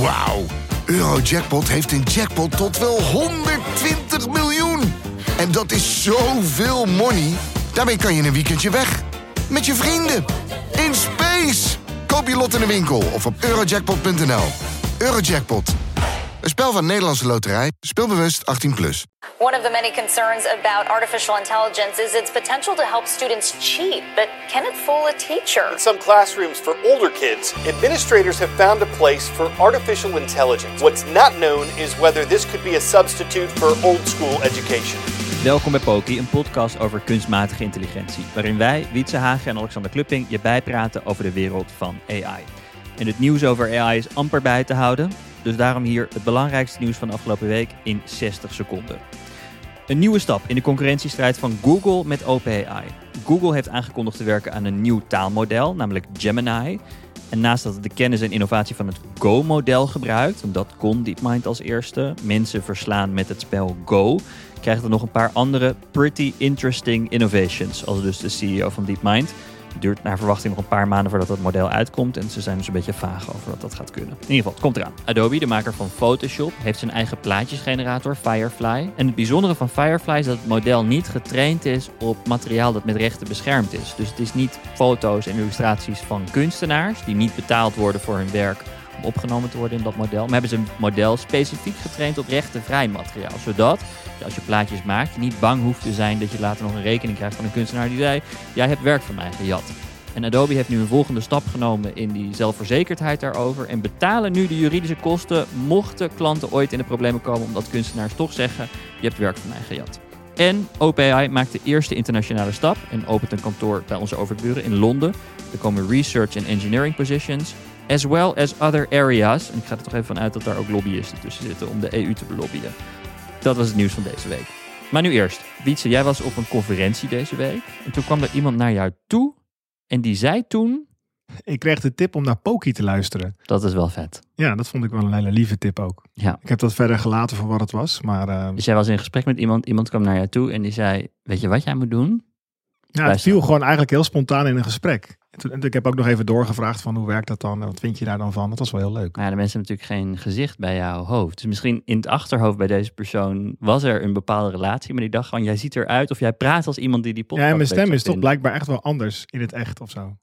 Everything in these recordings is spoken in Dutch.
Wauw. Eurojackpot heeft een jackpot tot wel 120 miljoen. En dat is zoveel money. Daarmee kan je een weekendje weg. Met je vrienden. In space. Koop je lot in de winkel of op eurojackpot.nl. Eurojackpot. Een spel van Nederlandse Loterij. Speelbewust 18+. Plus. One of the many concerns about artificial intelligence is its potential to help students cheat, but can it fool a teacher? In some classrooms for older kids, administrators have found a place for artificial intelligence. What's not known is whether this could be a substitute for old school education. Welkom bij Poki, een podcast over kunstmatige intelligentie, waarin wij, Wietse Hagen en Alexander Klupping, je bijpraten over de wereld van AI. En het nieuws over AI is amper bij te houden, dus daarom hier het belangrijkste nieuws van de afgelopen week in 60 seconden. Een nieuwe stap in de concurrentiestrijd van Google met OpenAI. Google heeft aangekondigd te werken aan een nieuw taalmodel, namelijk Gemini. En naast dat het de kennis en innovatie van het Go-model gebruikt, want dat kon DeepMind als eerste, mensen verslaan met het spel Go, krijgt het nog een paar andere pretty interesting innovations, als dus de CEO van DeepMind. Duurt naar verwachting nog een paar maanden voordat dat model uitkomt. En ze zijn dus een beetje vaag over wat dat gaat kunnen. In ieder geval, het komt eraan. Adobe, de maker van Photoshop, heeft zijn eigen plaatjesgenerator, Firefly. En het bijzondere van Firefly is dat het model niet getraind is op materiaal dat met rechten beschermd is. Dus het is niet foto's en illustraties van kunstenaars die niet betaald worden voor hun werk opgenomen te worden in dat model. Maar hebben ze een model specifiek getraind op rechtenvrij materiaal. Zodat als je plaatjes maakt, je niet bang hoeft te zijn dat je later nog een rekening krijgt van een kunstenaar die zei: Jij hebt werk van mij gejat. En Adobe heeft nu een volgende stap genomen in die zelfverzekerdheid daarover. En betalen nu de juridische kosten mochten klanten ooit in de problemen komen omdat kunstenaars toch zeggen: Je hebt werk van mij gejat. En OpenAI maakt de eerste internationale stap en opent een kantoor bij onze overburen in Londen. Er komen research en engineering positions, as well as other areas. En ik ga er toch even van uit dat daar ook lobbyisten tussen zitten om de EU te belobbyen. Dat was het nieuws van deze week. Maar nu eerst. Wietse, jij was op een conferentie deze week. En toen kwam er iemand naar jou toe. En die zei toen... Ik kreeg de tip om naar Poki te luisteren. Dat is wel vet. Ja, dat vond ik wel een hele lieve tip ook. Ja. Ik heb dat verder gelaten voor wat het was. Maar uh, Dus jij was in gesprek met iemand. Iemand kwam naar jou toe en die zei... Weet je wat jij moet doen? ja, het viel gewoon eigenlijk heel spontaan in een gesprek. Toen- ik heb ook nog even doorgevraagd van hoe werkt dat dan? Wat vind je daar dan van? Dat was wel heel leuk. Maar ja, de mensen hebben natuurlijk geen gezicht bij jouw hoofd. Dus misschien in het achterhoofd bij deze persoon was er een bepaalde relatie. Maar die dacht gewoon, jij ziet eruit of jij praat als iemand die die podcast Ja, en mijn stem te is toch blijkbaar echt wel anders in het echt of zo.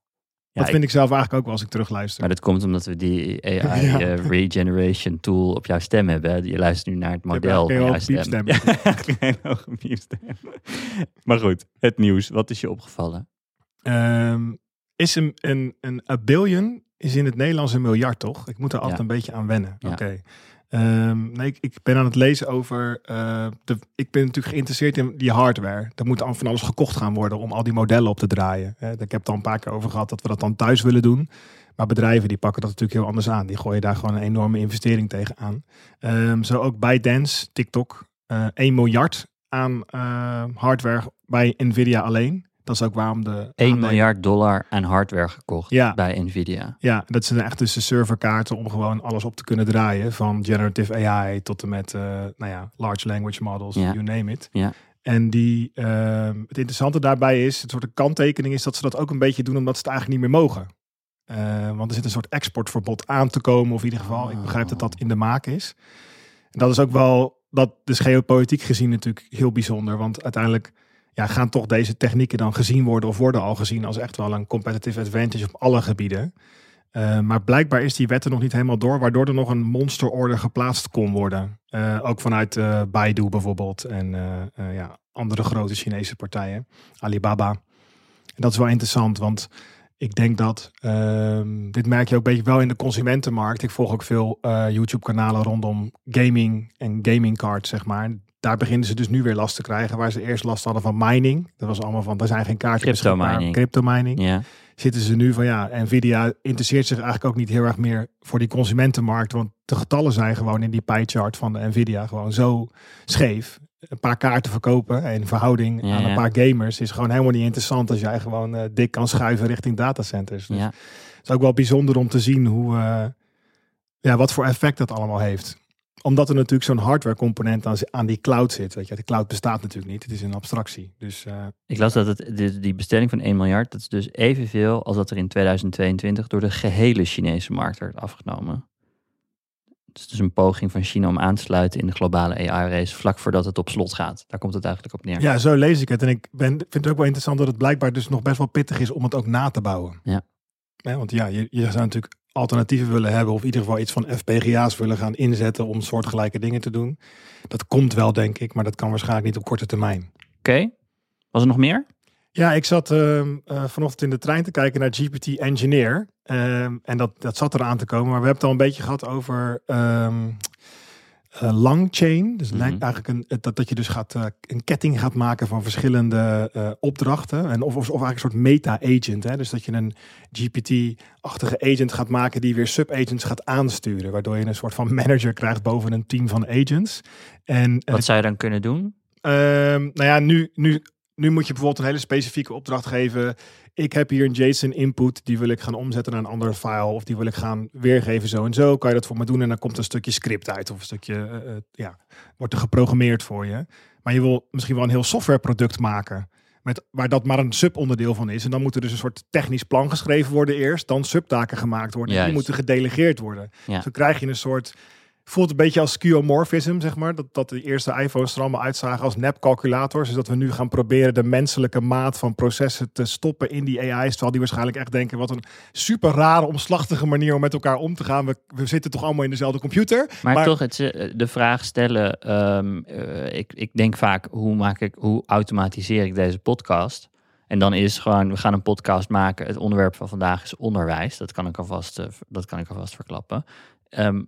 Ja, dat vind ik zelf eigenlijk ook wel als ik terugluister. Maar dat komt omdat we die AI Ja. eh, regeneration tool op jouw stem hebben. Je luistert nu naar het model van jouw stem. hoge Ja, een hoge piepstem. Maar goed, het nieuws. Wat is je opgevallen? Ehm, is een, een, een a billion is in het Nederlands een miljard, toch? Ik moet er altijd Ja. een beetje aan wennen. Ja. Oké. Ehm, nee, ik, ik ben aan het lezen over. eh, de, ik ben natuurlijk geïnteresseerd in die hardware. Er moet dan van alles gekocht gaan worden om al die modellen op te draaien. Ik heb het al een paar keer over gehad dat we dat dan thuis willen doen. Maar bedrijven die pakken dat natuurlijk heel anders aan. Die gooien daar gewoon een enorme investering tegen aan. Ehm, zo ook ByteDance, TikTok. eh 1 miljard aan eh, hardware bij Nvidia alleen. Dat is ook waarom de 1 aandelen- miljard dollar aan hardware gekocht Ja. bij Nvidia. Ja, dat zijn echt dus de serverkaarten om gewoon alles op te kunnen draaien. Van generative AI tot en met, eh, nou ja, large language models, Ja. you name it. Ja. En die, ehm, het interessante daarbij is, het soort kanttekening is dat ze dat ook een beetje doen omdat ze het eigenlijk niet meer mogen. Eh, want er zit een soort exportverbod aan te komen, of in ieder geval, ik begrijp dat dat in de maak is. En dat is ook wel, dat is geopolitiek gezien natuurlijk heel bijzonder, want uiteindelijk ja, gaan toch deze technieken dan gezien worden of worden al gezien als echt wel een competitive advantage op alle gebieden. Uh, maar blijkbaar is die wet er nog niet helemaal door, waardoor er nog een monsterorder geplaatst kon worden. Uh, ook vanuit uh, Baidu bijvoorbeeld en ja, andere grote Chinese partijen, Alibaba. En dat is wel interessant, want ik denk dat, ehm, dit merk je ook een beetje wel in de consumentenmarkt. Ik volg ook veel eh, YouTube-kanalen rondom gaming en gaming cards, zeg maar. Daar beginnen ze dus nu weer last te krijgen, waar ze eerst last hadden van mining. Dat was allemaal van, er zijn geen kaarten Crypto mining. Crypto mining Ja. zitten ze nu van ja, Nvidia interesseert zich eigenlijk ook niet heel erg meer voor die consumentenmarkt. Want de getallen zijn gewoon in die pie chart van de Nvidia gewoon zo scheef. Een paar kaarten verkopen in verhouding Ja, aan een ja. paar gamers is gewoon helemaal niet interessant als jij gewoon eh, dik kan schuiven richting datacenters. Dus ja. het is ook wel bijzonder om te zien hoe, eh, ja, wat voor effect dat allemaal heeft. Omdat er natuurlijk zo'n hardware component aan, aan die cloud zit. Weet je, de cloud bestaat natuurlijk niet. Het is een abstractie. Dus eh, Ik las dat het, die, die bestelling van 1 miljard, dat is dus evenveel als dat er in 2022 door de gehele Chinese markt werd afgenomen. het is dus een poging van China om aan te sluiten in de globale AI-race vlak voordat het op slot gaat. Daar komt het eigenlijk op neer. Ja, zo lees ik het. En ik ben, vind het ook wel interessant dat het blijkbaar dus nog best wel pittig is om het ook na te bouwen. Ja. want ja, je, je zou natuurlijk alternatieven willen hebben of in ieder geval iets van FPGA's willen gaan inzetten om soortgelijke dingen te doen. Dat komt wel, denk ik, maar dat kan waarschijnlijk niet op korte termijn. Oké. Was er nog meer? Ja, ik zat uh, vanochtend in de trein te kijken naar GPT Engineer. Ehm, en dat, dat zat eraan te komen. Maar we hebben het al een beetje gehad over um, uh, long chain. Dus mm eigenlijk een, dat, dat je dus gaat, uh, een ketting gaat maken van verschillende opdrachten. En of, of, of eigenlijk een soort meta-agent. Dus dat je een GPT-achtige agent gaat maken die weer sub-agents gaat aansturen. Waardoor je een soort van manager krijgt boven een team van agents. En, Wat zou je dan kunnen doen? Ehm, nou ja, nu, nu nu moet je bijvoorbeeld een hele specifieke opdracht geven. Ik heb hier een JSON input, die wil ik gaan omzetten naar een andere file. Of die wil ik gaan weergeven zo en zo. Kan je dat voor me doen en dan komt een stukje script uit. Of een stukje, uh, ja, wordt er geprogrammeerd voor je. Maar je wil misschien wel een heel softwareproduct maken. Met, waar dat maar een subonderdeel van is. En dan moet er dus een soort technisch plan geschreven worden eerst. Dan subtaken gemaakt worden. En die moeten gedelegeerd worden. Ja. Zo krijg je een soort voelt een beetje als skeuomorphism, zeg maar. Dat, dat de eerste iPhones er allemaal uitzagen als nepcalculators. Dus dat we nu gaan proberen de menselijke maat van processen te stoppen in die AI's. Terwijl die waarschijnlijk echt denken, wat een super rare, omslachtige manier om met elkaar om te gaan. We, we zitten toch allemaal in dezelfde computer. Maar, toch, het, eh, de vraag stellen, ehm, eh, ik, ik denk vaak, hoe, maak ik, hoe automatiseer ik deze podcast? En dan is gewoon, we gaan een podcast maken. Het onderwerp van vandaag is onderwijs. Dat kan ik alvast, uh, dat kan ik alvast verklappen. Um,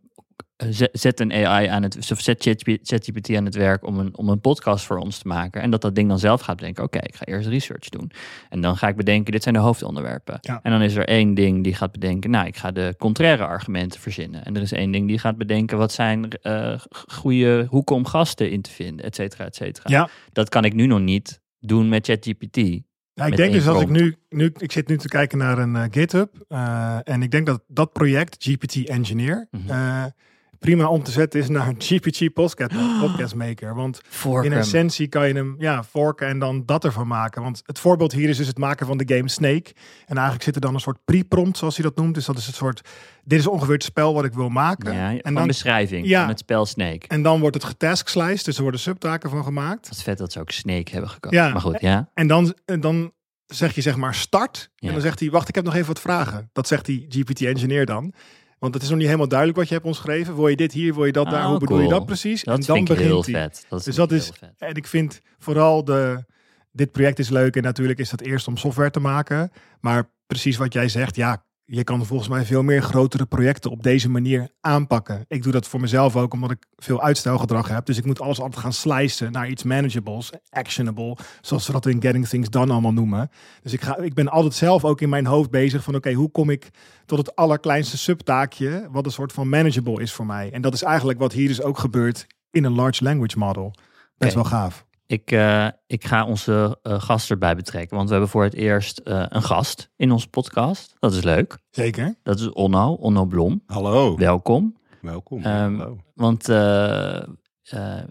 zet een AI aan het, of zet ChatGPT aan het werk om een, om een podcast voor ons te maken. En dat dat ding dan zelf gaat bedenken, oké, ik ga eerst research doen. En dan ga ik bedenken, dit zijn de hoofdonderwerpen. En dan is er één ding die gaat bedenken, nou, ik ga de contraire argumenten verzinnen. En er is één ding die gaat bedenken, wat zijn uh, goede hoeken om gasten in te vinden, et cetera, et cetera. Ja. Dat kan ik nu nog niet doen met ChatGPT. Ik denk dus als ik nu, nu, ik zit nu te kijken naar een uh, GitHub uh, en ik denk dat dat project, GPT Engineer, mm -hmm prima om te zetten is naar een GPT podcast, podcast maker. Want in essentie kan je hem ja, forken en dan dat ervan maken. Want het voorbeeld hier is dus het maken van de game Snake. En eigenlijk zit er dan een soort pre-prompt, zoals hij dat noemt. Dus dat is het soort, dit is ongeveer het spel wat ik wil maken. Ja, en dan beschrijving ja, van het spel Snake. En dan wordt het getaskslist, dus er worden subtaken van gemaakt. Het vet dat ze ook Snake hebben gekozen. Ja, maar goed, ja. En dan, en dan zeg je zeg maar start. En dan zegt hij, wacht, ik heb nog even wat vragen. Dat zegt die GPT-engineer dan. Want het is nog niet helemaal duidelijk wat je hebt omschreven. Wil je dit hier, wil je dat daar? Hoe oh, bedoel je dat precies? Dat en dan begint heel vet. Dat dus dat is. Vet. En ik vind vooral de. Dit project is leuk en natuurlijk is dat eerst om software te maken. Maar precies wat jij zegt, ja, je kan volgens mij veel meer grotere projecten op deze manier aanpakken. Ik doe dat voor mezelf ook omdat ik veel uitstelgedrag heb. Dus ik moet alles altijd gaan slicen naar iets manageables, actionable, zoals we dat in Getting Things Done allemaal noemen. Dus ik, ga, ik ben altijd zelf ook in mijn hoofd bezig van oké, hoe kom ik tot het allerkleinste subtaakje wat een soort van manageable is voor mij. En dat is eigenlijk wat hier dus ook gebeurt in een large language model. Best wel gaaf. Ik, uh, ik ga onze uh, gast erbij betrekken, want we hebben voor het eerst uh, een gast in onze podcast. Dat is leuk. Zeker. Dat is Onno, Onno Blom. Hallo. Welkom. Welkom. Um, Hallo. Want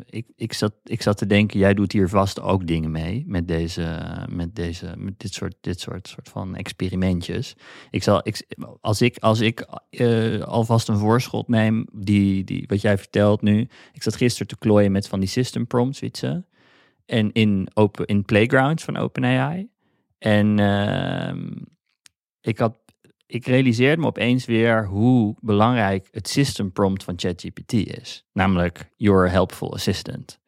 ik, ik, zat, ik zat te denken, jij doet hier vast ook dingen mee met, deze, met, deze, met dit, soort, dit soort, soort van experimentjes. Ik zal, ik, als ik, als ik alvast een voorschot neem, die, die, wat jij vertelt nu. Ik zat gisteren te klooien met van die system prompts, weet je en in, open, in playgrounds van OpenAI. En uh, ik, had, ik realiseerde me opeens weer hoe belangrijk het system prompt van ChatGPT is. Namelijk, your helpful assistant.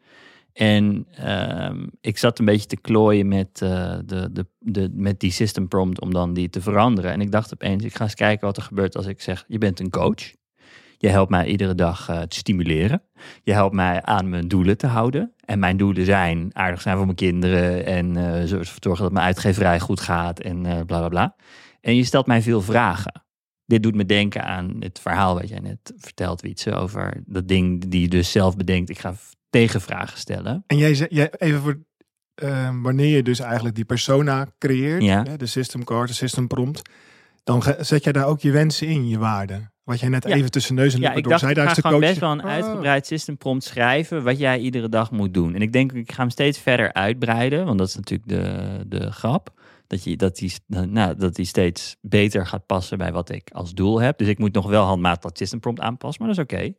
En uh, ik zat een beetje te klooien met, uh, de, de, de, met die system prompt om dan die te veranderen. En ik dacht opeens, ik ga eens kijken wat er gebeurt als ik zeg, je bent een coach. Je helpt mij iedere dag uh, te stimuleren. Je helpt mij aan mijn doelen te houden. En mijn doelen zijn aardig zijn voor mijn kinderen. En uh, zorgen dat mijn uitgeverij goed gaat. En uh, bla bla bla. En je stelt mij veel vragen. Dit doet me denken aan het verhaal wat jij net vertelt, Wietse. Over dat ding die je dus zelf bedenkt. Ik ga tegenvragen stellen. En jij, jij even voor uh, wanneer je dus eigenlijk die persona creëert, ja. de system card, de system prompt, dan zet jij daar ook je wensen in, je waarden. Wat jij net even tussen neus en lippen ja, door zei. Daar ik ga best wel een oh. uitgebreid system prompt schrijven wat jij iedere dag moet doen. En ik denk, ik ga hem steeds verder uitbreiden, want dat is natuurlijk de, de grap. Dat, je, dat, die, nou, dat die steeds beter gaat passen bij wat ik als doel heb. Dus ik moet nog wel handmatig dat system prompt aanpassen, maar dat is oké.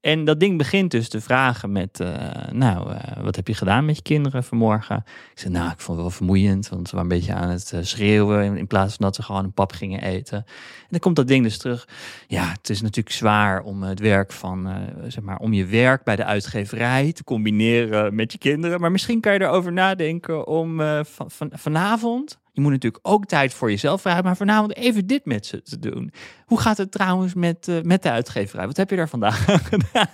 En dat ding begint dus te vragen met, uh, nou, uh, wat heb je gedaan met je kinderen vanmorgen? Ik zei, nou, ik vond het wel vermoeiend, want ze waren een beetje aan het uh, schreeuwen in, in, plaats van dat ze gewoon een pap gingen eten. En dan komt dat ding dus terug. Ja, het is natuurlijk zwaar om het werk van, zeg maar, om je werk bij de uitgeverij te combineren met je kinderen. Maar misschien kan je erover nadenken om van, van, vanavond je moet natuurlijk ook tijd voor jezelf vragen, maar vanavond even dit met ze te doen. Hoe gaat het trouwens met, uh, met de uitgeverij? Wat heb je daar vandaag aan gedaan?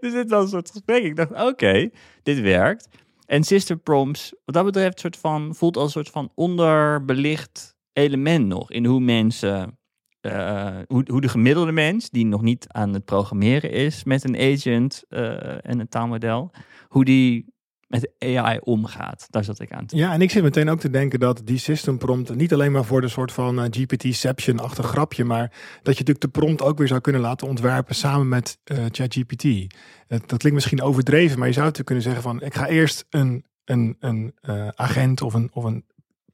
dus dit was een soort gesprek. Ik dacht, oké, dit werkt. En Sister Proms, wat dat betreft, soort van, voelt als een soort van onderbelicht element nog in hoe mensen, uh, hoe, hoe de gemiddelde mens, die nog niet aan het programmeren is met een agent uh, en een taalmodel, hoe die met AI omgaat. Daar zat ik aan te Ja, en ik zit meteen ook te denken dat die system prompt niet alleen maar voor de soort van uh, GPT-ception-achtig grapje, maar dat je natuurlijk de prompt ook weer zou kunnen laten ontwerpen samen met uh, ChatGPT. Dat klinkt misschien overdreven, maar je zou natuurlijk kunnen zeggen van ik ga eerst een, een, een uh, agent of een, of een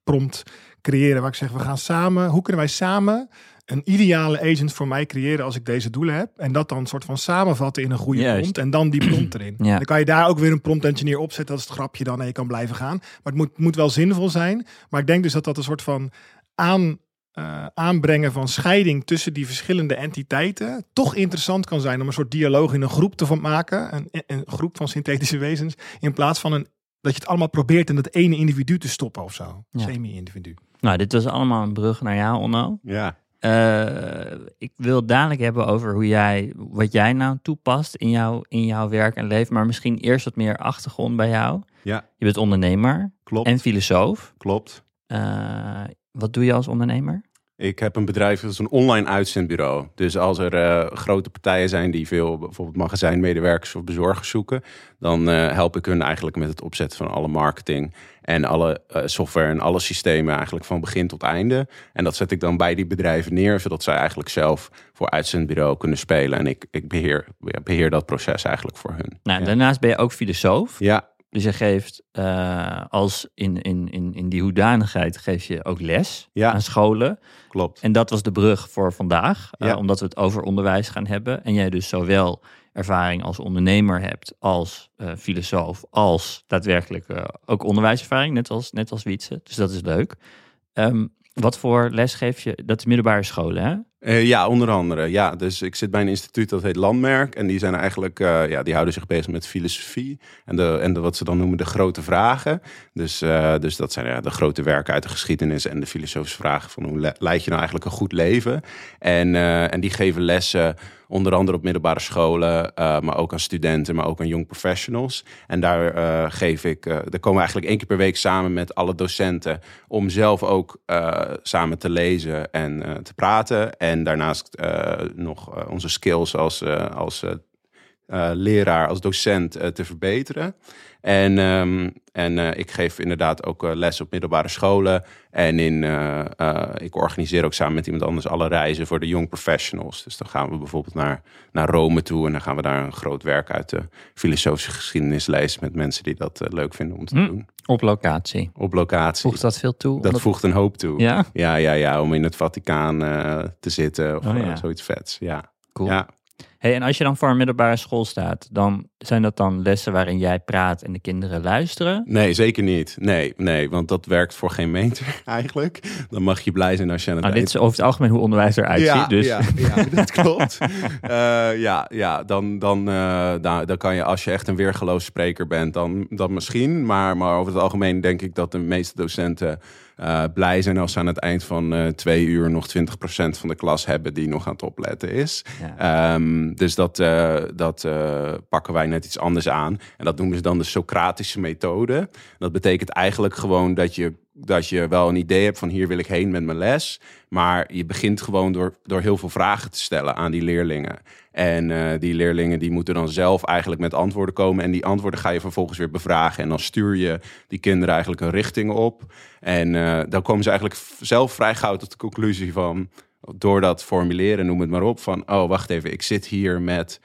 prompt creëren waar ik zeg we gaan samen, hoe kunnen wij samen een ideale agent voor mij creëren als ik deze doelen heb. En dat dan een soort van samenvatten in een goede Juist. prompt. En dan die prompt erin. Ja. Dan kan je daar ook weer een prompt engineer opzetten. Dat is het grapje dan en je kan blijven gaan. Maar het moet, moet wel zinvol zijn. Maar ik denk dus dat dat een soort van aan, uh, aanbrengen van scheiding tussen die verschillende entiteiten toch interessant kan zijn om een soort dialoog in een groep te van maken. Een, een groep van synthetische wezens. In plaats van een, dat je het allemaal probeert in dat ene individu te stoppen of zo. Ja. Semi-individu. Nou, dit was allemaal een brug naar jou, Onno. Ja. Uh, ik wil dadelijk hebben over hoe jij, wat jij nou toepast in, jou, in jouw werk en leven. Maar misschien eerst wat meer achtergrond bij jou. Ja. Je bent ondernemer Klopt. en filosoof. Klopt. Uh, wat doe je als ondernemer? Ik heb een bedrijf, dat is een online uitzendbureau. Dus als er uh, grote partijen zijn die veel bijvoorbeeld magazijnmedewerkers of bezorgers zoeken, dan uh, help ik hun eigenlijk met het opzetten van alle marketing en alle uh, software en alle systemen eigenlijk van begin tot einde. En dat zet ik dan bij die bedrijven neer, zodat zij eigenlijk zelf voor uitzendbureau kunnen spelen. En ik, ik beheer, beheer dat proces eigenlijk voor hun. Nou, ja. daarnaast ben je ook filosoof. Ja. Dus je geeft uh, als in, in, in, in die hoedanigheid geef je ook les ja. aan scholen. Klopt. En dat was de brug voor vandaag, ja. uh, omdat we het over onderwijs gaan hebben. En jij dus zowel ervaring als ondernemer hebt, als uh, filosoof, als daadwerkelijk ook onderwijservaring, net als, net als Wietse. Dus dat is leuk. Um, wat voor les geef je? Dat is middelbare scholen, hè? Uh, ja, onder andere. Ja, dus ik zit bij een instituut dat heet Landmerk. En die zijn eigenlijk, uh, ja, die houden zich bezig met filosofie. En, de, en de, wat ze dan noemen de grote vragen. Dus, uh, dus dat zijn ja, de grote werken uit de geschiedenis en de filosofische vragen van hoe le leid je nou eigenlijk een goed leven. En, en die geven lessen onder andere op middelbare scholen, maar ook aan studenten, maar ook aan young professionals. En daar geef ik, uh, daar komen we eigenlijk één keer per week samen met alle docenten om zelf ook samen te lezen en te praten. En daarnaast nog onze skills als, als leraar, als docent te verbeteren. En, um, en uh, ik geef inderdaad ook les op middelbare scholen. En in, ik organiseer ook samen met iemand anders alle reizen voor de young professionals. Dus dan gaan we bijvoorbeeld naar, naar Rome toe. En dan gaan we daar een groot werk uit de filosofische geschiedenis lezen. Met mensen die dat leuk vinden om te hm. doen. Op locatie. Op locatie. Voegt dat veel toe? Dat Omdat... voegt een hoop toe. Ja? Ja, ja, ja. Om in het Vaticaan te zitten of oh, ja. zoiets vets. Ja. Cool. Ja. Hey, en als je dan voor een middelbare school staat, dan zijn dat dan lessen waarin jij praat en de kinderen luisteren? Nee, zeker niet. Nee, nee, want dat werkt voor geen meter eigenlijk. Dan mag je blij zijn als je aan het nou, eind... Dit is over het algemeen hoe onderwijs eruit ja, ziet. Dus. Ja, ja, dat klopt. uh, ja, ja, dan, dan, uh, dan, dan kan je, als je echt een weergeloos spreker bent, dan, dan misschien. Maar, maar over het algemeen denk ik dat de meeste docenten uh, blij zijn als ze aan het eind van uh, twee uur nog 20% van de klas hebben die nog aan het opletten is. Ja. Um, dus dat, uh, dat pakken wij net iets anders aan. En dat noemen ze dan de Socratische methode. Dat betekent eigenlijk gewoon dat je, dat je wel een idee hebt van hier wil ik heen met mijn les. Maar je begint gewoon door, door heel veel vragen te stellen aan die leerlingen. En uh, die leerlingen die moeten dan zelf eigenlijk met antwoorden komen. En die antwoorden ga je vervolgens weer bevragen. En dan stuur je die kinderen eigenlijk een richting op. En uh, dan komen ze eigenlijk zelf vrij tot de conclusie van... door dat formuleren, noem het maar op, van... oh, wacht even, ik zit hier met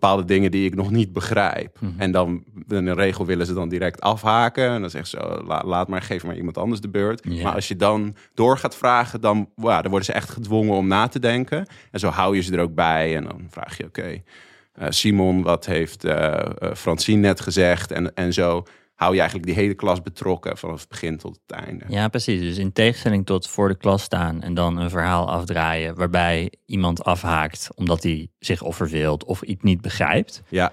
bepaalde dingen die ik nog niet begrijp. Mhm. En dan, in een regel willen ze dan direct afhaken. En dan zeggen ze, oh, la- laat maar, geef maar iemand anders de beurt. Maar als je dan door gaat vragen, dan, ja, dan worden ze echt gedwongen om na te denken. En zo hou je ze er ook bij. En dan vraag je, oké, eh, Simon, wat heeft eh, Francine net gezegd? En, en zo hou je eigenlijk die hele klas betrokken vanaf het begin tot het einde. Ja, precies. Dus in tegenstelling tot voor de klas staan en dan een verhaal afdraaien waarbij iemand afhaakt omdat hij zich of verveelt of iets niet begrijpt, Ja,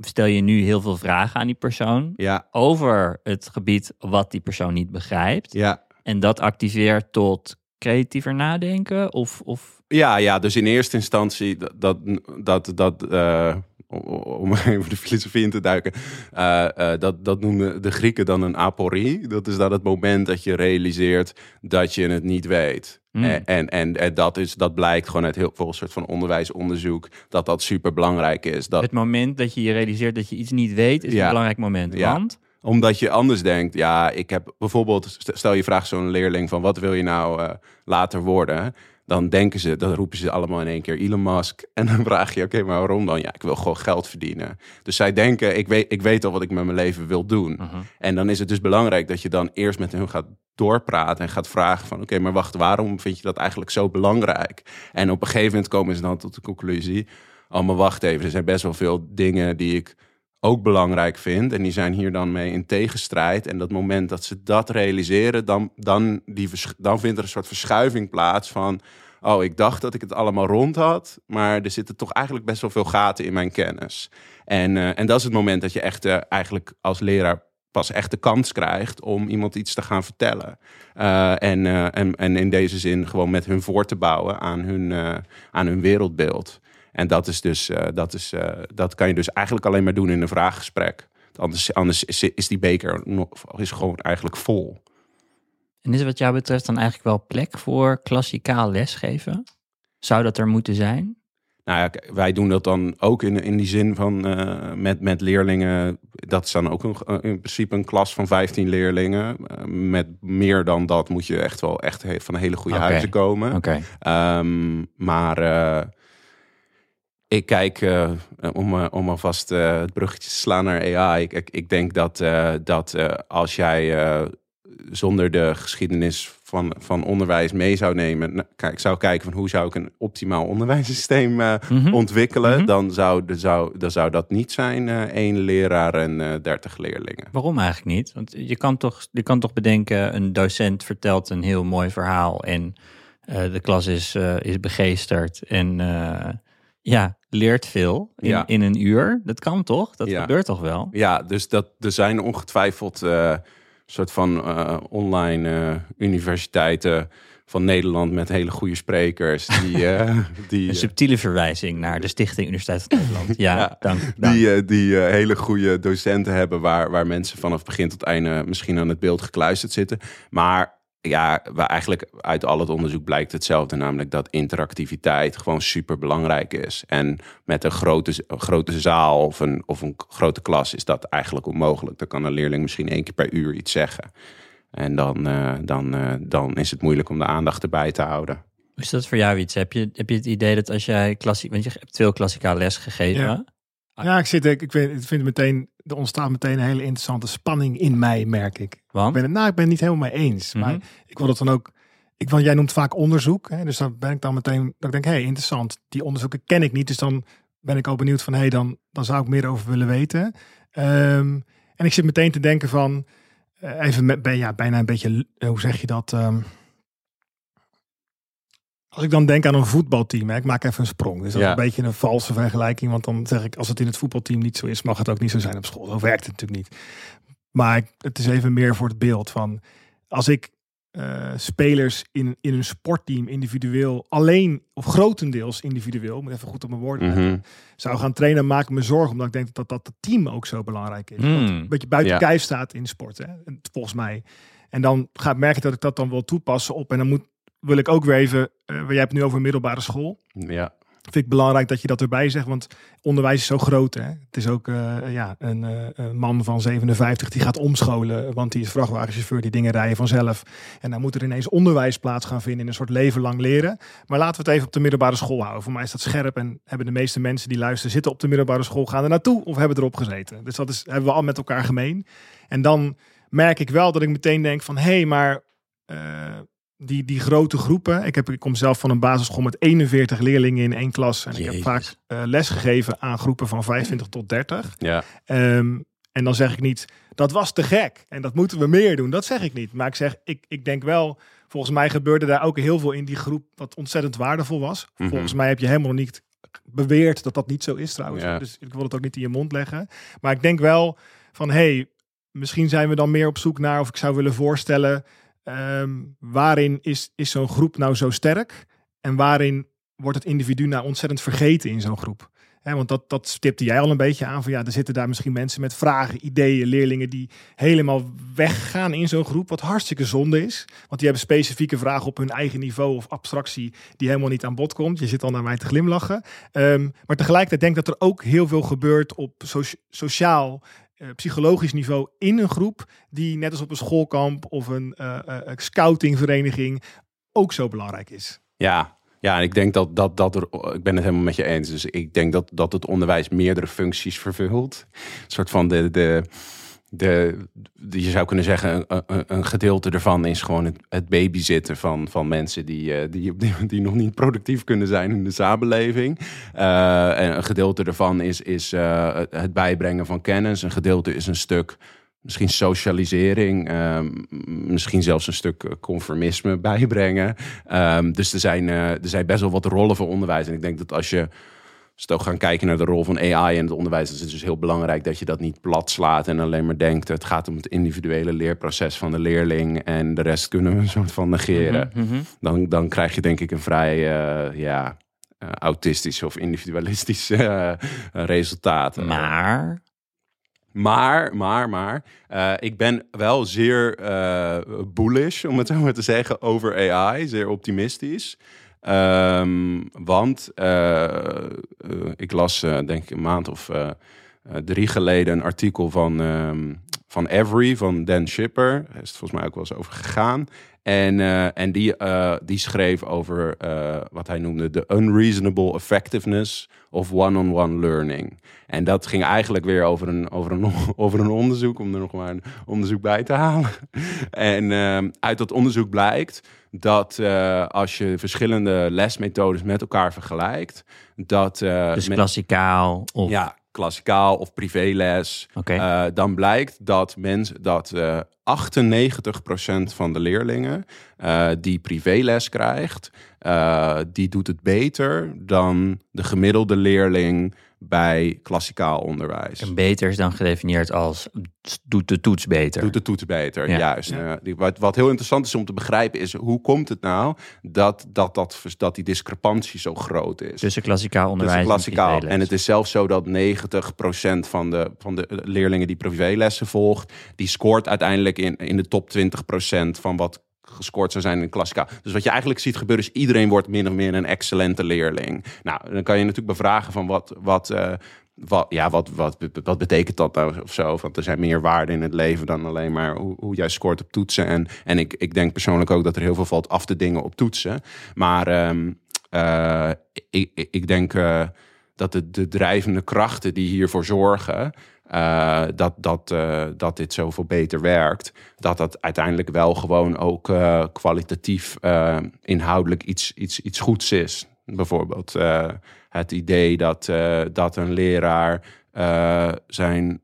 stel je nu heel veel vragen aan die persoon ja, over het gebied wat die persoon niet begrijpt. ja. En dat activeert tot creatiever nadenken of, of Ja, ja, dus in eerste instantie dat, dat, dat, dat eh, om even de filosofie in te duiken, eh, eh, dat, dat noemen de Grieken dan een aporie. Dat is dan het moment dat je realiseert dat je het niet weet. Hmm. En, en, en, en dat, is, dat blijkt gewoon uit heel veel soort van onderwijsonderzoek, dat dat super belangrijk is. Dat, het moment dat je je realiseert dat je iets niet weet is Ja. een belangrijk moment. Ja. Want Omdat je anders denkt, ja, ik heb bijvoorbeeld, st- stel je vraagt zo'n leerling van wat wil je nou eh, later worden? Dan denken ze, dan roepen ze allemaal in één keer Elon Musk. En dan vraag je, oké, maar waarom dan? Ja, ik wil gewoon geld verdienen. Dus zij denken, ik weet, ik weet al wat ik met mijn leven wil doen. Mhm. En dan is het dus belangrijk dat je dan eerst met hun gaat doorpraten en gaat vragen van, oké, maar wacht, waarom vind je dat eigenlijk zo belangrijk? En op een gegeven moment komen ze dan tot de conclusie, oh, maar wacht even, er zijn best wel veel dingen die ik ook belangrijk vind. En die zijn hier dan mee in tegenstrijd. En dat moment dat ze dat realiseren, dan, dan, die, dan vindt er een soort verschuiving plaats van... Oh, ik dacht dat ik het allemaal rond had, maar er zitten toch eigenlijk best wel veel gaten in mijn kennis. En, eh, en dat is het moment dat je echt eh, eigenlijk als leraar pas echt de kans krijgt om iemand iets te gaan vertellen. Eh, en, en, en in deze zin gewoon met hun voor te bouwen aan hun, aan hun wereldbeeld. En dat is dus, dat, is, dat kan je dus eigenlijk alleen maar doen in een vraaggesprek. Anders, anders is, is die beker nog, is gewoon eigenlijk vol. En is er wat jou betreft dan eigenlijk wel plek voor klassikaal lesgeven? Zou dat er moeten zijn? Nou ja, wij doen dat dan ook in, in die zin van eh, met, met leerlingen. Dat is dan ook een, in principe een klas van 15 leerlingen. Eh, met meer dan dat moet je echt wel echt van hele goede huizen komen. Oké. Ehm, maar eh, ik kijk, eh, om, eh, om alvast eh, het bruggetje te slaan naar AI. Ik, ik, ik denk dat, eh, dat eh, als jij eh, zonder de geschiedenis van, van onderwijs mee zou nemen. nou, Kijk, zou kijken van hoe zou ik een optimaal onderwijssysteem eh, Mhm. ontwikkelen. Mhm. dan, zou, de, zou, dan zou dat niet zijn eh één leraar en eh 30 leerlingen. Waarom eigenlijk niet? Want je kan toch, je kan toch bedenken, een docent vertelt een heel mooi verhaal en de klas is, is begeesterd en ja, leert veel in, Ja. in een uur. Dat kan toch? Dat Ja. gebeurt toch wel? Ja, dus dat, er zijn ongetwijfeld soort van eh, online eh, universiteiten van Nederland met hele goede sprekers. Die, eh, die, Een subtiele verwijzing naar de Stichting Universiteit van Nederland. Ja, Ja. dank. dank. die, die hele goede docenten hebben waar, waar mensen vanaf begin tot einde misschien aan het beeld gekluisterd zitten. Maar ja, waar eigenlijk uit al het onderzoek blijkt hetzelfde, namelijk dat interactiviteit gewoon super belangrijk is. En met een grote, een grote zaal of een, of een grote klas is dat eigenlijk onmogelijk. Dan kan een leerling misschien één keer per uur iets zeggen. En dan, eh, dan, eh, dan is het moeilijk om de aandacht erbij te houden. Is dat voor jou iets? Heb je, heb je het idee dat als jij klassiek, want je hebt veel klassikaal les gegeven. Ja. Ja, ik, zit, ik, ik, ik vind meteen, er ontstaat meteen een hele interessante spanning in mij, merk ik. Ik Want? ben het, nou, ik ben het niet helemaal mee eens. Maar Mhm. ik wil het dan ook. Ik, want jij noemt vaak onderzoek. Hè, dus dan ben ik dan meteen. Dat ik denk, hé, hey, interessant. Die onderzoeken ken ik niet. Dus dan ben ik al benieuwd van hé, hey, dan, dan zou ik meer over willen weten. Ehm, en ik zit meteen te denken van. eh, even met, bij- ja, bijna een beetje. Hoe zeg je dat? ehm, als ik dan denk aan een voetbalteam, hè, ik maak even een sprong. Dus dat Ja. is een beetje een valse vergelijking. Want dan zeg ik, als het in het voetbalteam niet zo is, mag het ook niet zo zijn op school. Zo werkt het natuurlijk niet. Maar ik- het is even meer voor het beeld van als ik eh, spelers in, in een sportteam individueel alleen of grotendeels individueel, moet even goed op mijn woorden Mhm. zou gaan trainen, maak ik me zorgen omdat ik denk dat dat het team ook zo belangrijk is. Dat een beetje buiten Ja. kijf staat in sport, hè, en volgens mij. En dan ga ik merken dat ik dat dan wil toepassen op en dan moet wil ik ook weer even, eh, jij hebt het nu over middelbare school. Ja. vind ik belangrijk dat je dat erbij zegt, want onderwijs is zo groot. Hè? Het is ook eh, ja, een, eh, een, man van 57 die gaat omscholen, want die is vrachtwagenchauffeur, die dingen rijden vanzelf. En dan moet er ineens onderwijs plaats gaan vinden in een soort leven lang leren. Maar laten we het even op de middelbare school houden. Voor mij is dat scherp en hebben de meeste mensen die luisteren zitten op de middelbare school, gaan er naartoe of hebben erop gezeten. Dus dat is, hebben we al met elkaar gemeen. En dan merk ik wel dat ik meteen denk van, hé, hey, maar... Uh, die, die grote groepen. Ik, heb, ik kom zelf van een basisschool met 41 leerlingen in één klas. En ik heb vaak uh, les gegeven aan groepen van 25 tot 30. Ja. Um, en dan zeg ik niet, dat was te gek. En dat moeten we meer doen. Dat zeg ik niet. Maar ik zeg, ik, ik denk wel, volgens mij gebeurde daar ook heel veel in die groep wat ontzettend waardevol was. Mm -hmm. Volgens mij heb je helemaal niet beweerd dat dat niet zo is trouwens. Ja. Dus ik wil het ook niet in je mond leggen. Maar ik denk wel van, hey, misschien zijn we dan meer op zoek naar, of ik zou willen voorstellen, Um, waarin is, is zo'n groep nou zo sterk? En waarin wordt het individu nou ontzettend vergeten in zo'n groep? Want dat, dat stipte jij al een beetje aan van ja, er zitten daar misschien mensen met vragen, ideeën, leerlingen die helemaal weggaan in zo'n groep, wat hartstikke zonde is. Want die hebben specifieke vragen op hun eigen niveau of abstractie die helemaal niet aan bod komt. Je zit al naar mij te glimlachen. Um, maar tegelijkertijd denk ik dat er ook heel veel gebeurt op so sociaal psychologisch niveau in een groep die net als op een schoolkamp of een uh, uh, scoutingvereniging ook zo belangrijk is. Ja, ja, ik denk dat, dat, dat er, ik ben het helemaal met je eens. Dus ik denk dat, dat het onderwijs meerdere functies vervult. Een soort van de, de, de, je zou kunnen zeggen, een, een, gedeelte ervan is gewoon het, babyzitten van, van mensen die, die, die, die nog niet productief kunnen zijn in de samenleving. Uh, en een gedeelte ervan is, is uh, het bijbrengen van kennis. Een gedeelte is een stuk misschien socialisering, um, misschien zelfs een stuk conformisme bijbrengen. Um, dus er zijn, er zijn best wel wat rollen voor onderwijs. En ik denk dat als je als we ook gaan kijken naar de rol van AI in het onderwijs, is het dus heel belangrijk dat je dat niet plat slaat en alleen maar denkt: het gaat om het individuele leerproces van de leerling en de rest kunnen we een soort van negeren. Mm -hmm. dan, dan krijg je denk ik een vrij uh, ja, uh, autistisch of individualistisch uh, resultaat. Maar maar, maar, maar, uh, ik ben wel zeer uh, bullish, om het zo maar te zeggen, over AI. Zeer optimistisch. Um, want uh, ik las, denk ik, een maand of drie geleden een artikel van, um, van Every, van Dan Shipper. Daar is het volgens mij ook wel eens over gegaan. En, en die, die schreef over wat hij noemde de unreasonable effectiveness of one-on-one -on -one learning. En dat ging eigenlijk weer over een, over, een, over een onderzoek, om er nog maar een onderzoek bij te halen. en uit dat onderzoek blijkt dat als je verschillende lesmethodes met elkaar vergelijkt, dat. dus klassikaal of. Ja, klassikaal of privéles, okay. uh, dan blijkt dat, mensen dat uh, 98% van de leerlingen uh, die privéles krijgt, uh, die doet het beter dan de gemiddelde leerling bij klassikaal onderwijs. En beter is dan gedefinieerd als doet de toets beter. Doet de toets beter, ja. juist. Ja. Uh, wat, wat heel interessant is om te begrijpen is hoe komt het nou dat, dat, dat, dat die discrepantie zo groot is. Tussen klassikaal onderwijs Tussen klassikaal. en En het is zelfs zo dat 90% van de, van de leerlingen die privélessen volgt, die scoort uiteindelijk in, in de top 20% van wat gescoord zou zijn in klassikaal. Dus wat je eigenlijk ziet gebeuren is iedereen wordt min of meer een excellente leerling. Nou, dan kan je natuurlijk bevragen van wat, wat, uh, wat, ja, wat, wat, wat betekent dat nou of zo? Want er zijn meer waarden in het leven dan alleen maar hoe, hoe jij scoort op toetsen. En, en ik, ik denk persoonlijk ook dat er heel veel valt af te dingen op toetsen. Maar um, ik, ik denk uh, dat de, de drijvende krachten die hiervoor zorgen. Uh, dat, dat, uh, dat dit zoveel beter werkt. Dat dat uiteindelijk wel gewoon ook uh, kwalitatief inhoudelijk iets, iets, iets goeds is. Bijvoorbeeld het idee dat, dat een leraar zijn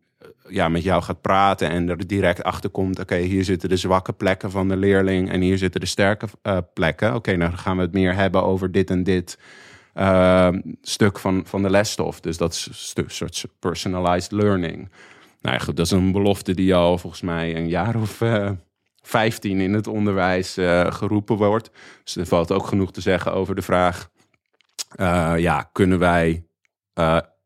ja, met jou gaat praten en er direct achter komt: oké, hier zitten de zwakke plekken van de leerling en hier zitten de sterke plekken. Oké, okay, nou gaan we het meer hebben over dit en dit. Uh, stuk van, van de lesstof. Dus dat is een soort personalized learning. Nou goed, dat is een belofte die al volgens mij een jaar of uh, 15 in het onderwijs uh, geroepen wordt. Dus er valt ook genoeg te zeggen over de vraag: uh, ja, kunnen wij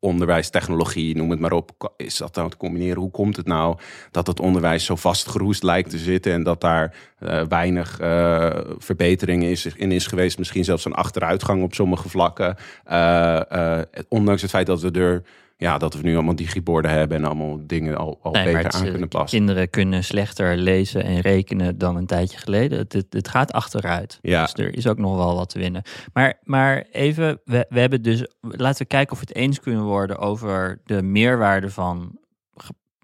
onderwijstechnologie, noem het maar op, is dat nou te combineren? Hoe komt het nou dat het onderwijs zo vastgeroest lijkt te zitten en dat daar eh, weinig eh, verbetering is, in is geweest, misschien zelfs een achteruitgang op sommige vlakken, eh, ondanks het feit dat we er ja, dat we nu allemaal digiborden hebben en allemaal dingen al, al Nee, beter het, aan eh, kunnen passen. Kinderen kunnen slechter lezen en rekenen dan een tijdje geleden. Het, het, het gaat achteruit. Ja. Dus er is ook nog wel wat te winnen. Maar, maar even, we, we hebben dus, laten we kijken of we het eens kunnen worden over de meerwaarde van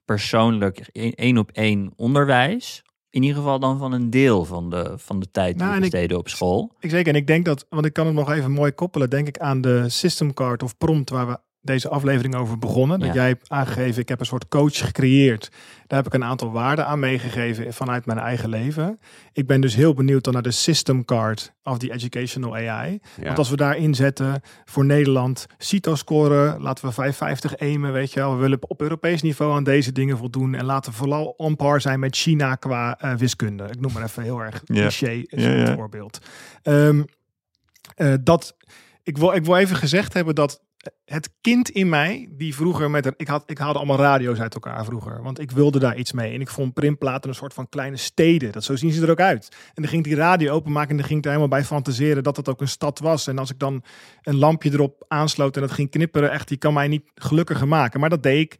persoonlijk één één op één onderwijs. In ieder geval dan van een deel van de, van de tijd die Nou, we besteden op school. Ik zeker. En ik denk dat, want ik kan het nog even mooi koppelen, denk ik aan de system card of prompt waar we deze aflevering over begonnen. Dat Ja. jij hebt aangegeven, ik heb een soort coach gecreëerd. Daar heb ik een aantal waarden aan meegegeven vanuit mijn eigen leven. Ik ben dus heel benieuwd dan naar de system card of die educational AI. Ja. Want als we daar inzetten voor Nederland, CITO-scoren, laten we 550 aimen, weet je wel. We willen op Europees niveau aan deze dingen voldoen. En laten we vooral on par zijn met China qua eh, wiskunde. Ik noem maar even heel erg Ja. cliché ja. voorbeeld. Ehm, eh, dat, ik, wil, ik wil even gezegd hebben dat het kind in mij, die vroeger met... een- Ik, had, ik haalde allemaal radio's uit elkaar vroeger. Want ik wilde daar iets mee. En ik vond printplaten een soort van kleine steden. Dat, zo zien ze er ook uit. En dan ging ik die radio openmaken en dan ging ik er helemaal bij fantaseren dat het ook een stad was. En als ik dan een lampje erop aansloot en dat ging knipperen, echt, die kan mij niet gelukkiger maken. Maar dat deed ik.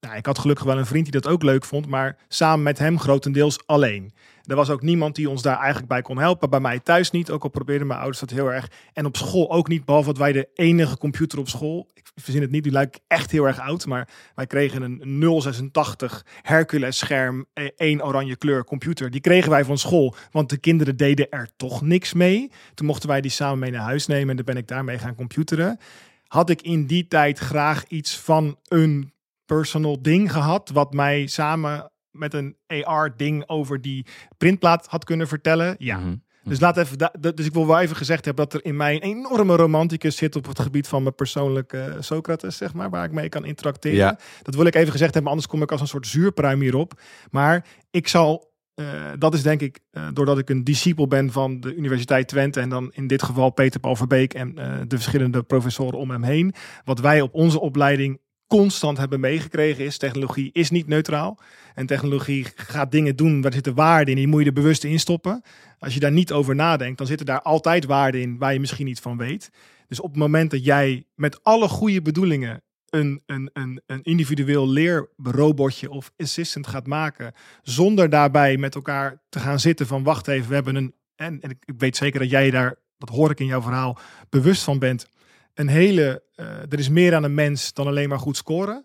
Nou, ik had gelukkig wel een vriend die dat ook leuk vond, maar samen met hem grotendeels alleen. Er was ook niemand die ons daar eigenlijk bij kon helpen. Bij mij thuis niet, ook al probeerden mijn ouders dat heel erg. En op school ook niet, behalve dat wij de enige computer op school. Ik verzin het niet, die lijkt echt heel erg oud. Maar wij kregen een 086 Hercules scherm, eh, één oranje kleur computer. Die kregen wij van school, want de kinderen deden er toch niks mee. Toen mochten wij die samen mee naar huis nemen en dan ben ik daarmee gaan computeren. Had ik in die tijd graag iets van een personal ding gehad, wat mij samen met een AR-ding over die printplaat had kunnen vertellen? Ja. Mhm. Dus, laat even dus ik wil wel even gezegd hebben dat er in mij een enorme romanticus zit op het gebied van mijn persoonlijke Socrates, zeg maar, waar ik mee kan interacteren. Ja. Dat wil ik even gezegd hebben, anders kom ik als een soort zuurpruim hierop. Maar ik zal, eh, dat is denk ik, eh, doordat ik een discipel ben van de Universiteit Twente en dan in dit geval Peter Paul Verbeek en eh, de verschillende professoren om hem heen. Wat wij op onze opleiding constant hebben meegekregen is, technologie is niet neutraal. En technologie gaat dingen doen, waar zitten waarden in, die moet je er bewust in stoppen. Als je daar niet over nadenkt, dan zitten daar altijd waarden in waar je misschien niet van weet. Dus op het moment dat jij met alle goede bedoelingen een, een, een, een individueel leerrobotje of assistant gaat maken, zonder daarbij met elkaar te gaan zitten van wacht even, we hebben een, en, en ik weet zeker dat jij daar, dat hoor ik in jouw verhaal, bewust van bent, een hele, eh, er is meer aan een mens dan alleen maar goed scoren.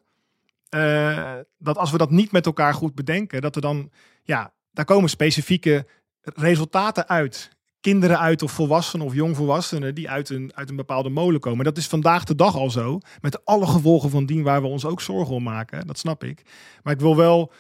Eh, dat als we dat niet met elkaar goed bedenken, dat er dan, ja, daar komen specifieke resultaten uit. Kinderen uit of volwassenen of jongvolwassenen die uit een, uit een bepaalde molen komen. Dat is vandaag de dag al zo. Met alle gevolgen van dien waar we ons ook zorgen om maken. Dat snap ik. Maar ik wil wel.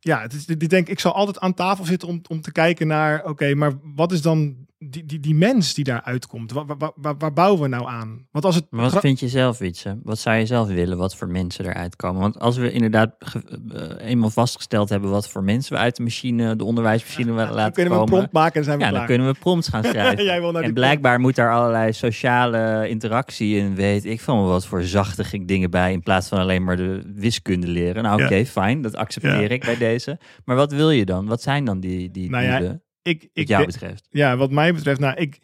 Ja, ik denk, ik zal altijd aan tafel zitten om, om te kijken naar. Oké, maar wat is dan die, die, die mens die daar uitkomt? Waar, waar, waar, waar bouwen we nou aan? Want als het. Maar wat vind je zelf, Wietse? Wat zou je zelf willen, wat voor mensen eruit komen? Want als we inderdaad eh, eenmaal vastgesteld hebben wat voor mensen we uit de machine, de onderwijsmachine willen dan laten kunnen we een komen, prompt maken en dan zijn we ja, dan kunnen we prompts gaan schrijven. Jij wil en blijkbaar moet daar allerlei sociale interactie in, weet ik van wat voor zachte dingen bij, in plaats van alleen maar de wiskunde leren. Nou, oké, Ja. fijn, dat accepteer ik bij deze. Maar wat wil je dan? Wat zijn dan die, die Nou ja, doelen, ik, wat ik, jou betreft? Ja, wat mij betreft, nou, ik,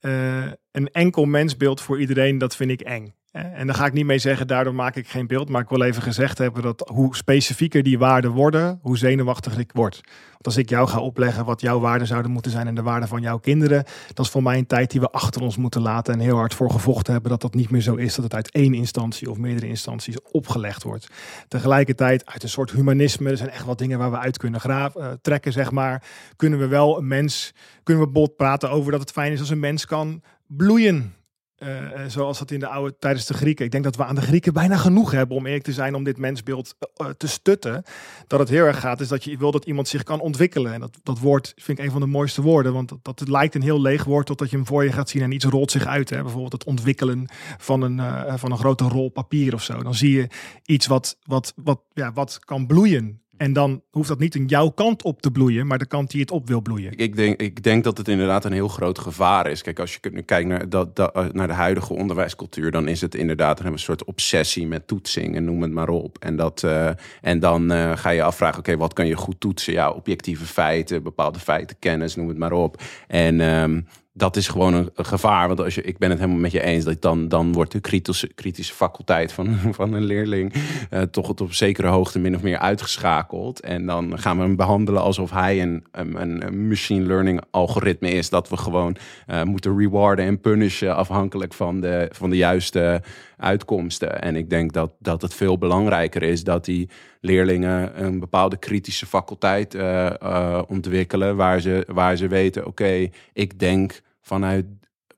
eh, een enkel mensbeeld voor iedereen, dat vind ik eng. En daar ga ik niet mee zeggen, daardoor maak ik geen beeld. Maar ik wil even gezegd hebben dat hoe specifieker die waarden worden, hoe zenuwachtiger ik word. Want als ik jou ga opleggen wat jouw waarden zouden moeten zijn en de waarden van jouw kinderen, dat is voor mij een tijd die we achter ons moeten laten en heel hard voor gevochten hebben dat dat niet meer zo is, dat het uit één instantie of meerdere instanties opgelegd wordt. Tegelijkertijd uit een soort humanisme, er zijn echt wat dingen waar we uit kunnen graven, eh, trekken, zeg maar, kunnen we wel een mens, kunnen we bot praten over dat het fijn is als een mens kan bloeien. Eh, eh, zoals dat in de oude tijdens de Grieken. Ik denk dat we aan de Grieken bijna genoeg hebben om eerlijk te zijn om dit mensbeeld eh, te stutten. Dat het heel erg gaat, is dat je wil dat iemand zich kan ontwikkelen. En dat, dat woord vind ik een van de mooiste woorden. Want dat, lijkt een heel leeg woord totdat je hem voor je gaat zien en iets rolt zich uit. Hè. Bijvoorbeeld het ontwikkelen van een, van een grote rol papier of zo. Dan zie je iets wat, wat, wat, ja, wat kan bloeien. En dan hoeft dat niet in jouw kant op te bloeien, maar de kant die het op wil bloeien. Ik denk, ik denk dat het inderdaad een heel groot gevaar is. Kijk, als je kijkt naar, dat, dat, eh, naar de huidige onderwijscultuur, dan is het inderdaad een soort obsessie met toetsing en noem het maar op. En, dat, uh, en dan uh, ga je afvragen, oké, wat kan je goed toetsen? Ja, objectieve feiten, bepaalde feiten, kennis, noem het maar op. En um, dat is gewoon een, gevaar. Want als je, ik ben het helemaal met je eens dat dan, dan wordt de kritische, kritische faculteit van, van een leerling uh, toch op zekere hoogte min of meer uitgeschakeld. En dan gaan we hem behandelen alsof hij een, een, een machine learning algoritme is. Dat we gewoon uh, moeten rewarden en punishen afhankelijk van de, van de juiste uitkomsten. En ik denk dat, dat het veel belangrijker is dat die leerlingen een bepaalde kritische faculteit uh, ontwikkelen. Waar ze, waar ze weten, oké, ik denk vanuit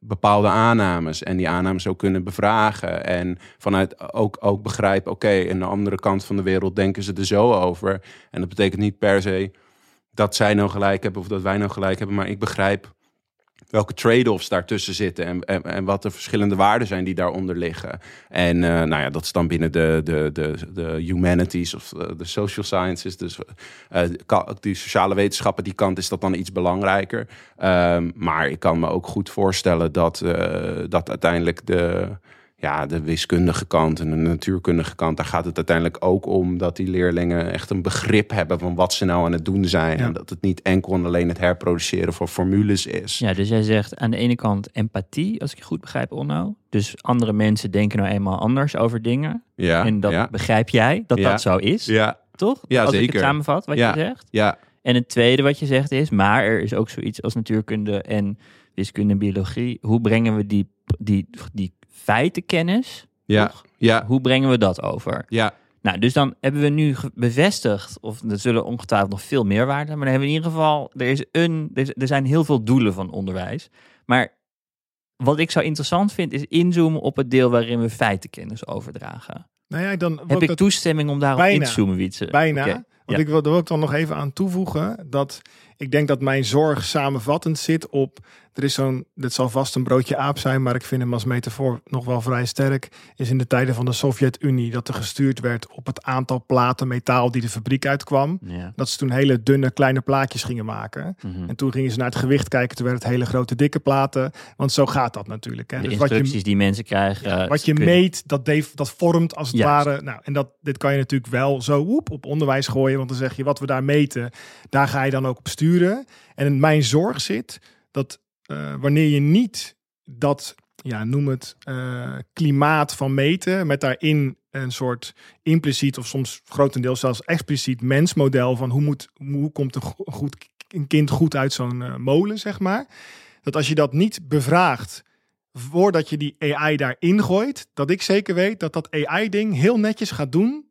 bepaalde aannames en die aannames ook kunnen bevragen en vanuit ook, ook begrijpen, oké, aan de andere kant van de wereld denken ze er zo over. En dat betekent niet per se dat zij nou gelijk hebben of dat wij nou gelijk hebben, maar ik begrijp welke trade-offs daartussen zitten en, en, en, wat de verschillende waarden zijn die daaronder liggen. En uh, nou ja, dat is dan binnen de, de, de, de humanities of de social sciences. Dus uh, die sociale wetenschappen, die kant is dat dan iets belangrijker. Um, maar ik kan me ook goed voorstellen dat, dat uiteindelijk de ja, de wiskundige kant en de natuurkundige kant, daar gaat het uiteindelijk ook om dat die leerlingen echt een begrip hebben van wat ze nou aan het doen zijn. Ja. En dat het niet enkel en alleen het herproduceren van formules is. Ja, dus jij zegt aan de ene kant empathie, als ik je goed begrijp, Onno. Dus andere mensen denken nou eenmaal anders over dingen. Ja, en dat ja. begrijp jij dat Ja. dat zo is. Ja, Toch? Ja, als ik zeker. het samenvat, wat Ja. je zegt. ja, En het tweede wat je zegt is, maar er is ook zoiets als natuurkunde en wiskunde en biologie. Hoe brengen we die, die, die feitenkennis, ja, Toch? ja, hoe brengen we dat over? ja. Nou, dus dan hebben we nu bevestigd, of er zullen ongetwijfeld nog veel meer waarden, maar dan hebben we in ieder geval, er, is een, er, is- er zijn heel veel doelen van onderwijs. Maar wat ik zo interessant vind, is inzoomen op het deel waarin we feitenkennis overdragen. Nou ja, dan wil Heb ik toestemming om daarop in te zoomen, Wietse? bijna. Oké. Want Ja. ik wil, daar wil ik dan nog even aan toevoegen dat ik denk dat mijn zorg samenvattend zit op. Er is zo'n, dit zal vast een broodje aap zijn, maar ik vind hem als metafoor nog wel vrij sterk. Is in de tijden van de Sovjet-Unie dat er gestuurd werd op het aantal platen metaal die de fabriek uitkwam. Ja. Dat ze toen hele dunne kleine plaatjes gingen maken. Mhm. En toen gingen ze naar het gewicht kijken, toen werd het hele grote dikke platen. Want zo gaat dat natuurlijk. Hè. De Dus wat je, instructies die mensen krijgen. eh, wat je kunnen- meet, dat, dat vormt als het ware. Nou, en dat, dit kan je natuurlijk wel zo woep, op onderwijs gooien. Want dan zeg je wat we daar meten, daar ga je dan ook op sturen. En mijn zorg zit dat eh, wanneer je niet dat, ja, noem het, eh, klimaat van meten, met daarin een soort impliciet of soms grotendeels zelfs expliciet mensmodel van hoe, moet, hoe komt een, go- goed, een kind goed uit zo'n eh, molen, zeg maar. Dat als je dat niet bevraagt voordat je die AI daarin gooit, dat ik zeker weet dat dat AI-ding heel netjes gaat doen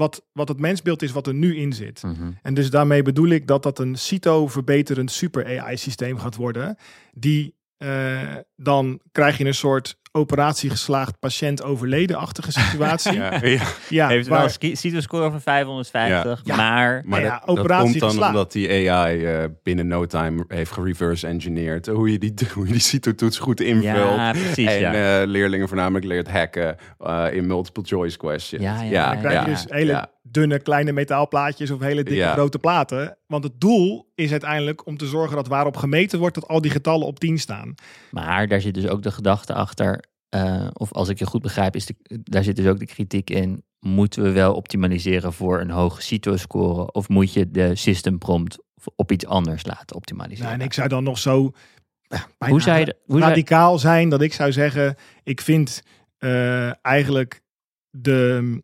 wat, wat het mensbeeld is wat er nu in zit. Mhm. En dus daarmee bedoel ik dat dat een CITO-verbeterend super-AI-systeem gaat worden. Die eh, dan krijg je een soort operatie geslaagd patiënt overleden-achtige situatie. ja, Ja, ja. Heeft wel waar- een ski- CITO-score van 550, Ja. maar... Maar ja, dat, dat operatie komt dan geslaagd. omdat die AI eh, binnen no time heeft gereverse engineerd hoe je die, hoe je die CITO-toets goed invult. Ja, precies, en ja. eh, leerlingen voornamelijk leert hacken eh, in multiple choice questions. Ja, ja, Dan krijg je dus hele ja. Dunne kleine metaalplaatjes of hele dikke Ja. grote platen. Want het doel is uiteindelijk om te zorgen dat waarop gemeten wordt, dat al die getallen op 10 staan. Maar daar zit dus ook de gedachte achter, eh, of als ik je goed begrijp, is de, daar zit dus ook de kritiek in. Moeten we wel optimaliseren voor een hoge CITO-score? Of moet je de system prompt op iets anders laten optimaliseren? Nou, en ik zou dan nog zo ja, bijna hoe zou je, de- hoe radicaal zijn dat ik zou zeggen, ik vind eh, eigenlijk de,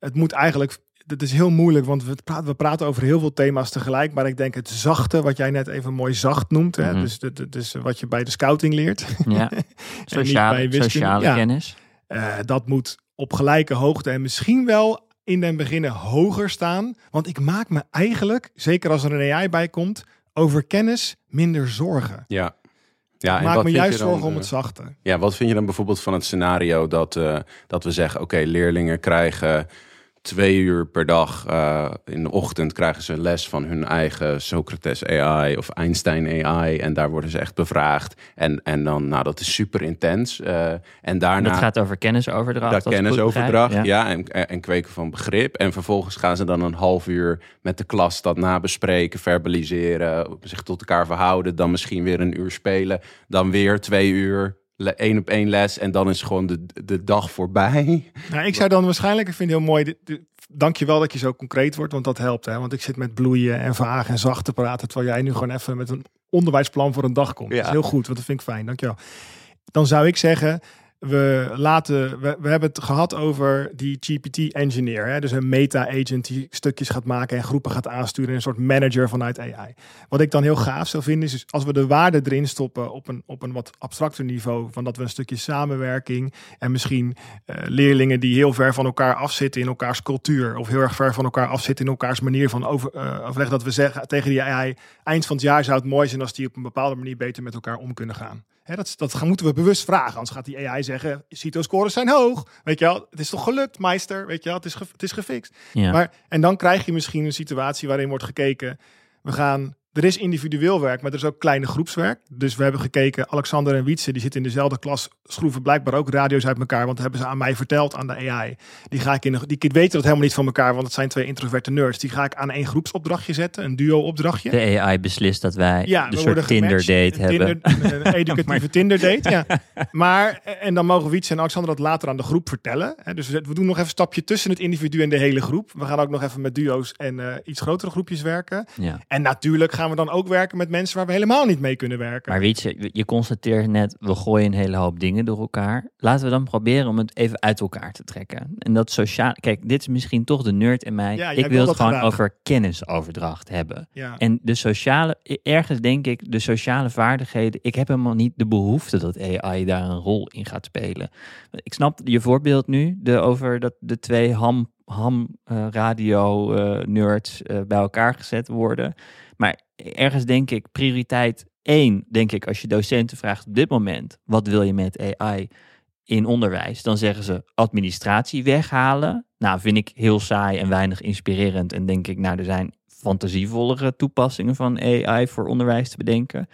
het moet eigenlijk, het is heel moeilijk, want we praten, we praten over heel veel thema's tegelijk, maar ik denk het zachte, wat jij net even mooi zacht noemt, hè, Mhm. dus, de- de- dus wat je bij de scouting leert, ja, bij sociale, sociale Ja. kennis? eh, dat moet op gelijke hoogte en misschien wel in den beginnen hoger staan, want ik maak me eigenlijk, zeker als er een AI bij komt, over kennis minder zorgen. Ja. Ja, Ik en maak wat me vind juist je dan, zorgen om eh, het zachte. Ja, wat vind je dan bijvoorbeeld van het scenario dat, eh, dat we zeggen: oké, leerlingen krijgen twee uur per dag eh, in de ochtend krijgen ze les van hun eigen Socrates AI of Einstein AI. En daar worden ze echt bevraagd. En, en dan, nou, dat is super intens. Uh, en daarna. Dat gaat over kennisoverdracht. Dat kennisoverdracht, ja. ja en, en kweken van begrip. En vervolgens gaan ze dan een half uur met de klas dat nabespreken, verbaliseren, zich tot elkaar verhouden. Dan misschien weer een uur spelen. Dan weer twee uur één op één les en dan is gewoon de, de dag voorbij. Nou, ik zou dan waarschijnlijk, ik vind het heel mooi, dank je wel dat je zo concreet wordt, want dat helpt. Hè? Want ik zit met bloeien en vaag en zacht te praten, terwijl jij nu gewoon even met een onderwijsplan voor een dag komt. Ja. Dat is heel goed, want dat vind ik fijn, dankjewel. Dan zou ik zeggen, we laten, we, hebben het gehad over die GPT-engineer. Dus een meta-agent die stukjes gaat maken en groepen gaat aansturen. Een soort manager vanuit AI. Wat ik dan heel gaaf zou vinden is, als we de waarde erin stoppen op een, op een wat abstracter niveau. Van dat we een stukje samenwerking en misschien uh, leerlingen die heel ver van elkaar afzitten in elkaars cultuur. Of heel erg ver van elkaar afzitten in elkaars manier van over, uh, overleg. Dat we zeggen tegen die AI, eind van het jaar zou het mooi zijn als die op een bepaalde manier beter met elkaar om kunnen gaan dat, dat moeten we bewust vragen. Anders gaat die AI zeggen, CITO-scores zijn hoog. Weet je wel, het is toch gelukt, meester? Weet je wel, het is, het is gefixt. Maar, en dan krijg je misschien een situatie waarin wordt gekeken... we gaan er is individueel werk, maar er is ook kleine groepswerk. Dus we hebben gekeken, Alexander en Wietse, die zitten in dezelfde klas, schroeven blijkbaar ook radio's uit elkaar, want dat hebben ze aan mij verteld aan de AI. Die ga ik in, die weten dat helemaal niet van elkaar, want het zijn twee introverte nerds. Die ga ik aan één groepsopdrachtje zetten, een duo-opdrachtje. De AI beslist dat wij ja, de soort Tinder-date hebben. Tinder, een educatieve Tinder-date, ja. Maar, en dan mogen Wietse en Alexander dat later aan de groep vertellen. Dus we doen nog even een stapje tussen het individu en de hele groep. We gaan ook nog even met duo's en uh, iets grotere groepjes werken. Ja. En natuurlijk gaan we dan ook werken met mensen waar we helemaal niet mee kunnen werken. Maar weet je, je constateert net, we gooien een hele hoop dingen door elkaar. Laten we dan proberen om het even uit elkaar te trekken. En dat sociaal, kijk, dit is misschien toch de nerd in mij. Ja, ik wil het gewoon over kennisoverdracht hebben. Ja. En de sociale, ergens denk ik, de sociale vaardigheden. Ik heb helemaal niet de behoefte dat AI daar een rol in gaat spelen. Ik snap je voorbeeld nu de, over dat de twee ham ham uh, radio uh, nerds uh, bij elkaar gezet worden. Maar ergens denk ik prioriteit één, denk ik, als je docenten vraagt op dit moment, wat wil je met AI in onderwijs? Dan zeggen ze administratie weghalen. Nou, vind ik heel saai en weinig inspirerend. En denk ik, nou, er zijn fantasievollere toepassingen van AI voor onderwijs te bedenken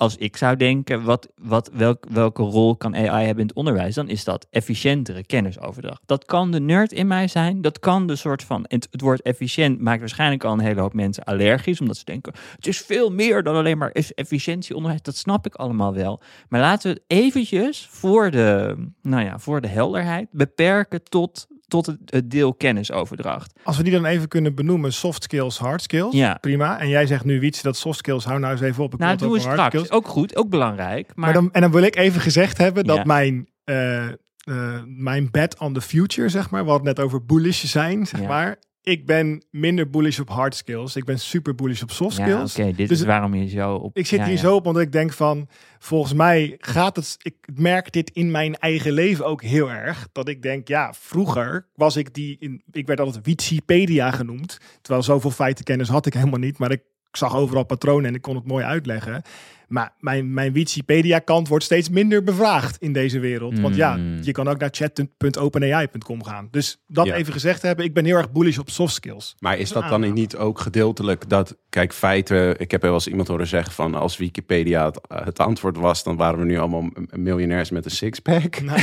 als ik zou denken, wat, wat, welk, welke rol kan AI hebben in het onderwijs, dan is dat efficiëntere kennisoverdracht. Dat kan de nerd in mij zijn, dat kan de soort van, het, het woord efficiënt maakt waarschijnlijk al een hele hoop mensen allergisch, omdat ze denken, het is veel meer dan alleen maar efficiëntie onderwijs, dat snap ik allemaal wel. Maar laten we het eventjes voor de, nou ja, voor de helderheid beperken tot tot het, deel kennisoverdracht. Als we die dan even kunnen benoemen, soft skills, hard skills, ja. prima. En jij zegt nu, Wiets, dat soft skills, hou nou eens even op. Ik nou, doen we straks. Skills. Ook goed, ook belangrijk. Maar... maar... dan, en dan wil ik even gezegd hebben dat mijn... Uh, uh, mijn bet on the future, zeg maar. We hadden net over bullish zijn, zeg maar ik ben minder bullish op hard skills. Ik ben super bullish op soft skills. Oké, dit dus is waarom je zo op. Ik zit hier zo op, omdat ik denk van, volgens mij gaat het. Ik merk dit in mijn eigen leven ook heel erg. Dat ik denk, ja, vroeger was ik die. In, ik werd altijd Wikipedia genoemd. Terwijl zoveel feitenkennis had ik helemaal niet. Maar ik zag overal patronen en ik kon het mooi uitleggen. Maar mijn, mijn Wikipedia-kant wordt steeds minder bevraagd in deze wereld. Want ja, hmm. je kan ook naar chat.openai.com gaan. Dus dat even gezegd hebben, ik ben heel erg bullish op soft skills. Maar is dat dan niet ook gedeeltelijk dat, kijk, feiten, ik heb wel eens iemand horen zeggen van als Wikipedia het, het antwoord was, dan waren we nu allemaal miljonairs met een sixpack. Nou,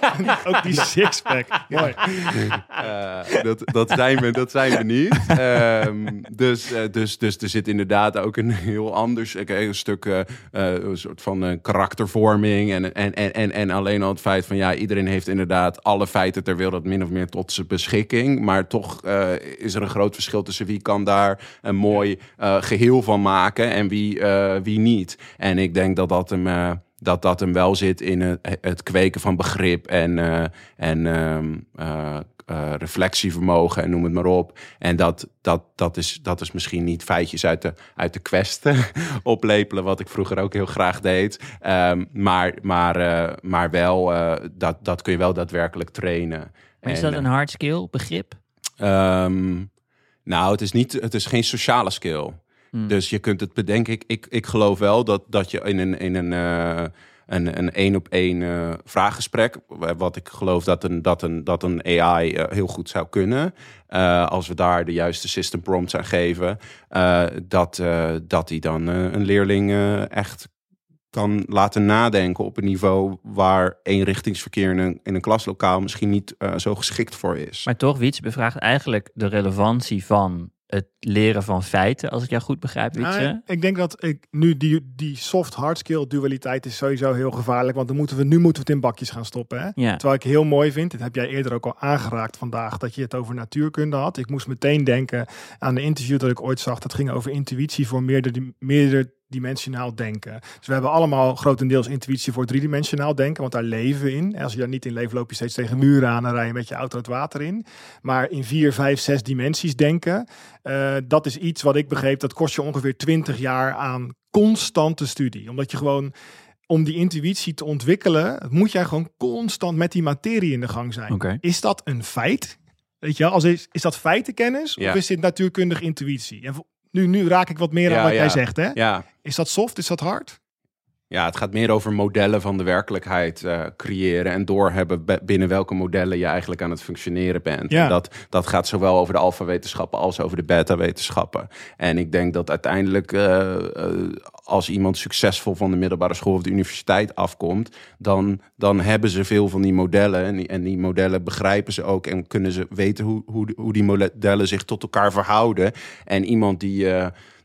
ook die sixpack, mooi. Uh, dat, dat, zijn we, dat zijn we niet. Um, dus, uh, dus, dus er zit inderdaad ook een heel anders een stuk uh, een soort van karaktervorming en, en, en, en, en alleen al het feit van ja, iedereen heeft inderdaad alle feiten ter wereld min of meer tot zijn beschikking, maar toch is er een groot verschil tussen wie kan daar een mooi geheel van maken en wie, wie niet. En ik denk dat dat hem dat dat hem wel zit in het, kweken van begrip en, uh, en uh, uh, reflectievermogen en noem het maar op. En dat, dat, dat, is, dat is misschien niet feitjes uit de, uit de kwesten oplepelen, wat ik vroeger ook heel graag deed. Um, maar, maar, uh, maar wel, uh, dat, dat kun je wel daadwerkelijk trainen. is dat een hard skill, begrip? Um, nou, het is, niet, het is geen sociale skill. Hmm. Dus je kunt het bedenken. Ik, ik, ik geloof wel dat, dat je in een, in een een, een één op één eh, vraaggesprek. Wat ik geloof dat een, dat een, dat een AI eh, heel goed zou kunnen. Eh, als we daar de juiste system prompts aan geven. eh, dat, eh, dat die dan eh, een leerling eh, echt kan laten nadenken op een niveau waar eenrichtingsverkeer in een, in een klaslokaal misschien niet eh, zo geschikt voor is. Maar toch, Wietse bevraagt eigenlijk de relevantie van het leren van feiten, als ik jou goed begrijp. Nou, ik denk dat ik nu die, die soft-hard skill dualiteit is sowieso heel gevaarlijk. Want dan moeten we, nu moeten we het in bakjes gaan stoppen. Hè? Ja. Terwijl ik heel mooi vind, dit heb jij eerder ook al aangeraakt vandaag, dat je het over natuurkunde had. Ik moest meteen denken aan een interview dat ik ooit zag. Dat ging over intuïtie voor meerdere, meerdere dimensionaal denken. Dus we hebben allemaal grotendeels intuïtie voor driedimensionaal denken, want daar leven we in. En als je daar niet in leeft, loop je steeds tegen muren aan en rij je met je auto het water in. Maar in vier, vijf, zes dimensies denken, eh, dat is iets wat ik begreep, dat kost je ongeveer 20 jaar aan constante studie. Omdat je gewoon, om die intuïtie te ontwikkelen, moet jij gewoon constant met die materie in de gang zijn. Is dat een feit? Weet je als is, is dat feitenkennis Ja. of is dit natuurkundig intuïtie? En nu, nu raak ik wat meer aan Ja, wat jij zegt, hè? Is dat soft? Is dat hard? Ja, het gaat meer over modellen van de werkelijkheid eh, creëren en doorhebben be- binnen welke modellen je eigenlijk aan het functioneren bent. Ja. En dat, dat gaat zowel over de alfa-wetenschappen als over de beta-wetenschappen. En ik denk dat uiteindelijk eh, eh, als iemand succesvol van de middelbare school of de universiteit afkomt, dan, dan hebben ze veel van die modellen en die, en die modellen begrijpen ze ook en kunnen ze weten hoe, hoe, hoe die modellen zich tot elkaar verhouden. En iemand die...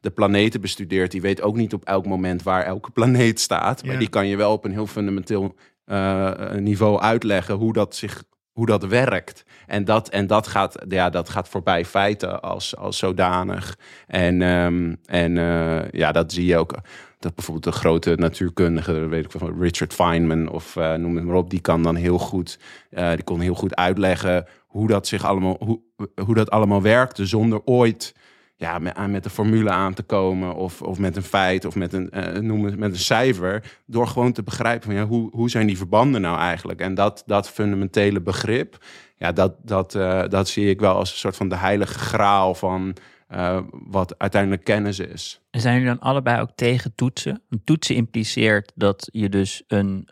de planeten bestudeert, die weet ook niet op elk moment waar elke planeet staat. Maar Ja. die kan je wel op een heel fundamenteel eh, niveau uitleggen hoe dat zich hoe dat werkt. En dat, en dat, gaat, ja, dat gaat voorbij feiten als, als zodanig. En, ehm, en eh, ja, dat zie je ook. Dat bijvoorbeeld de grote natuurkundige, weet ik van Richard Feynman of eh, noem het maar op, die kan dan heel goed, die kon heel goed uitleggen hoe dat zich allemaal, hoe, hoe dat allemaal werkte, zonder ooit ja, met, met de formule aan te komen of, of met een feit of met een, eh, met een cijfer. Door gewoon te begrijpen van ja, hoe, hoe zijn die verbanden nou eigenlijk? En dat, dat fundamentele begrip, ja, dat, dat, eh, dat zie ik wel als een soort van de heilige graal van eh, wat uiteindelijk kennis is. En zijn jullie dan allebei ook tegen toetsen? Want toetsen impliceert dat je dus een.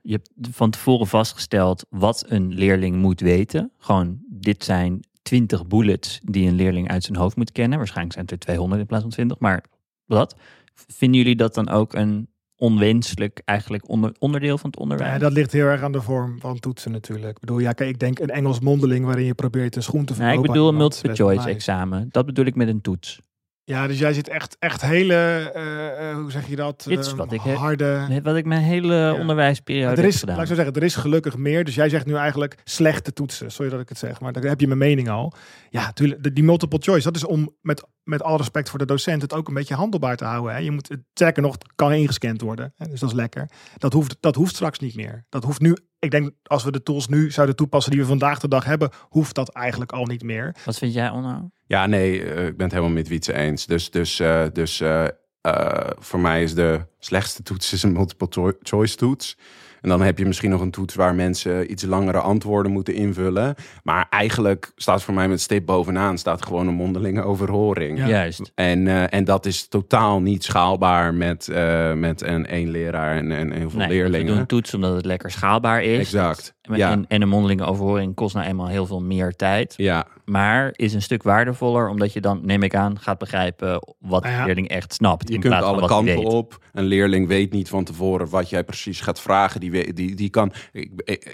je hebt van tevoren vastgesteld wat een leerling moet weten. Gewoon, dit zijn 20 bullets die een leerling uit zijn hoofd moet kennen. Waarschijnlijk zijn het er 200 in plaats van 20. Maar dat. Vinden jullie dat dan ook een onwenselijk eigenlijk onder, onderdeel van het onderwijs? Ja, dat ligt heel erg aan de vorm van toetsen natuurlijk. Ik bedoel, ja, kijk, ik denk een Engels mondeling waarin je probeert een schoen te Nee, verkopen. ik bedoel een multiple choice examen. Dat bedoel ik met een toets. Ja, dus jij zit echt, echt hele, eh, hoe zeg je dat? Dit is Eh, wat ik heb- harde. Wat ik mijn hele onderwijsperiode er heb is, gedaan. laat ik zo zeggen, er is gelukkig meer. Dus jij zegt nu eigenlijk slechte toetsen. Sorry dat ik het zeg, maar daar heb je mijn mening al. Ja, tuurlijk, de- die multiple choice, dat is om met, met alle respect voor de docent het ook een beetje handelbaar te houden. Hè. Je moet, het sterker nog, het kan ingescand worden. Hè. Dus dat is lekker. Dat hoeft, dat hoeft straks niet meer. Dat hoeft nu, ik denk als we de tools nu zouden toepassen die we vandaag de dag hebben, hoeft dat eigenlijk al niet meer. Wat vind jij, Onno? Ja, nee, eh, ik ben het helemaal met Wietse eens. Dus, dus, eh, dus eh, eh, voor mij is de slechtste toets is een multiple choi- choice toets. En dan heb je misschien nog een toets waar mensen iets langere antwoorden moeten invullen. Maar eigenlijk staat voor mij met stip bovenaan staat gewoon een mondelinge overhoring. Ja. Juist. En, eh, en dat is totaal niet schaalbaar met, eh, met een één leraar en, en heel veel Nee, leerlingen. We doen een toets omdat het lekker schaalbaar is. Exact. En, Ja. en, en een mondelinge overhoring kost nou eenmaal heel veel meer tijd. Ja, Maar is een stuk waardevoller omdat je dan, neem ik aan, gaat begrijpen wat Nou ja, de leerling echt snapt. Je in kunt plaats van alle wat hij kanten weet. op. Een leerling weet niet van tevoren wat jij precies gaat vragen. Die, die, die kan, ik,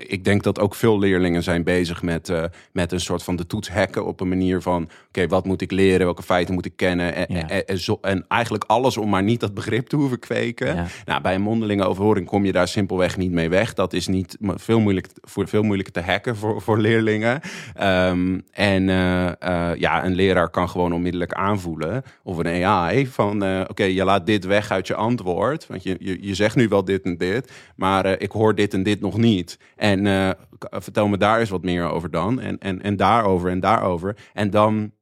ik, denk dat ook veel leerlingen zijn bezig met, eh, met een soort van de toets hacken. Op een manier van, oké, wat moet ik leren? Welke feiten moet ik kennen? En, Ja. en, en, zo- en eigenlijk alles om maar niet dat begrip te hoeven kweken. Ja. Nou, bij een mondelinge overhoring kom je daar simpelweg niet mee weg. Dat is niet veel, moeilijk, voor, veel moeilijker te hacken voor, voor leerlingen. Ehm, en eh, eh, ja, een leraar kan gewoon onmiddellijk aanvoelen, of een AI, van eh, oké, je laat dit weg uit je antwoord. Want je, je, je zegt nu wel dit en dit, maar ik hoor dit en dit nog niet. En vertel me daar eens wat meer over dan. En, en, en daarover en daarover. En dan,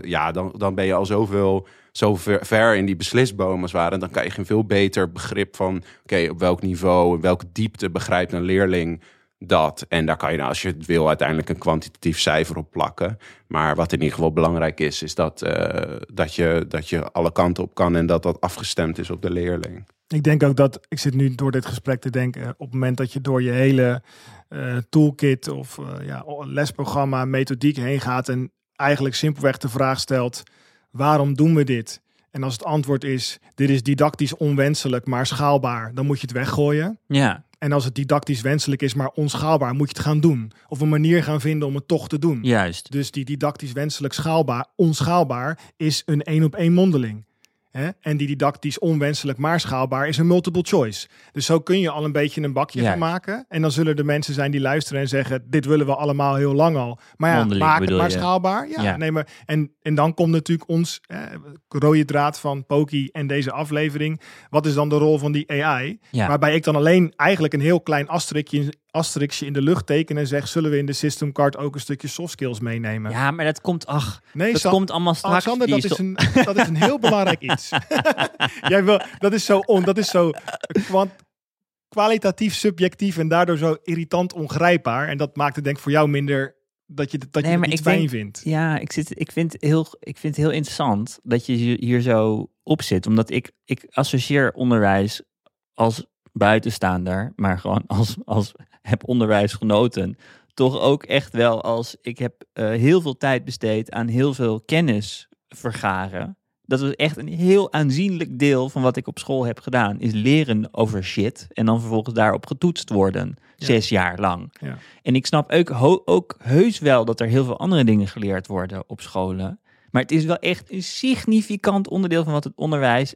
ja, dan, dan ben je al zoveel zo ver, in die beslisboom als het ware. En dan krijg je een veel beter begrip van... oké, op welk niveau, en welke diepte begrijpt een leerling dat. En daar kan je, nou, als je het wil, uiteindelijk een kwantitatief cijfer op plakken. Maar wat in ieder geval belangrijk is, is dat, eh, dat, je, dat je alle kanten op kan... en dat dat afgestemd is op de leerling. Ik denk ook dat, ik zit nu door dit gesprek te denken, op het moment dat je door je hele eh, toolkit of eh, ja, lesprogramma, methodiek heen gaat en eigenlijk simpelweg de vraag stelt, waarom doen we dit? En als het antwoord is, dit is didactisch onwenselijk, maar schaalbaar, dan moet je het weggooien. Ja, En als het didactisch wenselijk is, maar onschaalbaar, moet je het gaan doen. Of een manier gaan vinden om het toch te doen. juist. Dus die didactisch wenselijk schaalbaar, onschaalbaar, is een één op één mondeling. Hè? En die didactisch onwenselijk maar schaalbaar is een multiple choice. Dus zo kun je al een beetje een bakje van maken. En dan zullen er mensen zijn die luisteren en zeggen: Dit willen we allemaal heel lang al. Maar ja, maak het maar je? schaalbaar. Ja, Ja. Nee, maar, en, en dan komt natuurlijk ons eh, rode draad van Poki en deze aflevering. Wat is dan de rol van die AI? Waarbij ik dan alleen eigenlijk een heel klein asterikje, asterixje in de lucht teken en zeg: Zullen we in de system card ook een stukje soft skills meenemen? Ja, maar dat komt, ach, nee, dat komt allemaal straks. Alexander, Die dat is, een, dat is een heel belangrijk iets. Jij wil, dat is zo, on, dat is zo kwant, kwalitatief subjectief en daardoor zo irritant ongrijpbaar. En dat maakt het denk ik voor jou minder dat je, dat je het niet fijn denk- vindt. Ja, ik, zit, ik, vind heel, ik vind het heel interessant dat je hier zo op zit. Omdat ik, ik associeer onderwijs als buitenstaander, maar gewoon als, als heb onderwijs genoten. Toch ook echt wel als ik heb eh, heel veel tijd besteed aan heel veel kennis vergaren. Dat was echt een heel aanzienlijk deel van wat ik op school heb gedaan. Is leren over shit en dan vervolgens daarop getoetst worden. Ja. Zes jaar lang. Ja. En ik snap ook, ook heus wel dat er heel veel andere dingen geleerd worden op scholen. Maar het is wel echt een significant onderdeel van wat het onderwijs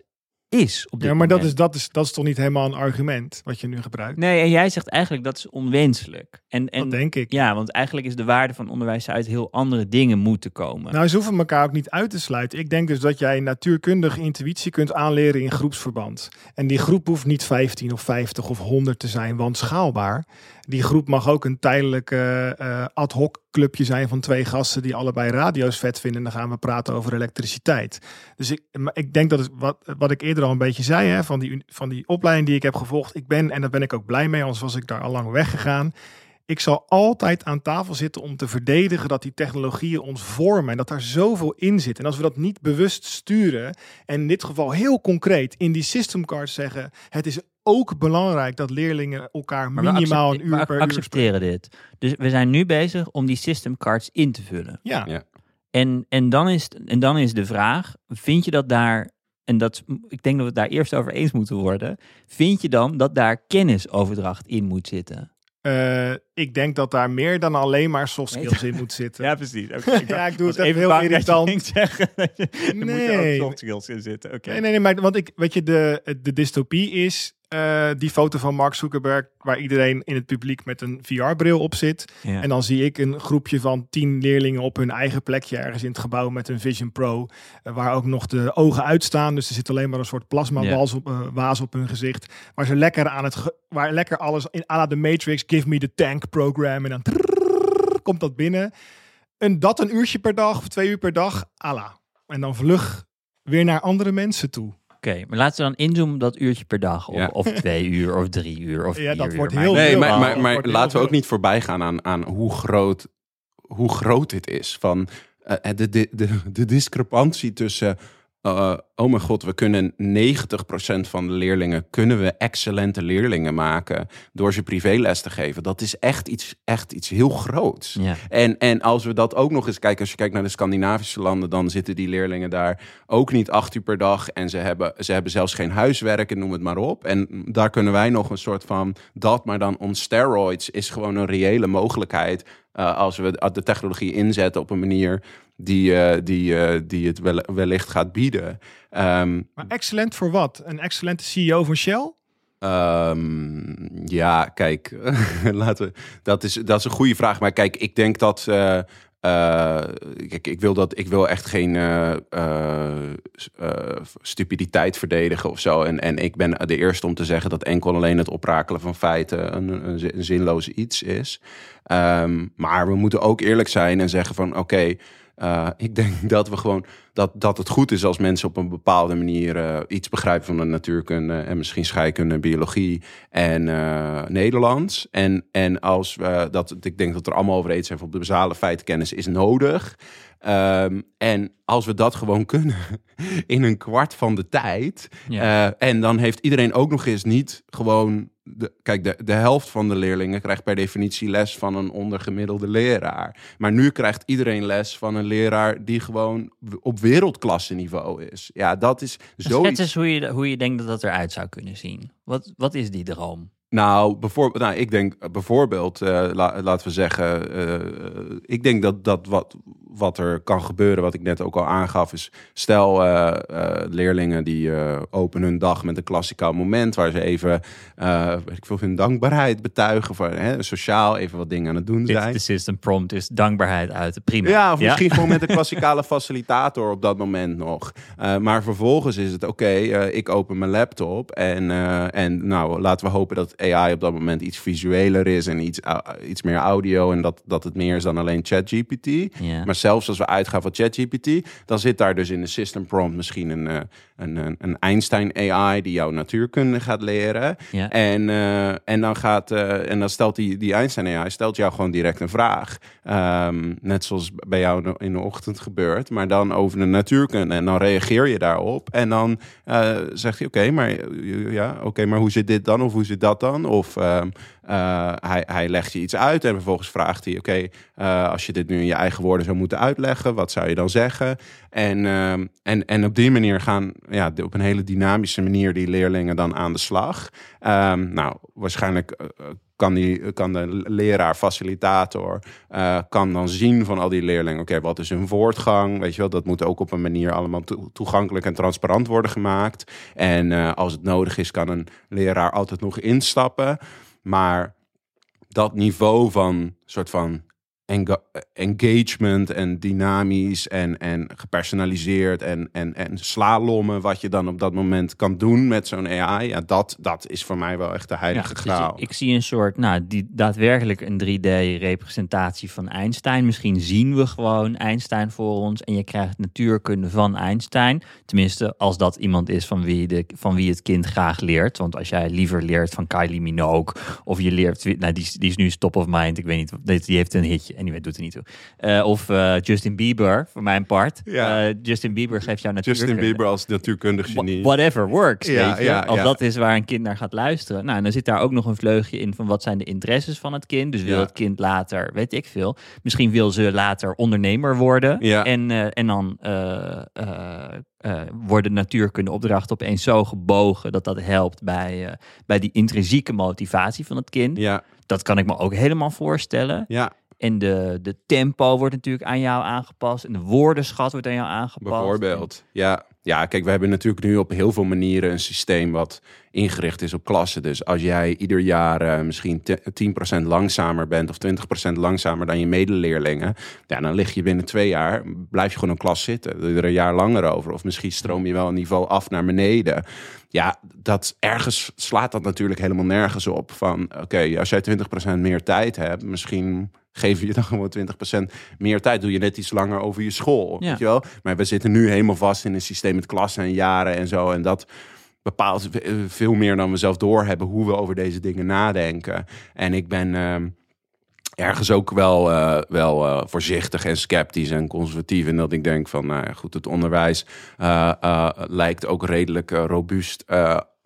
is. Op dit Ja, maar dat is, dat, is, dat is toch niet helemaal een argument wat je nu gebruikt? Nee, en jij zegt eigenlijk dat is onwenselijk. En, en dat denk ik. ja, want eigenlijk is de waarde van onderwijs uit heel andere dingen moeten komen. Nou, ze hoeven elkaar ook niet uit te sluiten. Ik denk dus dat jij natuurkundige intuïtie kunt aanleren in groepsverband. En die groep hoeft niet 15 of 50 of 100 te zijn, want schaalbaar. Die groep mag ook een tijdelijk eh, eh, ad hoc clubje zijn van twee gasten die allebei radio's vet vinden. En dan gaan we praten over elektriciteit. Dus ik, ik denk dat het, wat, wat ik eerder al een beetje zei, hè, van, die, van die opleiding die ik heb gevolgd. Ik ben, en daar ben ik ook blij mee, anders was ik daar al lang weggegaan. Ik zal altijd aan tafel zitten om te verdedigen dat die technologieën ons vormen en dat daar zoveel in zit. En als we dat niet bewust sturen, en in dit geval heel concreet in die systemcards zeggen, het is ook belangrijk dat leerlingen elkaar minimaal een uur per uur accepteren dit. Dus we zijn nu bezig om die system cards in te vullen. Ja. Ja. En, en, dan is, en dan is de vraag, vind je dat daar, en dat, ik denk dat we het daar eerst over eens moeten worden, vind je dan dat daar kennisoverdracht in moet zitten? Eh, ik denk dat daar meer dan alleen maar soft skills in moet zitten. precies. Ja, ik doe het even heel irritant. zeggen, dat je, er moeten ook Nee. soft skills in zitten. Oké. Nee, nee, nee, maar want ik, weet je, de, de dystopie is eh, die foto van Mark Zuckerberg, waar iedereen in het publiek met een VR-bril op zit. Ja. En dan zie ik een groepje van tien leerlingen op hun eigen plekje ergens in het gebouw met een Vision Pro. eh, waar ook nog de ogen uitstaan. Dus er zit alleen maar een soort plasma Ja. op, eh, waas op hun gezicht. Waar ze lekker aan het, waar lekker alles in à la de Matrix, give me the tank program. En dan komt dat binnen. En dat een uurtje per dag of twee uur per dag, à la. En dan vlug weer naar andere mensen toe. Oké, maar laten we dan inzoomen op dat uurtje per dag. Of, Ja. of twee uur, of drie uur, of Ja, dat uur. wordt Maar- heel Nee, veel. maar, maar, maar wordt heel laten we ook veel. niet voorbij gaan aan, aan hoe, groot, hoe groot dit is. Van eh, de, de, de, de discrepantie tussen... eh, oh mijn god, we kunnen 90% van de leerlingen... kunnen we excellente leerlingen maken... door ze privéles te geven. Dat is echt iets, echt iets heel groots. Ja. En, en als we dat ook nog eens kijken, als je kijkt naar de Scandinavische landen, dan zitten die leerlingen daar ook niet acht uur per dag. En ze hebben, ze hebben zelfs geen huiswerk en noem het maar op. En daar kunnen wij nog een soort van dat, maar dan on steroids, is gewoon een reële mogelijkheid. eh, als we de technologie inzetten op een manier die, eh, die, eh, die het wel, wellicht gaat bieden. Ehm, Maar excellent voor wat? Een excellente CEO van Shell? Ehm, ja, kijk, laten we, dat, is, dat is een goede vraag. Maar kijk, ik denk dat. eh, kijk, ik wil, dat, ik wil echt geen eh, stupiditeit verdedigen of zo. En, en ik ben de eerste om te zeggen dat enkel alleen het oprakelen van feiten een, een, zi- een zinloos iets is. Ehm, maar we moeten ook eerlijk zijn en zeggen van oké. Eh, ik denk dat we gewoon dat, dat het goed is als mensen op een bepaalde manier eh, iets begrijpen van de natuurkunde en misschien scheikunde, biologie en eh, Nederlands. En, en als we dat, ik denk dat er allemaal over eens zijn van de basale feitenkennis is nodig. Ehm, en als we dat gewoon kunnen in een kwart van de tijd. Ja. en dan heeft iedereen ook nog eens niet gewoon. De, kijk, de, de helft van de leerlingen krijgt per definitie les van een ondergemiddelde leraar. Maar nu krijgt iedereen les van een leraar die gewoon op wereldklasse niveau is. Ja, dat is Schets zoiets. eens hoe je, hoe je denkt dat dat eruit zou kunnen zien. Wat, wat is die droom? Nou, bijvoorbeeld, nou, ik denk eh, bijvoorbeeld, la- laten we zeggen, eh, ik denk dat, dat wat, wat er kan gebeuren, wat ik net ook al aangaf, is stel leerlingen die openen hun dag met een klassikaal moment waar ze even, weet ik veel, hun dankbaarheid betuigen, voor, hè, sociaal even wat dingen aan het doen Dit, zijn. de system prompt is dankbaarheid uit. Prima. Ja, of misschien gewoon met een klassikale facilitator op dat moment nog. Maar vervolgens is het oké, ik open mijn laptop en, en nou, laten we hopen dat AI op dat moment iets visueler is en iets, iets meer audio en dat, dat het meer is dan alleen ChatGPT. Ja. Maar zelfs als we uitgaan van ChatGPT, dan zit daar dus in de system prompt misschien een, eh, een, een, een Einstein AI die jouw natuurkunde gaat leren. Ja. En, eh, en dan gaat eh, en dan stelt die, die Einstein AI stelt jou gewoon direct een vraag. Ehm, net zoals bij jou in de ochtend gebeurt, maar dan over de natuurkunde. En dan reageer je daarop. En dan eh, zegt hij: Oké, maar, ja, oké, maar hoe zit dit dan? Of hoe zit dat dan? Of ehm, eh, hij, hij legt je iets uit en vervolgens vraagt hij: Oké, eh, als je dit nu in je eigen woorden zou moeten uitleggen, wat zou je dan zeggen? En, ehm, en, en op die manier gaan, ja, op een hele dynamische manier, die leerlingen dan aan de slag. Ehm, nou, waarschijnlijk eh, kan, die, kan de leraar, facilitator, kan dan zien van al die leerlingen, oké, wat is hun voortgang? Weet je wel, dat moet ook op een manier allemaal to- toegankelijk en transparant worden gemaakt. En als het nodig is, kan een leraar altijd nog instappen. Maar dat niveau van soort van engagement en dynamisch en, en gepersonaliseerd en, en, en slalommen wat je dan op dat moment kan doen met zo'n AI, ja, dat, dat is voor mij wel echt de heilige graal. ik, ik zie een soort, nou, die, daadwerkelijk een 3D-representatie van Einstein. Misschien zien we gewoon Einstein voor ons en je krijgt natuurkunde van Einstein. Tenminste, als dat iemand is van wie, de, van wie het kind graag leert. Want als jij liever leert van Kylie Minogue of je leert, nou, die, is- die is nu top of mind, ik weet niet, die heeft een hitje, anyway, doet er niet toe. Eh, of eh, Justin Bieber, voor mijn part. Ja. Eh, Justin Bieber geeft jou natuurkunde. Justin Bieber als natuurkundig genie. Whatever works, Ja, weet je. ja, Als dat is waar een kind naar gaat luisteren. Nou, en dan zit daar ook nog een vleugje in van wat zijn de interesses van het kind. Dus wil het kind later, weet ik veel. Misschien wil ze later ondernemer worden. Ja. En, en dan eh, worden natuurkunde opdrachten opeens zo gebogen dat dat helpt bij, bij die intrinsieke motivatie van het kind. Ja, Dat kan ik me ook helemaal voorstellen. ja, En de, de tempo wordt natuurlijk aan jou aangepast. En de woordenschat wordt aan jou aangepast. bijvoorbeeld. Ja. ja, kijk, we hebben natuurlijk nu op heel veel manieren een systeem wat ingericht is op klassen. Dus als jij ieder jaar eh, misschien te- 10% langzamer bent of 20% langzamer dan je medeleerlingen, ja, dan lig je binnen twee jaar, blijf je gewoon een klas zitten. Er een jaar langer over. Of misschien stroom je wel een niveau af naar beneden. Ja, dat ergens slaat dat natuurlijk helemaal nergens op. Van oké, als jij 20% meer tijd hebt, misschien geef je dan gewoon 20% meer tijd. Doe je net iets langer over je school. Ja. Weet je wel? Maar we zitten nu helemaal vast in een systeem met klassen en jaren en zo. En dat bepaalt ve- veel meer dan we zelf doorhebben hoe we over deze dingen nadenken. En ik ben ehm, ergens ook wel, eh, wel eh, voorzichtig en sceptisch en conservatief. En dat ik denk van, nou goed, het onderwijs eh, eh, lijkt ook redelijk eh, robuust.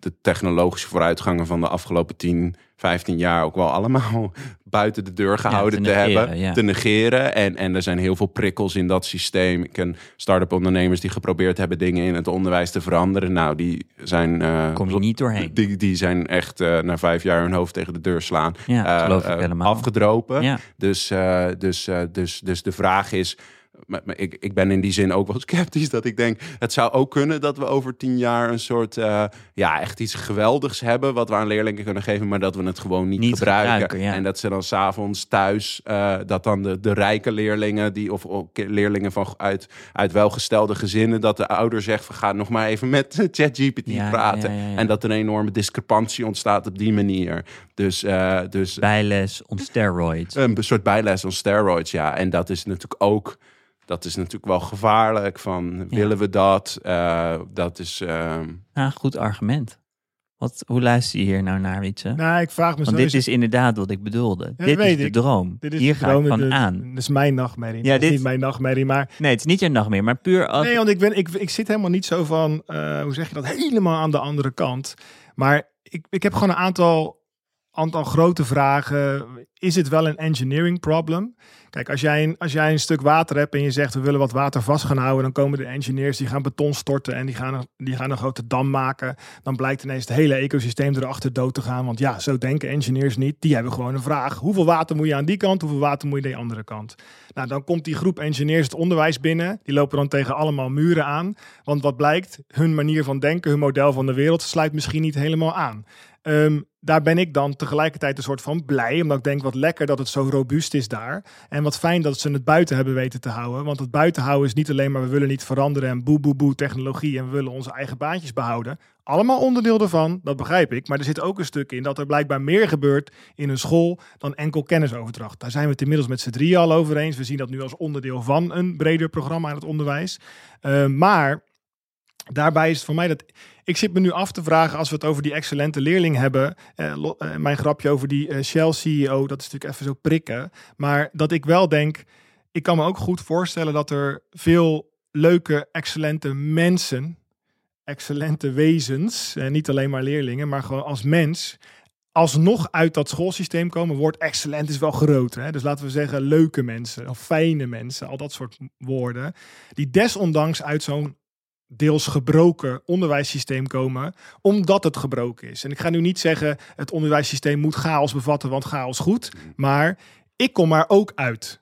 De technologische vooruitgangen van de afgelopen 10, 15 jaar ook wel allemaal buiten de deur gehouden te te, negeren, hebben. ja. Te negeren. En, en er zijn heel veel prikkels in dat systeem. Ik ken start-up ondernemers die geprobeerd hebben dingen in het onderwijs te veranderen. Nou, die zijn... eh, Kom je niet doorheen. die, die zijn echt eh, na vijf jaar hun hoofd tegen de deur slaan. Ja, eh, geloof ik helemaal. Afgedropen. Dus, dus, dus, dus de vraag is. Maar, maar ik, ik ben in die zin ook wel sceptisch dat ik denk, het zou ook kunnen dat we over tien jaar een soort, eh, ja, echt iets geweldigs hebben wat we aan leerlingen kunnen geven, maar dat we het gewoon niet, Niet gebruiken. gebruiken, ja. En dat ze dan s'avonds thuis, eh, dat dan de, de rijke leerlingen, die, of, of leerlingen van, uit, uit welgestelde gezinnen, dat de ouder zegt, we gaan nog maar even met ChatGPT Ja, praten. ja. En dat er een enorme discrepantie ontstaat op die manier. Dus, eh, dus Bijles on steroids. een soort bijles on steroids, ja. En dat is natuurlijk ook... dat is natuurlijk wel gevaarlijk. Van, willen we dat? Eh, dat is... ehm, Ja, goed argument. Wat, hoe luister je hier nou naar, Wietse? Nou, ik vraag me Want zo... dit is inderdaad wat ik bedoelde. Ja, dit weet is de ik. droom. dit is hier de ga droom, ik van dit- aan. Dit is mijn nachtmerrie. Ja, Ja, dit is niet mijn nachtmerrie, maar... Nee, het is niet je nachtmerrie, maar puur als... Nee, want ik, ben, ik, ik zit helemaal niet zo van, eh, hoe zeg je dat, helemaal aan de andere kant. Maar ik, ik heb gewoon een aantal, aantal grote vragen. Is het wel een engineering problem? Kijk, als jij, een, als jij een stuk water hebt en je zegt we willen wat water vast gaan houden, dan komen de engineers die gaan beton storten en die gaan, die gaan een grote dam maken. Dan blijkt ineens het hele ecosysteem erachter dood te gaan. Want ja, zo denken engineers niet. Die hebben gewoon een vraag. Hoeveel water moet je aan die kant, hoeveel water moet je aan de andere kant? Nou, dan komt die groep engineers het onderwijs binnen. Die lopen dan tegen allemaal muren aan. Want wat blijkt, hun manier van denken, hun model van de wereld sluit misschien niet helemaal aan. Ehm, daar ben ik dan tegelijkertijd een soort van blij. Omdat ik denk, wat lekker dat het zo robuust is daar. En wat fijn dat ze het buiten hebben weten te houden. Want het buiten houden is niet alleen maar we willen niet veranderen en boe boe boe technologie. En we willen onze eigen baantjes behouden. Allemaal onderdeel ervan, dat begrijp ik. Maar er zit ook een stuk in dat er blijkbaar meer gebeurt in een school dan enkel kennisoverdracht. Daar zijn we het inmiddels met z'n drieën al over eens. We zien dat nu als onderdeel van een breder programma in het onderwijs. Eh, maar daarbij is het voor mij dat ik zit me nu af te vragen als we het over die excellente leerling hebben. eh, eh, mijn grapje over die eh, Shell CEO, dat is natuurlijk even zo prikken. Maar dat ik wel denk, ik kan me ook goed voorstellen dat er veel leuke, excellente mensen, excellente wezens, eh, niet alleen maar leerlingen, maar gewoon als mens, alsnog uit dat schoolsysteem komen. Woord excellent is wel groot. Hè? Dus laten we zeggen leuke mensen of fijne mensen, al dat soort woorden. Die desondanks uit zo'n deels gebroken onderwijssysteem komen, omdat het gebroken is. En ik ga nu niet zeggen, het onderwijssysteem moet chaos bevatten, want chaos goed. Maar ik kom er ook uit.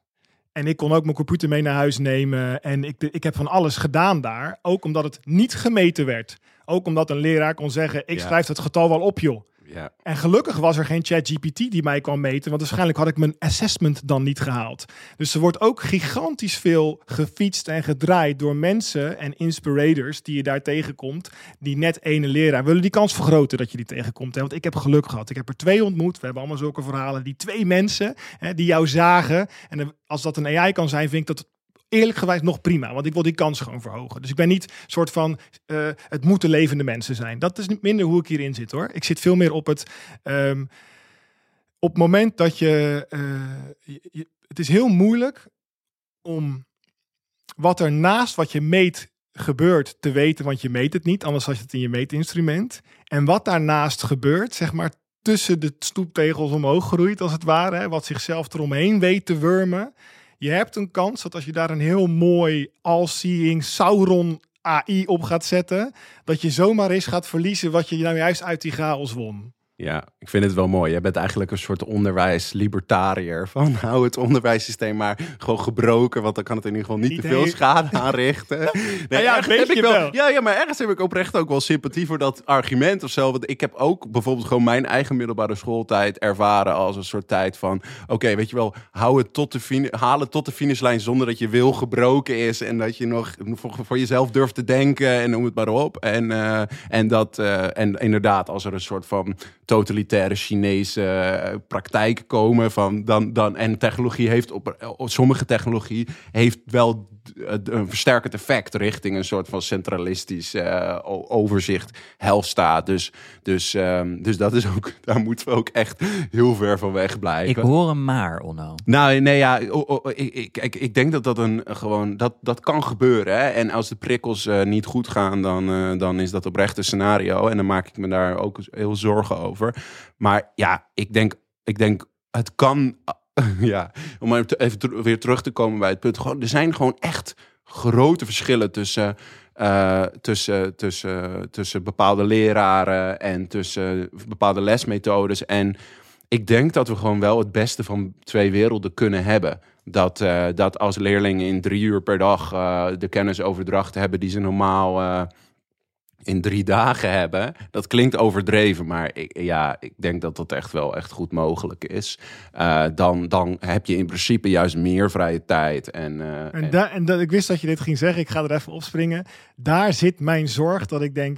En ik kon ook mijn computer mee naar huis nemen. En ik, ik heb van alles gedaan daar. Ook omdat het niet gemeten werd. Ook omdat een leraar kon zeggen, ik Ja. schrijf het getal wel op joh. Ja. En gelukkig was er geen ChatGPT die mij kwam meten, want waarschijnlijk had ik mijn assessment dan niet gehaald. Dus er wordt ook gigantisch veel gefietst en gedraaid door mensen en inspirators die je daar tegenkomt, die net ene leraar. Willen die kans vergroten dat je die tegenkomt. Hè? Want ik heb geluk gehad. Ik heb er twee ontmoet. We hebben allemaal zulke verhalen. Die twee mensen hè, die jou zagen. En als dat een AI kan zijn, vind ik dat eerlijk gewijs nog prima. Want ik wil die kans gewoon verhogen. Dus ik ben niet soort van eh, het moeten levende mensen zijn. Dat is minder hoe ik hierin zit hoor. Ik zit veel meer op het. ehm, op het moment dat je, eh, je- je- Het is heel moeilijk om wat er naast wat je meet gebeurt te weten, want je meet het niet, anders had je het in je meetinstrument. En wat daarnaast gebeurt, zeg maar tussen de stoeptegels omhoog groeit, als het ware, wat zichzelf eromheen weet te wurmen. Je hebt een kans dat als je daar een heel mooi all-seeing Sauron AI op gaat zetten, dat je zomaar eens gaat verliezen wat je nou juist uit die chaos won. Ja, ik vind het wel mooi. Je bent eigenlijk een soort onderwijs-libertariër. Van hou het onderwijssysteem maar gewoon gebroken. Want dan kan het in ieder geval niet, Niet te veel schade aanrichten. Nee, ja, ergens weet heb ik wel, wel. Ja, ja, maar ergens heb ik oprecht ook wel sympathie voor dat argument of zo. Want ik heb ook bijvoorbeeld gewoon mijn eigen middelbare schooltijd ervaren als een soort tijd van... Oké, weet je wel, hou het tot de het tot de finishlijn zonder dat je wil gebroken is. En dat je nog voor, voor jezelf durft te denken en noem het maar op. En, eh, en, dat, eh, en inderdaad, als er een soort van totalitaire Chinese eh, praktijken komen van dan, dan en technologie heeft op, op sommige technologie heeft wel d- een versterkend effect richting een soort van centralistisch eh, overzicht healthstaat dus dus ehm, dus dat is ook daar moeten we ook echt heel ver van weg Ik blijven hoor hem maar, Onno. nou, nee, ja, ik, ik, ik, ik denk dat dat een gewoon dat dat kan gebeuren. Hè? En als de prikkels eh, niet goed gaan, dan, eh, dan is dat oprecht een scenario. En dan maak ik me daar ook heel zorgen over. Maar ja, ik denk, ik denk het kan. ja, om even weer terug te komen bij het punt. Gewoon, er zijn gewoon echt grote verschillen tussen. eh, tussen, tussen, tussen bepaalde leraren en tussen bepaalde lesmethodes. En ik denk dat we gewoon wel het beste van twee werelden kunnen hebben. Dat, eh, dat als leerlingen in drie uur per dag eh, de kennis overdracht hebben die ze normaal in drie dagen hebben. Dat klinkt overdreven, maar ik, ja, ik denk dat dat echt wel echt goed mogelijk is. Eh, dan, dan heb je in principe juist meer vrije tijd. En, eh, En, en- dat, ik wist dat je dit ging zeggen. Ik ga er even opspringen. Daar zit mijn zorg dat ik denk.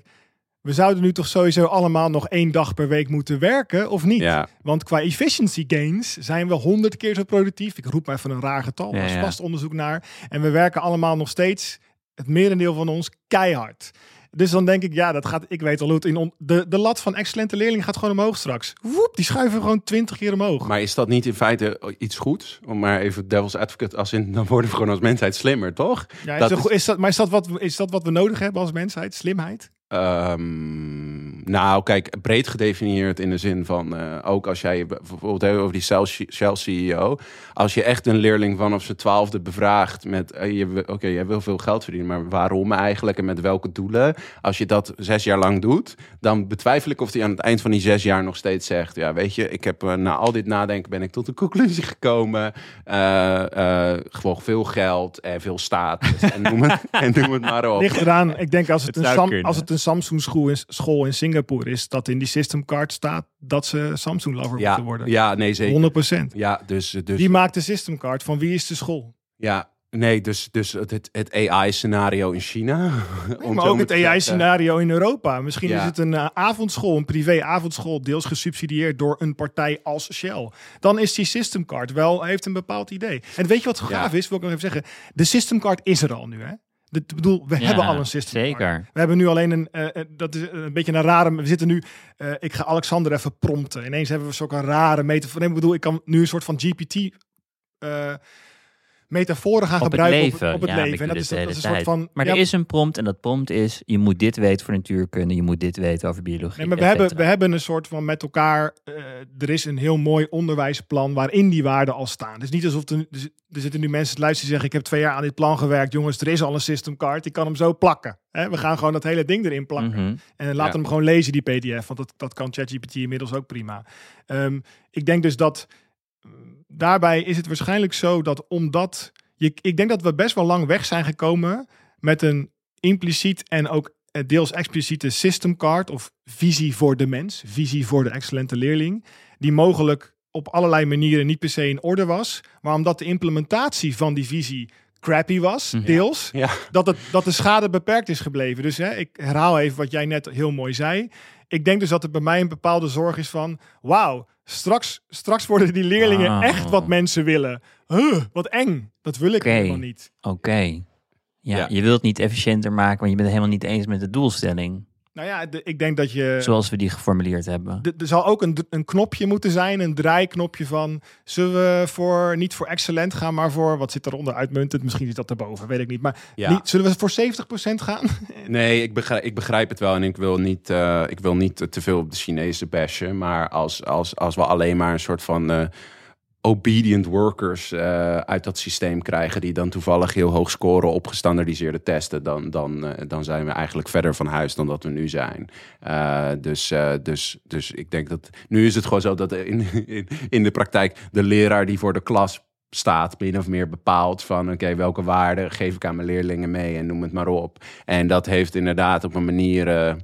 we zouden nu toch sowieso allemaal nog één dag per week moeten werken, of niet? Ja. Want qua efficiency gains zijn we honderd keer zo productief. Ik roep maar even een raar getal, Ja, ja. vast onderzoek naar. En we werken allemaal nog steeds, het merendeel van ons, keihard. Dus dan denk ik, ja, dat gaat, ik weet al hoe het in on- de, de lat van excellente leerlingen gaat gewoon omhoog straks. Woep, die schuiven gewoon twintig keer omhoog. Maar is dat niet in feite iets goeds? Om maar even devil's advocate als in, dan worden we gewoon als mensheid slimmer, toch? ja, is dat is- is dat, maar is dat, wat, is dat wat we nodig hebben als mensheid? Slimheid? Ehm, nou, kijk, breed gedefinieerd in de zin van, eh, ook als jij bijvoorbeeld hebt over die Shell- Shell CEO, als je echt een leerling vanaf zijn twaalfde bevraagt met, eh, je wil- oké, jij wil veel geld verdienen, maar waarom eigenlijk en met welke doelen? Als je dat zes jaar lang doet, dan betwijfel ik of hij aan het eind van die zes jaar nog steeds zegt, ja, weet je, ik heb eh, na al dit nadenken ben ik tot een conclusie gekomen, Eh, eh, gewoon veel geld en veel status en noem het, en noem het maar op. Ligt eraan, ik denk als het, Het een, Sam- als het een Samsung school in, school in Singapore is, dat in die system card staat dat ze Samsung lover Ja, moeten worden. ja, nee, zeker. 100%. Ja, dus, dus Wie maakt de system card? Van wie is de school? Ja, nee, dus, dus het, het, AI-scenario in China. maar ook het. AI-scenario in Europa. Misschien Ja. is het een eh, avondschool, een privé-avondschool, deels gesubsidieerd door een partij als Shell. Dan is die system card wel, heeft een bepaald idee. En weet je wat gaaf Ja. is? Wil ik nog even zeggen. De system card is er al nu, hè? Ik bedoel, we Ja, hebben al een system. Zeker. We hebben nu alleen een, eh, eh, dat is een beetje een rare, we zitten nu, eh, ik ga Alexander even prompten. Ineens hebben we zo'n rare metafoor. Nee, ik bedoel, ik kan nu een soort van GPT eh metaforen gaan Op het gebruiken leven. op, op het ja, leven. En dat is, dat is een soort van... Maar ja, er is een prompt en dat prompt is, je moet dit weten voor natuurkunde, je moet dit weten over biologie. Nee, maar we hebben, we hebben een soort van met elkaar. eh, er is een heel mooi onderwijsplan waarin die waarden al staan. Het is niet alsof er, er zit- zitten nu mensen te luisteren die zeggen: Ik heb twee jaar aan dit plan gewerkt. Jongens, er is al een system card. Ik kan hem zo plakken. We gaan gewoon dat hele ding erin plakken. Mhm. En laat Ja. hem gewoon lezen, die PDF. Want dat, dat kan ChatGPT inmiddels ook prima. Ehm, ik denk dus dat. Daarbij is het waarschijnlijk zo dat omdat. Je, ik denk dat we best wel lang weg zijn gekomen met een impliciet en ook eh, deels expliciete system card of visie voor de mens, visie voor de excellente leerling, die mogelijk op allerlei manieren niet per se in orde was, maar omdat de implementatie van die visie crappy was, Mhm. deels, Ja. dat, het, dat de schade beperkt is gebleven. Dus hè, ik herhaal even wat jij net heel mooi zei. Ik denk dus dat er bij mij een bepaalde zorg is van, wauw, straks, straks worden die leerlingen Ah. echt wat mensen willen. Huh, wat eng. Dat wil ik helemaal niet. Oké. Ja, Ja. je wilt het niet efficiënter maken, want je bent het helemaal niet eens met de doelstelling. Nou ja, de- ik denk dat je... Zoals we die geformuleerd hebben. Er zal ook een, een knopje moeten zijn, een draaiknopje van... Zullen we voor, niet voor excellent gaan, maar voor... Wat zit eronder? Uitmuntend, misschien is dat erboven, weet ik niet. Maar Ja. niet, zullen we voor 70% gaan? Nee, ik begrijp, ik begrijp het wel en ik wil niet, eh, ik wil niet te veel op de Chinezen bashen. Maar als, als, als we alleen maar een soort van eh, obedient workers eh, uit dat systeem krijgen... die dan toevallig heel hoog scoren op gestandardiseerde testen... dan, dan, eh, dan zijn we eigenlijk verder van huis dan dat we nu zijn. Eh, dus, dus, dus ik denk dat... Nu is het gewoon zo dat in, in, in de praktijk de leraar die voor de klas staat, min of meer bepaalt van oké, welke waarden geef ik aan mijn leerlingen mee en noem het maar op. En dat heeft inderdaad op een manier, eh,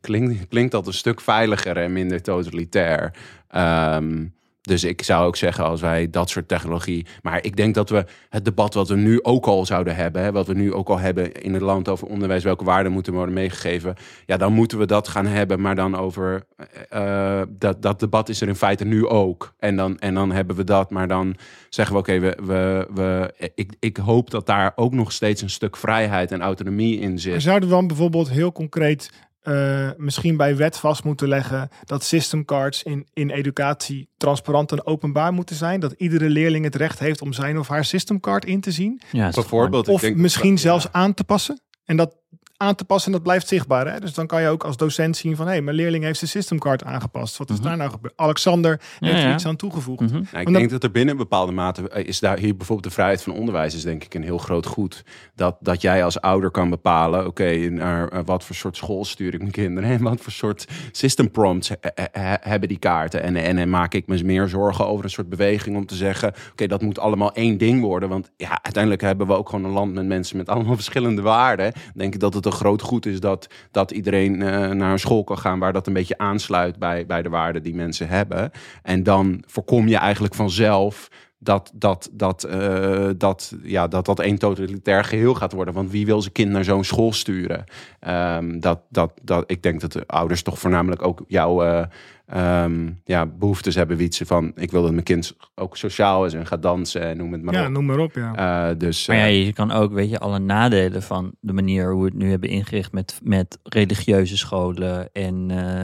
klinkt, klinkt dat een stuk veiliger en minder totalitair. Ehm, dus ik zou ook zeggen, als wij dat soort technologie. Maar ik denk dat we het debat wat we nu ook al zouden hebben, hè, wat we nu ook al hebben in het land over onderwijs, welke waarden moeten worden meegegeven. Ja, dan moeten we dat gaan hebben, maar dan over. eh, dat, dat debat is er in feite nu ook. En dan, en dan hebben we dat, maar dan zeggen we: oké, we, we, we, ik, ik hoop dat daar ook nog steeds een stuk vrijheid en autonomie in We zit. zouden dan bijvoorbeeld heel concreet eh, misschien bij wet vast moeten leggen dat system cards in, in educatie transparant en openbaar moeten zijn. Dat iedere leerling het recht heeft om zijn of haar system card in te zien. Ja, Bijvoorbeeld, ik Of denk- misschien ja. zelfs aan te passen. En dat aan te passen en dat blijft zichtbaar. Hè? Dus dan kan je ook als docent zien van... hé, hey, mijn leerling heeft zijn system card aangepast. Wat is Mhm. daar nou gebeurd? Alexander Ja, heeft er ja. iets aan toegevoegd. Mhm. Nou, ik denk dat er binnen bepaalde mate eh, is daar hier bijvoorbeeld de vrijheid van onderwijs is denk ik een heel groot goed. Dat, dat jij als ouder kan bepalen, oké, naar eh, wat voor soort school stuur ik mijn kinderen en wat voor soort system prompts eh, hebben die kaarten. En, en, en maak ik me meer zorgen over een soort beweging om te zeggen, oké, dat moet allemaal één ding worden. Want ja, uiteindelijk hebben we ook gewoon een land met mensen met allemaal verschillende waarden. Denk ik dat het een groot goed is dat, dat iedereen eh, naar een school kan gaan waar dat een beetje aansluit bij, bij de waarden die mensen hebben. En dan voorkom je eigenlijk vanzelf dat dat, dat, eh, dat, ja, dat dat één totalitair geheel gaat worden. Want wie wil zijn kind naar zo'n school sturen? Ehm, dat, dat, dat, ik denk dat de ouders toch voornamelijk ook jouw eh, ehm, ja, behoeftes hebben. Wietsen van, ik wil dat mijn kind ook sociaal is en gaat dansen en noem het maar ja, op. noem maar op. Ja. Eh, dus, Maar ja, eh, je kan ook, weet je, alle nadelen van de manier hoe we het nu hebben ingericht met, met religieuze scholen en eh,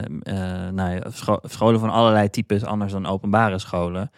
eh, nou ja, scho- scholen van allerlei types anders dan openbare scholen.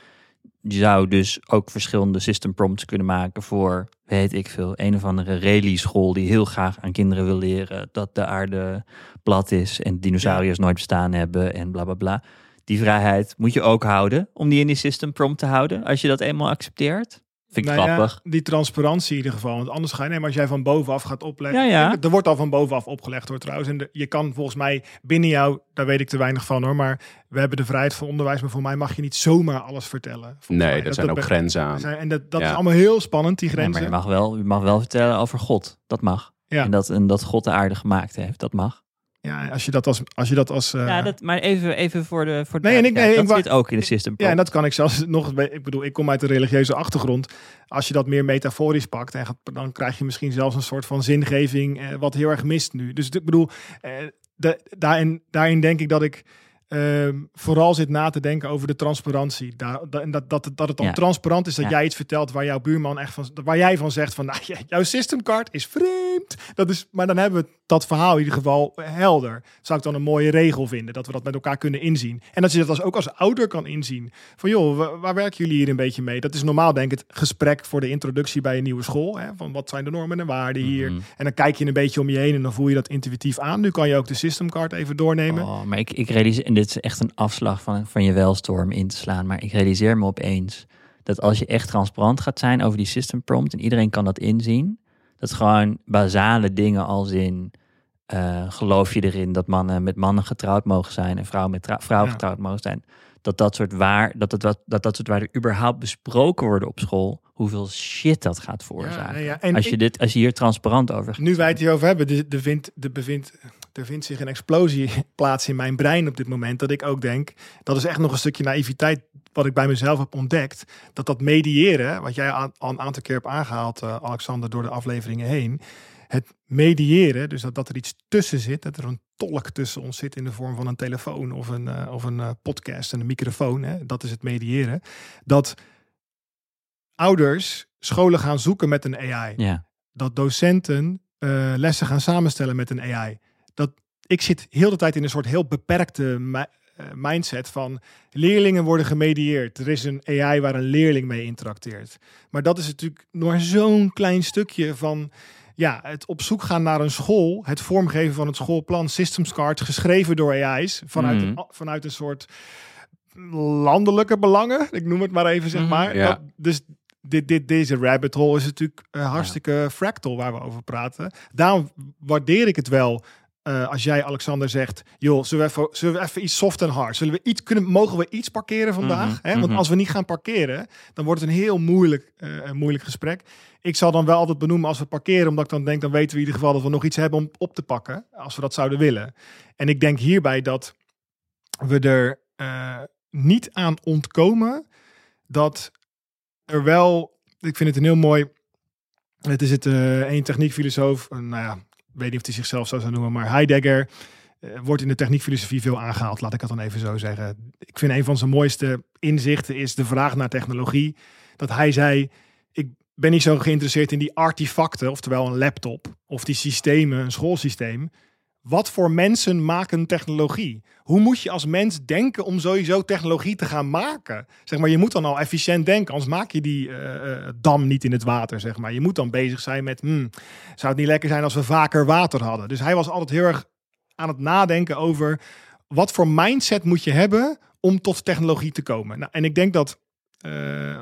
Je zou dus ook verschillende system prompts kunnen maken voor, weet ik veel, een of andere rally-school die heel graag aan kinderen wil leren dat de aarde plat is en dinosauriërs nooit bestaan hebben en bla bla bla. Die vrijheid moet je ook houden om die in die system prompt te houden als je dat eenmaal accepteert. Vind ik Nou ja, grappig. die transparantie in ieder geval. Want anders ga je, nee, maar als jij van bovenaf gaat opleggen. Ja, ja. Er wordt al van bovenaf opgelegd hoor trouwens. En de- je kan volgens mij binnen jou, daar weet ik te weinig van hoor. Maar we hebben de vrijheid van onderwijs. Maar voor mij mag je niet zomaar alles vertellen. nee, mij. er zijn ook be- grenzen aan. zijn- En dat, dat Ja. is allemaal heel spannend, die Nee, maar grenzen. je mag, wel, je mag wel vertellen over God. Dat mag. Ja. En, dat, en dat God de aarde gemaakt heeft. Dat mag. Ja, als je dat als, als, je dat als eh, ja, dat, maar even, even voor de voor de Nee, en ik- nee, dat ik zit ook in de system. Ja, en dat kan ik zelfs nog. Ik bedoel, ik kom uit een religieuze achtergrond. Als je dat meer metaforisch pakt, en gaat, dan krijg je misschien zelfs een soort van zingeving, eh, wat heel erg mist nu. Dus ik bedoel, eh, de, daarin, daarin denk ik dat ik ehm, vooral zit na te denken over de transparantie. Daar, dat, en dat, dat, dat het dan Ja. transparant is dat Ja. jij iets vertelt waar jouw buurman echt van, waar jij van zegt van, nou, jouw systemcard is vreemd. Dat is, maar dan hebben we dat verhaal in ieder geval helder. Zou ik dan een mooie regel vinden, dat we dat met elkaar kunnen inzien. En dat je dat als, ook als ouder kan inzien. Van joh, wa- waar werken jullie hier een beetje mee? Dat is normaal denk ik het gesprek voor de introductie bij een nieuwe school. Hè? Van wat zijn de normen en waarden hier? Mhm. En dan kijk je een beetje om je heen en dan voel je dat intuïtief aan. Nu kan je ook de systemcard even doornemen. Oh, maar ik, ik realiseer, dit is echt een afslag van, van je welstorm in te slaan. Maar ik realiseer me opeens dat als je echt transparant gaat zijn over die system prompt en iedereen kan dat inzien, dat gewoon basale dingen als in eh, geloof je erin dat mannen met mannen getrouwd mogen zijn en vrouwen met vrouwen Ja. getrouwd mogen zijn. Dat dat soort waar, dat, het, wat- dat dat soort waarden überhaupt besproken worden op school, hoeveel shit dat gaat veroorzaken. ja, en als, je ik- dit, als je hier transparant over gaat Nu wij het hierover hebben, er, er, vindt, er, bevindt, er vindt zich een explosie plaats in mijn brein op dit moment. Dat ik ook denk, dat is echt nog een stukje naïviteit wat ik bij mezelf heb ontdekt. Dat dat mediëren, wat jij al een aantal keer hebt aangehaald, eh, Alexander, door de afleveringen heen. Het mediëren, dus dat, dat er iets tussen zit, dat er een tolk tussen ons zit in de vorm van een telefoon of een, eh, of een eh, podcast en een microfoon. Hè, dat is het mediëren. Dat ouders scholen gaan zoeken met een AI Ja, dat docenten lessen gaan samenstellen met een AI. Dat, ik zit heel de tijd in een soort heel beperkte eh, mindset van leerlingen worden gemedieerd. Er is een AI waar een leerling mee interacteert. Maar dat is natuurlijk nog zo'n klein stukje van ja, het op zoek gaan naar een school, het vormgeven van het schoolplan, systems cards geschreven door AI's vanuit, Mhm. een, vanuit een soort landelijke belangen. Ik noem het maar even, zeg Mhm. maar. Ja. Dat- dus dit, dit, deze rabbit hole is natuurlijk eh, hartstikke fractal waar we over praten. Daarom waardeer ik het wel eh, als jij, Alexander, zegt... joh, zullen we, even, zullen we even iets soft en hard? Zullen we iets, kunnen, mogen we iets parkeren vandaag? Mhm, Hè? Want mhm. als we niet gaan parkeren, dan wordt het een heel moeilijk, eh, moeilijk gesprek. Ik zal dan wel altijd benoemen als we parkeren... omdat ik dan denk, dan weten we in ieder geval dat we nog iets hebben om op te pakken... als we dat zouden willen. En ik denk hierbij dat we er eh, niet aan ontkomen... dat er wel... Ik vind het een heel mooi... Het is het eh een techniekfilosoof, nou ja, weet niet of hij zichzelf zo zou noemen, maar Heidegger eh, wordt in de techniekfilosofie veel aangehaald, laat ik het dan even zo zeggen. Ik vind een van zijn mooiste inzichten is de vraag naar technologie. Dat hij zei, ik ben niet zo geïnteresseerd in die artefacten, oftewel een laptop, of die systemen, een schoolsysteem. Wat voor mensen maken technologie? Hoe moet je als mens denken om sowieso technologie te gaan maken? Zeg maar, je moet dan al efficiënt denken, anders maak je die eh, eh, dam niet in het water. Zeg maar. Je moet dan bezig zijn met, hmm, zou het niet lekker zijn als we vaker water hadden? Dus hij was altijd heel erg aan het nadenken over wat voor mindset moet je hebben om tot technologie te komen. Nou, en ik denk dat eh,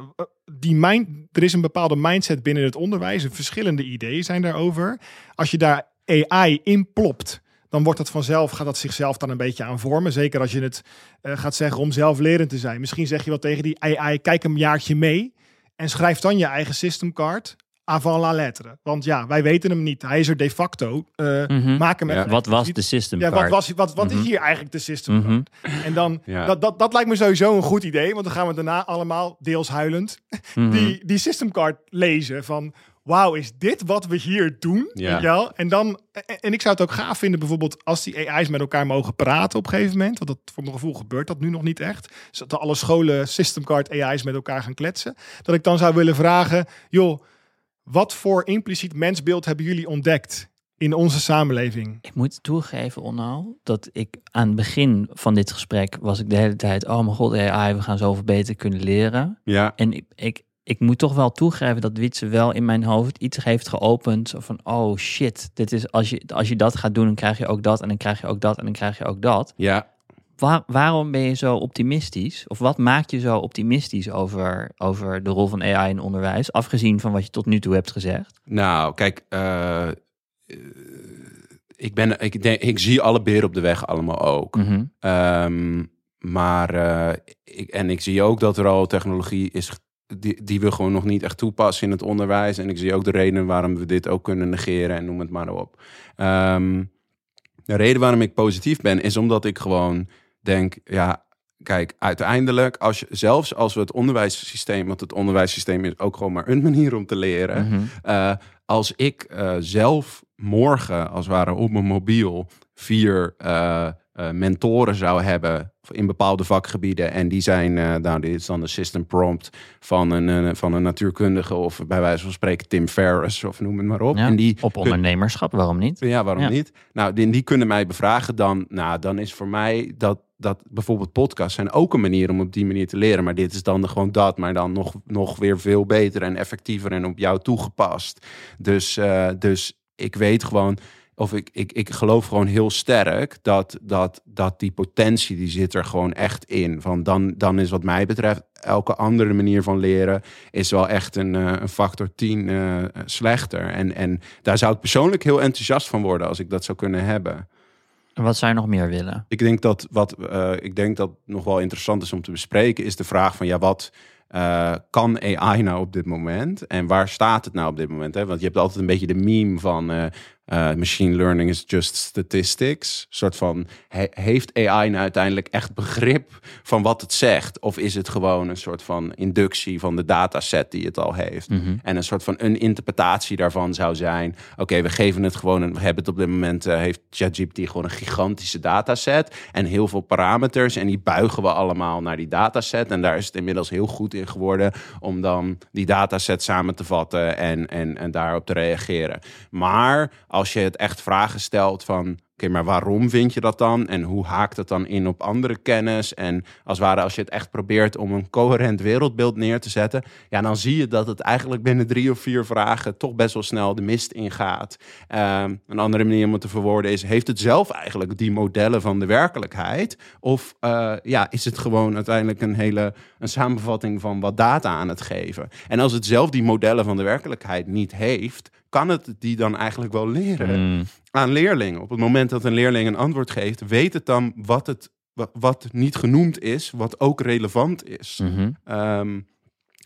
die mind, er is een bepaalde mindset binnen het onderwijs, en verschillende ideeën zijn daarover. Als je daar AI in plopt, dan wordt dat vanzelf, gaat dat zichzelf dan een beetje aan vormen. Zeker als je het eh, gaat zeggen om zelflerend te zijn. Misschien zeg je wel tegen die AI, kijk een jaartje mee en schrijf dan je eigen systemcard avant la lettre. Want ja, wij weten hem niet. Hij is er de facto. Uh, Mhm. Maak hem Ja. Wat was expliciet. de system Ja, wat, was, wat, wat Mhm. is hier eigenlijk de system Mhm. En dan, Ja. dat, dat, dat lijkt me sowieso een goed idee. Want dan gaan we daarna allemaal, deels huilend, Mhm. die, die system card lezen. Van, wauw, is dit wat we hier doen? Ja. Weet je wel? En, dan, en, en ik zou het ook gaaf vinden, bijvoorbeeld, als die AI's met elkaar mogen praten op een gegeven moment. Want dat, voor mijn gevoel gebeurt dat nu nog niet echt. Dus dat alle scholen system card AI's met elkaar gaan kletsen. Dat ik dan zou willen vragen, joh, wat voor impliciet mensbeeld hebben jullie ontdekt in onze samenleving? Ik moet toegeven, Onno, dat ik aan het begin van dit gesprek was ik de hele tijd, oh mijn god, AI, we gaan zoveel beter kunnen leren. Ja, En ik, ik, ik moet toch wel toegeven dat Witse wel in mijn hoofd iets heeft geopend. Van, oh shit, dit is, als, je, als je dat gaat doen, dan krijg je ook dat en dan krijg je ook dat en dan krijg je ook dat. ja. Waar, waarom ben je zo optimistisch? Of wat maakt je zo optimistisch over, over de rol van AI in onderwijs? Afgezien van wat je tot nu toe hebt gezegd. Nou, kijk, eh, ik, ben, ik, denk, ik zie alle beren op de weg allemaal ook. Mhm. Ehm, maar, eh, ik, en ik zie ook dat er al technologie is die, die we gewoon nog niet echt toepassen in het onderwijs. En ik zie ook de reden waarom we dit ook kunnen negeren en noem het maar op. Ehm, de reden waarom ik positief ben, is omdat ik gewoon denk, ja, kijk, uiteindelijk, als je, zelfs als we het onderwijssysteem, want het onderwijssysteem is ook gewoon maar een manier om te leren. Mhm. Uh, als ik uh, zelf morgen, als het ware op mijn mobiel, vier uh, mentoren zou hebben in bepaalde vakgebieden. En die zijn, nou, dit is dan de system prompt van een, van een natuurkundige of bij wijze van spreken Tim Ferriss of noem het maar op. Ja, en die, op ondernemerschap, waarom niet? Ja, waarom Ja. niet? Nou, die, die kunnen mij bevragen dan. Nou, dan is voor mij dat, dat bijvoorbeeld podcasts zijn ook een manier om op die manier te leren. Maar dit is dan gewoon dat, maar dan nog, nog weer veel beter en effectiever en op jou toegepast. Dus, uh, dus ik weet gewoon, of ik, ik, ik geloof gewoon heel sterk dat, dat, dat die potentie, die zit er gewoon echt in. Van dan, dan is wat mij betreft elke andere manier van leren is wel echt een, uh, een factor 10 uh, slechter. En, en daar zou ik persoonlijk heel enthousiast van worden als ik dat zou kunnen hebben. En wat zou je nog meer willen? Ik denk dat wat uh, ik denk dat nog wel interessant is om te bespreken, is de vraag van ja, wat uh, kan AI nou op dit moment? En waar staat het nou op dit moment? Hè? Want je hebt altijd een beetje de meme van uh, uh, machine learning is just statistics. Een soort van, he, heeft AI nou uiteindelijk echt begrip van wat het zegt? Of is het gewoon een soort van inductie van de dataset die het al heeft? Mm -hmm. En een soort van een interpretatie daarvan zou zijn, oké, okay, we geven het gewoon, een, we hebben het op dit moment, uh, heeft ChatGPT gewoon een gigantische dataset en heel veel parameters en die buigen we allemaal naar die dataset. En daar is het inmiddels heel goed in geworden om dan die dataset samen te vatten en, en, en daarop te reageren. Maar als je het echt vragen stelt van, oké, maar waarom vind je dat dan? En hoe haakt het dan in op andere kennis? En als het ware, als je het echt probeert om een coherent wereldbeeld neer te zetten, ja, dan zie je dat het eigenlijk binnen drie of vier vragen toch best wel snel de mist ingaat. Um, een andere manier om het te verwoorden is, heeft het zelf eigenlijk die modellen van de werkelijkheid? Of uh, ja, is het gewoon uiteindelijk een hele een samenvatting van wat data aan het geven? En als het zelf die modellen van de werkelijkheid niet heeft, kan het die dan eigenlijk wel leren Mm. aan leerlingen? Op het moment dat een leerling een antwoord geeft, weet het dan wat het wat niet genoemd is, wat ook relevant is. Mm -hmm. um,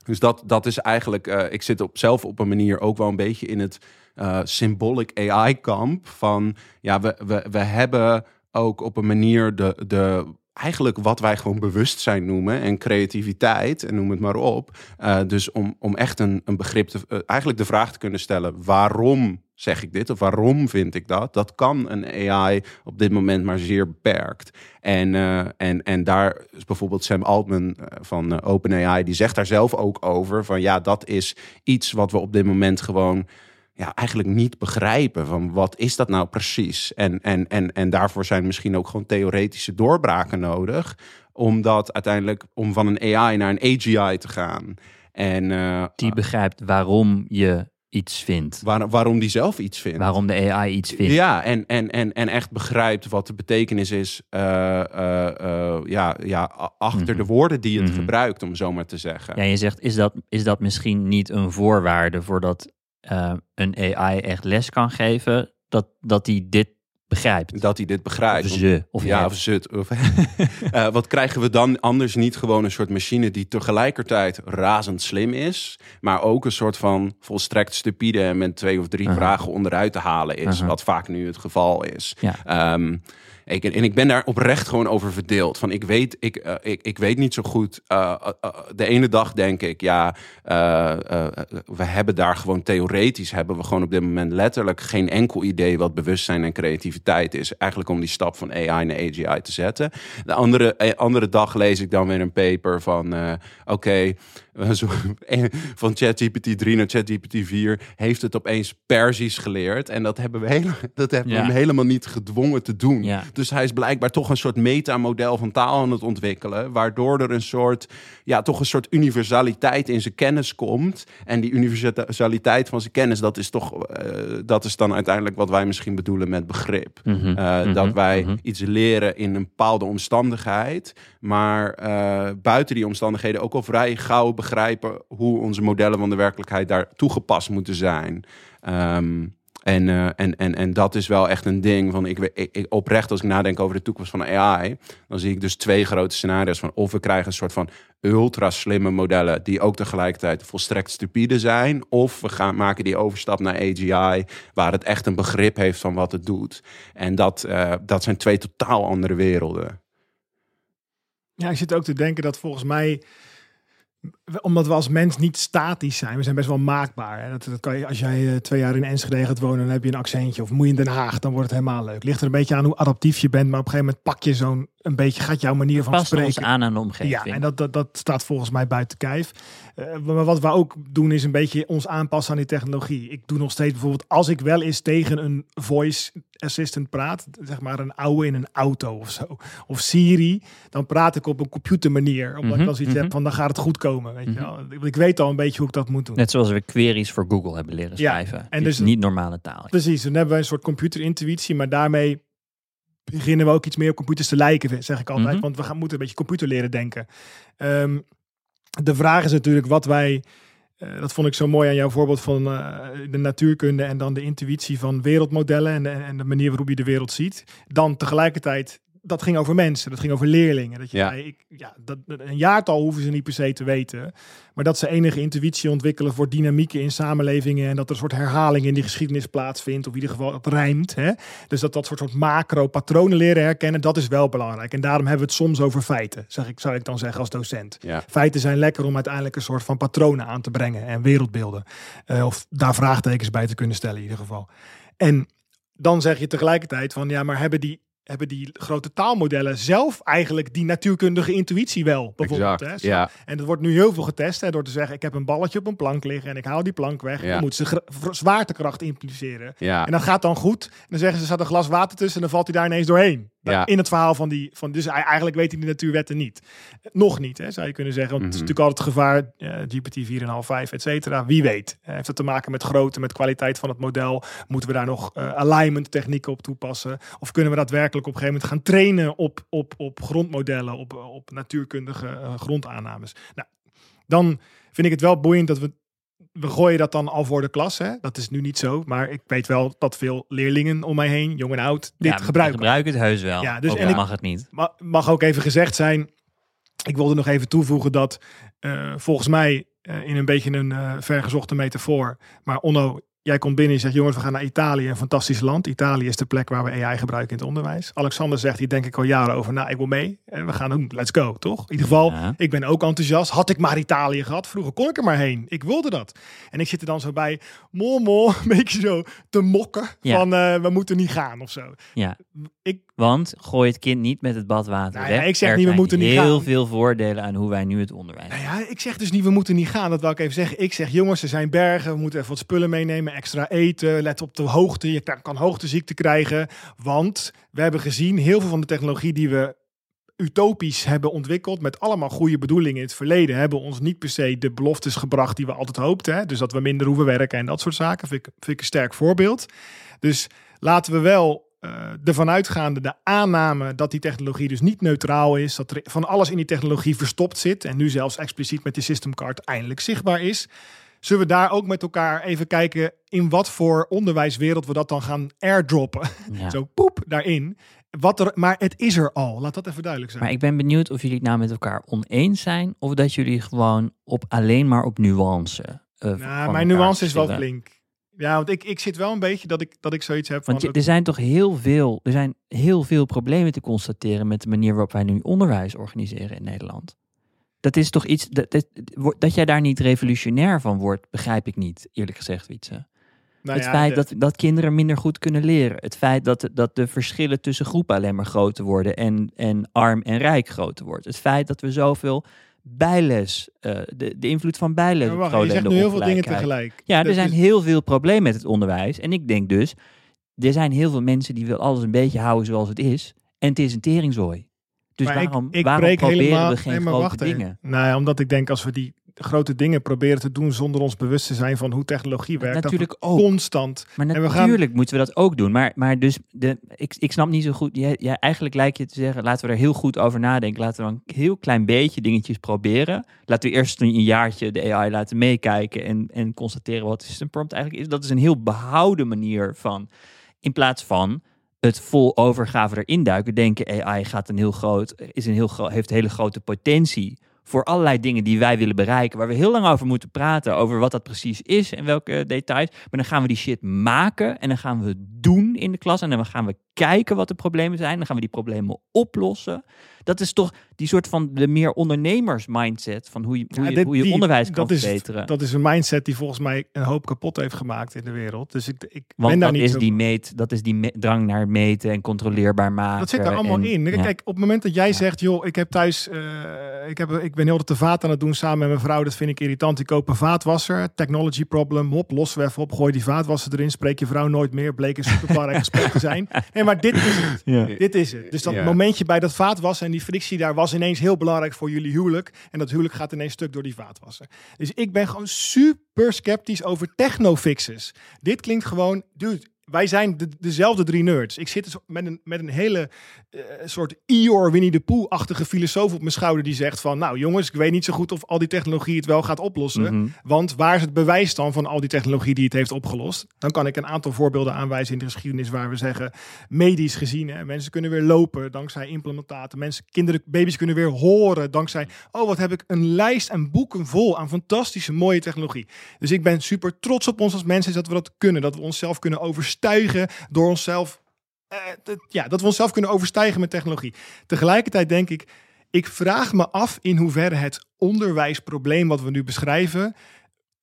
dus dat, dat is eigenlijk, uh, ik zit op, zelf op een manier ook wel een beetje in het uh, symbolic AI-kamp. Van ja, we, we, we hebben ook op een manier de, de, eigenlijk wat wij gewoon bewustzijn noemen en creativiteit en noem het maar op. Uh, dus om, om echt een, een begrip te, uh, eigenlijk de vraag te kunnen stellen: waarom zeg ik dit of waarom vind ik dat? Dat kan een AI op dit moment maar zeer beperkt. En, uh, en, en daar is bijvoorbeeld Sam Altman van OpenAI, die zegt daar zelf ook over: van ja, dat is iets wat we op dit moment gewoon ja, eigenlijk niet begrijpen van wat is dat nou precies. En, en, en, en daarvoor zijn misschien ook gewoon theoretische doorbraken nodig. Omdat uiteindelijk om van een AI naar een AGI te gaan. En, uh, die begrijpt waarom je iets vindt. Waar, waarom die zelf iets vindt. Waarom de AI iets vindt. Ja, en, en, en, en echt begrijpt wat de betekenis is uh, uh, uh, ja, ja, achter mm -hmm. de woorden die het mm -hmm. gebruikt, om zo maar te zeggen. Ja, je zegt, is dat, is dat misschien niet een voorwaarde voordat uh, een AI echt les kan geven, dat, dat die dit begrijpt. Dat hij dit begrijpt. Of ze, of ja, of ze. Of, Eh, wat krijgen we dan anders niet? Gewoon een soort machine die tegelijkertijd razend slim is, maar ook een soort van volstrekt stupide en met twee of drie vragen onderuit te halen is, wat vaak nu het geval is. Ja. Ehm, ik, en ik ben daar oprecht gewoon over verdeeld. Van ik weet, ik, eh, ik, ik weet niet zo goed. eh, eh, de ene dag denk ik, ja, we hebben daar gewoon theoretisch hebben we gewoon op dit moment letterlijk geen enkel idee wat bewustzijn en creativiteit is. Eigenlijk om die stap van AI naar AGI te zetten. De andere, andere dag lees ik dan weer een paper van, oké, van ChatGPT 3 naar ChatGPT 4 heeft het opeens Persisch geleerd. En dat hebben we, hele, dat hebben we hem helemaal niet gedwongen te doen. Ja. Dus hij is blijkbaar toch een soort metamodel van taal aan het ontwikkelen. Waardoor er een soort, ja, toch een soort universaliteit in zijn kennis komt. En die universaliteit van zijn kennis, dat is toch, eh, dat is dan uiteindelijk wat wij misschien bedoelen met begrip. Mhm, Eh, mhm, dat wij mhm. iets leren in een bepaalde omstandigheid, maar eh, buiten die omstandigheden ook al vrij gauw begrijpen hoe onze modellen van de werkelijkheid daar toegepast moeten zijn. Ehm, en, eh, en, en, en dat is wel echt een ding van ik, ik, ik oprecht als ik nadenk over de toekomst van AI, dan zie ik dus twee grote scenario's van of we krijgen een soort van ultra slimme modellen die ook tegelijkertijd volstrekt stupide zijn, of we gaan maken die overstap naar AGI waar het echt een begrip heeft van wat het doet. En dat, eh, dat zijn twee totaal andere werelden. Ja, ik zit ook te denken dat volgens mij, omdat we als mens niet statisch zijn, we zijn best wel maakbaar. Hè? Dat, dat kan je, als jij eh, twee jaar in Enschede gaat wonen, dan heb je een accentje. Of moet je in Den Haag, dan wordt het helemaal leuk. Ligt er een beetje aan hoe adaptief je bent, maar op een gegeven moment pak je zo'n een beetje, gaat jouw manier van spreken. aan aan de omgeving. Ja, en dat, dat, dat staat volgens mij buiten kijf. Eh, maar wat we ook doen is een beetje ons aanpassen aan die technologie. Ik doe nog steeds bijvoorbeeld als ik wel eens tegen een voice assistant praat, zeg maar een oude in een auto of zo, of Siri, dan praat ik op een computermanier, omdat Mhm, ik dan zoiets mhm. heb van dan gaat het goed komen. Weet je Mhm. wel. Ik- weet al een beetje hoe ik dat moet doen. Net zoals we queries voor Google hebben leren schrijven. en en dus- niet normale taal. Precies, dan hebben we een soort computerintuïtie, maar daarmee beginnen we ook iets meer op computers te lijken, zeg ik altijd. Mhm. Want we gaan, moeten een beetje computer leren denken. Ehm, de vraag is natuurlijk wat wij, eh, dat vond ik zo mooi aan jouw voorbeeld van eh, de natuurkunde en dan de intuïtie van wereldmodellen en de, en de manier waarop je de wereld ziet. Dan tegelijkertijd, dat ging over mensen, dat ging over leerlingen. Dat je Ja. zei, ik, ja, dat, een jaartal hoeven ze niet per se te weten. Maar dat ze enige intuïtie ontwikkelen voor dynamieken in samenlevingen. En dat er een soort herhaling in die geschiedenis plaatsvindt. Of in ieder geval het rijmt. Hè? Dus dat dat soort, soort macro-patronen leren herkennen, dat is wel belangrijk. En daarom hebben we het soms over feiten, zeg ik, zou ik dan zeggen als docent. Ja. Feiten zijn lekker om uiteindelijk een soort van patronen aan te brengen en wereldbeelden. Eh, of daar vraagtekens bij te kunnen stellen in ieder geval. En dan zeg je tegelijkertijd van ja, maar hebben die, hebben die grote taalmodellen zelf eigenlijk die natuurkundige intuïtie wel? Bijvoorbeeld, Exact, hè? ja. En dat wordt nu heel veel getest hè, door te zeggen: ik heb een balletje op een plank liggen en ik haal die plank weg. Ja. Dan moeten ze zwaartekracht impliceren. Ja. En dat gaat dan goed. En dan zeggen ze: er staat een glas water tussen en dan valt hij daar ineens doorheen. Ja. In het verhaal van die. Van, dus eigenlijk weet hij de natuurwetten niet. Nog niet, hè, zou je kunnen zeggen. Want het is Mhm. natuurlijk altijd het gevaar: eh, GPT 4,5, 5, et cetera. Wie weet. Heeft het te maken met grootte, met kwaliteit van het model? Moeten we daar nog eh, alignment technieken op toepassen? Of kunnen we daadwerkelijk op een gegeven moment gaan trainen op, op, op grondmodellen, op, op natuurkundige eh, grondaannames? Nou, dan vind ik het wel boeiend dat we. We gooien dat dan al voor de klas. Hè? Dat is nu niet zo. Maar ik weet wel dat veel leerlingen om mij heen, jong en oud, dit Ja, gebruiken. Gebruik het heus wel. Ja, dus en ik- mag het niet. Ma- mag ook even gezegd zijn. Ik wilde nog even toevoegen dat eh, volgens mij eh, in een beetje een eh, vergezochte metafoor. Maar Onno, jij komt binnen en zegt: Jongens, we gaan naar Italië, een fantastisch land. Italië is de plek waar we AI gebruiken in het onderwijs. Alexander zegt hier denk ik al jaren over. Nou, ik wil mee en we gaan doen. Let's go, toch? In ieder geval, Ja. ik ben ook enthousiast. Had ik maar Italië gehad, vroeger kon ik er maar heen. Ik wilde dat. En ik zit er dan zo bij, mol, mol, een beetje zo te mokken. Ja. Van eh, we moeten niet gaan of zo. Ja. Ik, Want gooi het kind niet met het badwater Nou ja, weg. ik zeg Er niet, we moeten niet heel gaan. veel voordelen aan hoe wij nu het onderwijs Nou ja, ik zeg dus niet, we moeten niet gaan. Dat wil ik even zeggen. Ik zeg, jongens, er zijn bergen. We moeten even wat spullen meenemen. Extra eten. Let op de hoogte. Je kan- kan hoogteziekte krijgen. Want we hebben gezien, heel veel van de technologie die we utopisch hebben ontwikkeld. Met allemaal goede bedoelingen in het verleden. Hebben ons niet per se de beloftes gebracht die we altijd hoopten. Hè? Dus dat we minder hoeven werken en dat soort zaken. Vind ik, vind ik een sterk voorbeeld. Dus laten we wel eh ervan uitgaande de aanname dat die technologie dus niet neutraal is, dat er van alles in die technologie verstopt zit en nu zelfs expliciet met die systemcard eindelijk zichtbaar is. Zullen we daar ook met elkaar even kijken in wat voor onderwijswereld we dat dan gaan airdroppen? Ja. Zo poep daarin. Wat er, maar het is er al. Laat dat even duidelijk zijn. Maar ik ben benieuwd of jullie het nou met elkaar oneens zijn. Of dat jullie gewoon op alleen maar op nuance. eh, nou, elkaar mijn nuance is wel flink. Ja, want ik, ik zit wel een beetje dat ik, dat ik zoiets heb van... Want je- er zijn toch heel veel, er zijn heel veel problemen te constateren met de manier waarop wij nu onderwijs organiseren in Nederland. Dat is toch iets, dat, dat, dat jij daar niet revolutionair van wordt, begrijp ik niet, eerlijk gezegd, Wietse. nou het ja, feit dat, dat kinderen minder goed kunnen leren. Het feit dat, de- dat de verschillen tussen groepen alleen maar groter worden en, en arm en rijk groter wordt. Het feit dat we zoveel bijles, eh, de, de invloed van bijles Ja, wacht, je zegt nu heel veel dingen tegelijk. Ja, er Dat zijn is- heel veel problemen met het onderwijs. En ik denk dus, er zijn heel veel mensen die willen alles een beetje houden zoals het is. En het is een teringzooi. Dus maar waarom, ik, waarom proberen helemaal, we geen nee, grote wacht dingen? Nou ja, omdat ik denk als we die grote dingen proberen te doen zonder ons bewust te zijn van hoe technologie werkt. dat we Natuurlijk ook. Constant. Maar En we gaan- natuurlijk moeten we dat ook doen. Maar, maar dus, de, ik, ik snap niet zo goed. Jij, jij, eigenlijk lijkt je te zeggen, laten we er heel goed over nadenken. Laten we een heel klein beetje dingetjes proberen. Laten we eerst een jaartje de AI laten meekijken en, en constateren wat system prompt eigenlijk is. Dat is een heel behouden manier van, in plaats van het vol overgave erin duiken, denken AI gaat een heel groot, is een heel heeft hele grote potentie voor allerlei dingen die wij willen bereiken, waar we heel lang over moeten praten, over wat dat precies is en welke details. Maar dan gaan we die shit maken en dan gaan we doen in de klas en dan gaan we kijken wat de problemen zijn, dan gaan we die problemen oplossen. Dat is toch die soort van de meer ondernemers mindset van hoe je, hoe Ja, je, dit- hoe je die- onderwijs kan dat is, verbeteren. Dat is een mindset die volgens mij een hoop kapot heeft gemaakt in de wereld. Dus ik, ik Want ben daar dat niet is, zo die meet, dat is die me- drang naar meten en controleerbaar maken. Dat zit er allemaal en- in. ja. Kijk, op het moment dat jij zegt, joh, ik heb thuis, eh, ik, heb, ik ben heel de vaat aan het doen samen met mijn vrouw. Dat vind ik irritant. Ik koop een vaatwasser, technology problem, hop, los we even op, gooi die vaatwasser erin, spreek je vrouw nooit meer. Bleek een superbelangrijk gesprek te zijn. Nee, maar dit is het. Ja. Dit is het. Dus dat Ja. momentje bij dat vaatwassen en die frictie daar was ineens heel belangrijk voor jullie huwelijk. En dat huwelijk gaat ineens stuk door die vaatwasser. Dus ik ben gewoon super sceptisch over technofixes. Dit klinkt gewoon, dude, wij zijn de, dezelfde drie nerds. Ik zit dus met een, met een hele eh, soort Eeyore Winnie de Pooh-achtige filosoof op mijn schouder die zegt van, nou jongens, ik weet niet zo goed of al die technologie het wel gaat oplossen. Mhm. Want waar is het bewijs dan van al die technologie die het heeft opgelost? Dan kan ik een aantal voorbeelden aanwijzen in de geschiedenis waar we zeggen, medisch gezien, hè, mensen kunnen weer lopen dankzij implementaten. Mensen, kinderen, baby's kunnen weer horen dankzij, oh wat heb ik een lijst en boeken vol aan fantastische mooie technologie. Dus ik ben super trots op ons als mensen dat we dat kunnen. Dat we onszelf kunnen door onszelf, eh, ja, dat we onszelf kunnen overstijgen met technologie. Tegelijkertijd denk ik, ik vraag me af in hoeverre het onderwijsprobleem wat we nu beschrijven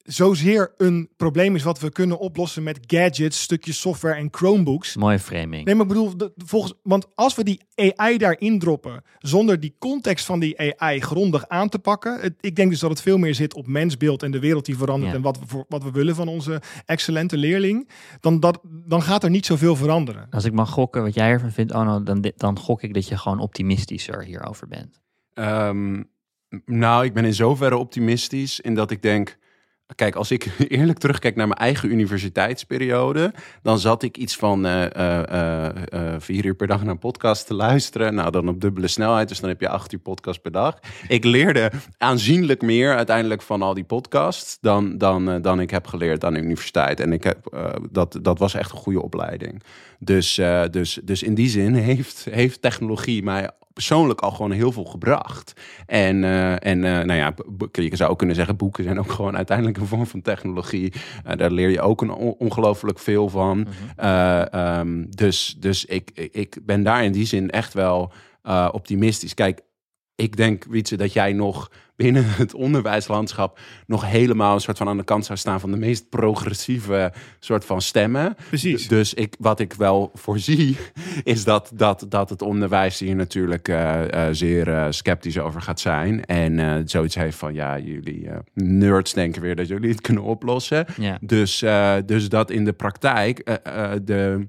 zozeer een probleem is wat we kunnen oplossen met gadgets, stukjes software en Chromebooks. Mooie framing. Nee, maar ik bedoel, de- volgens, want als we die AI daarin droppen, zonder die context van die AI grondig aan te pakken, het, ik denk dus dat het veel meer zit op mensbeeld en de wereld die verandert Ja. en wat we, voor, wat we willen van onze excellente leerling, dan, dat, dan gaat er niet zoveel veranderen. Als ik mag gokken wat jij ervan vindt, oh, dan, dan gok ik dat je gewoon optimistischer hierover bent. Ehm, nou, ik ben in zoverre optimistisch in dat ik denk. Kijk, als ik eerlijk terugkijk naar mijn eigen universiteitsperiode, dan zat ik iets van eh, vier uur per dag naar een podcast te luisteren. Nou, dan op dubbele snelheid, dus dan heb je acht uur podcast per dag. Ik leerde aanzienlijk meer uiteindelijk van al die podcasts dan, dan, dan ik heb geleerd aan de universiteit. En ik heb, dat, dat was echt een goede opleiding. Dus, dus, dus in die zin heeft, heeft technologie mij persoonlijk al gewoon heel veel gebracht. En, eh, en eh, nou ja, je zou ook kunnen zeggen, boeken zijn ook gewoon uiteindelijk een vorm van technologie. Eh, daar leer je ook een on- ongelooflijk veel van. Eh, ehm, dus dus ik, ik ben daar in die zin echt wel optimistisch. Kijk, ik denk, Wietse, dat jij nog binnen het onderwijslandschap nog helemaal een soort van aan de kant zou staan van de meest progressieve soort van stemmen. Precies. Dus ik, wat ik wel voorzie, is dat, dat, dat het onderwijs hier natuurlijk eh, eh, zeer eh, sceptisch over gaat zijn. En eh, zoiets heeft van, ja, jullie eh, nerds denken weer dat jullie het kunnen oplossen. Ja. Dus, eh, dus dat in de praktijk eh, eh, de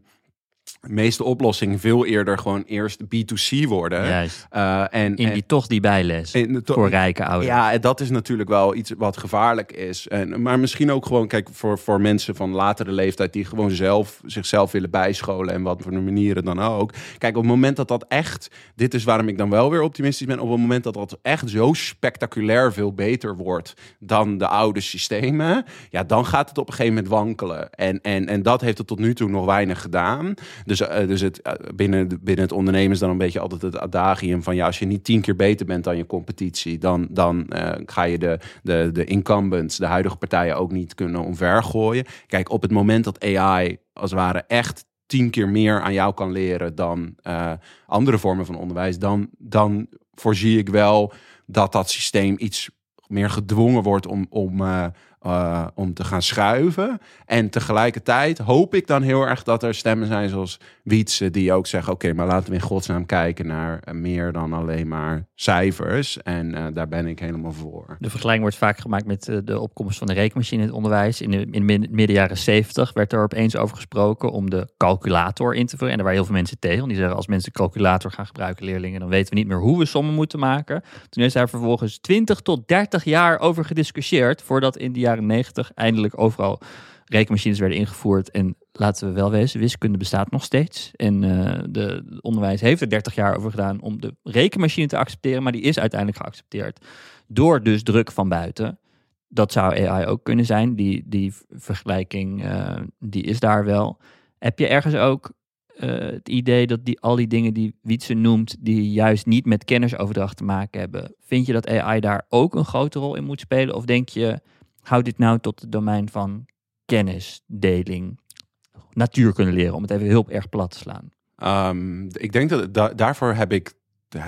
meeste oplossingen veel eerder gewoon eerst B2C worden. Juist. Eh, en, In en- die toch die bijles to- voor rijke ouders. Ja, en dat is natuurlijk wel iets wat gevaarlijk is. En, maar misschien ook gewoon, kijk, voor, voor mensen van latere leeftijd die gewoon zelf zichzelf willen bijscholen en wat voor manieren dan ook. Kijk, op het moment dat dat echt, dit is waarom ik dan wel weer optimistisch ben, op het moment dat dat echt zo spectaculair veel beter wordt dan de oude systemen, ja, dan gaat het op een gegeven moment wankelen. En, en, en dat heeft het tot nu toe nog weinig gedaan. Dus, eh, dus het, eh, binnen, binnen het ondernemen is dan een beetje altijd het adagium van ja, als je niet tien keer beter bent dan je competitie, dan, dan eh, ga je de, de, de incumbents, de huidige partijen ook niet kunnen omvergooien. Kijk, op het moment dat AI als het ware echt tien keer meer aan jou kan leren dan andere vormen van onderwijs, dan, dan voorzie ik wel dat dat systeem iets meer gedwongen wordt om, om, eh, om te gaan schuiven. En tegelijkertijd hoop ik dan heel erg dat er stemmen zijn zoals Wietse, die ook zeggen: Oké, maar laten we in godsnaam kijken naar eh, meer dan alleen maar cijfers. En eh, daar ben ik helemaal voor. De vergelijking wordt vaak gemaakt met de opkomst van de rekenmachine in het onderwijs. In de, in de mid- midden jaren 70 werd er opeens over gesproken om de calculator in te voeren. En daar waren heel veel mensen tegen. Want die zeggen als mensen de calculator gaan gebruiken, leerlingen, dan weten we niet meer hoe we sommen moeten maken. Toen is daar vervolgens 20 tot 30 jaar over gediscussieerd. Voordat in de jaren 90 eindelijk overal rekenmachines werden ingevoerd. En laten we wel wezen, wiskunde bestaat nog steeds. En eh, de, onderwijs heeft er 30 jaar over gedaan om de rekenmachine te accepteren. Maar die is uiteindelijk geaccepteerd door dus druk van buiten. Dat zou AI ook kunnen zijn. Die, die vergelijking eh, die is daar wel. Heb je ergens ook eh, het idee dat die, al die dingen die Wietse noemt, die juist niet met kennisoverdracht te maken hebben, vind je dat AI daar ook een grote rol in moet spelen? Of denk je, houd dit nou tot het domein van kennisdeling, natuur kunnen leren, om het even heel erg plat te slaan? Ehm, ik denk dat da- daarvoor heb ik.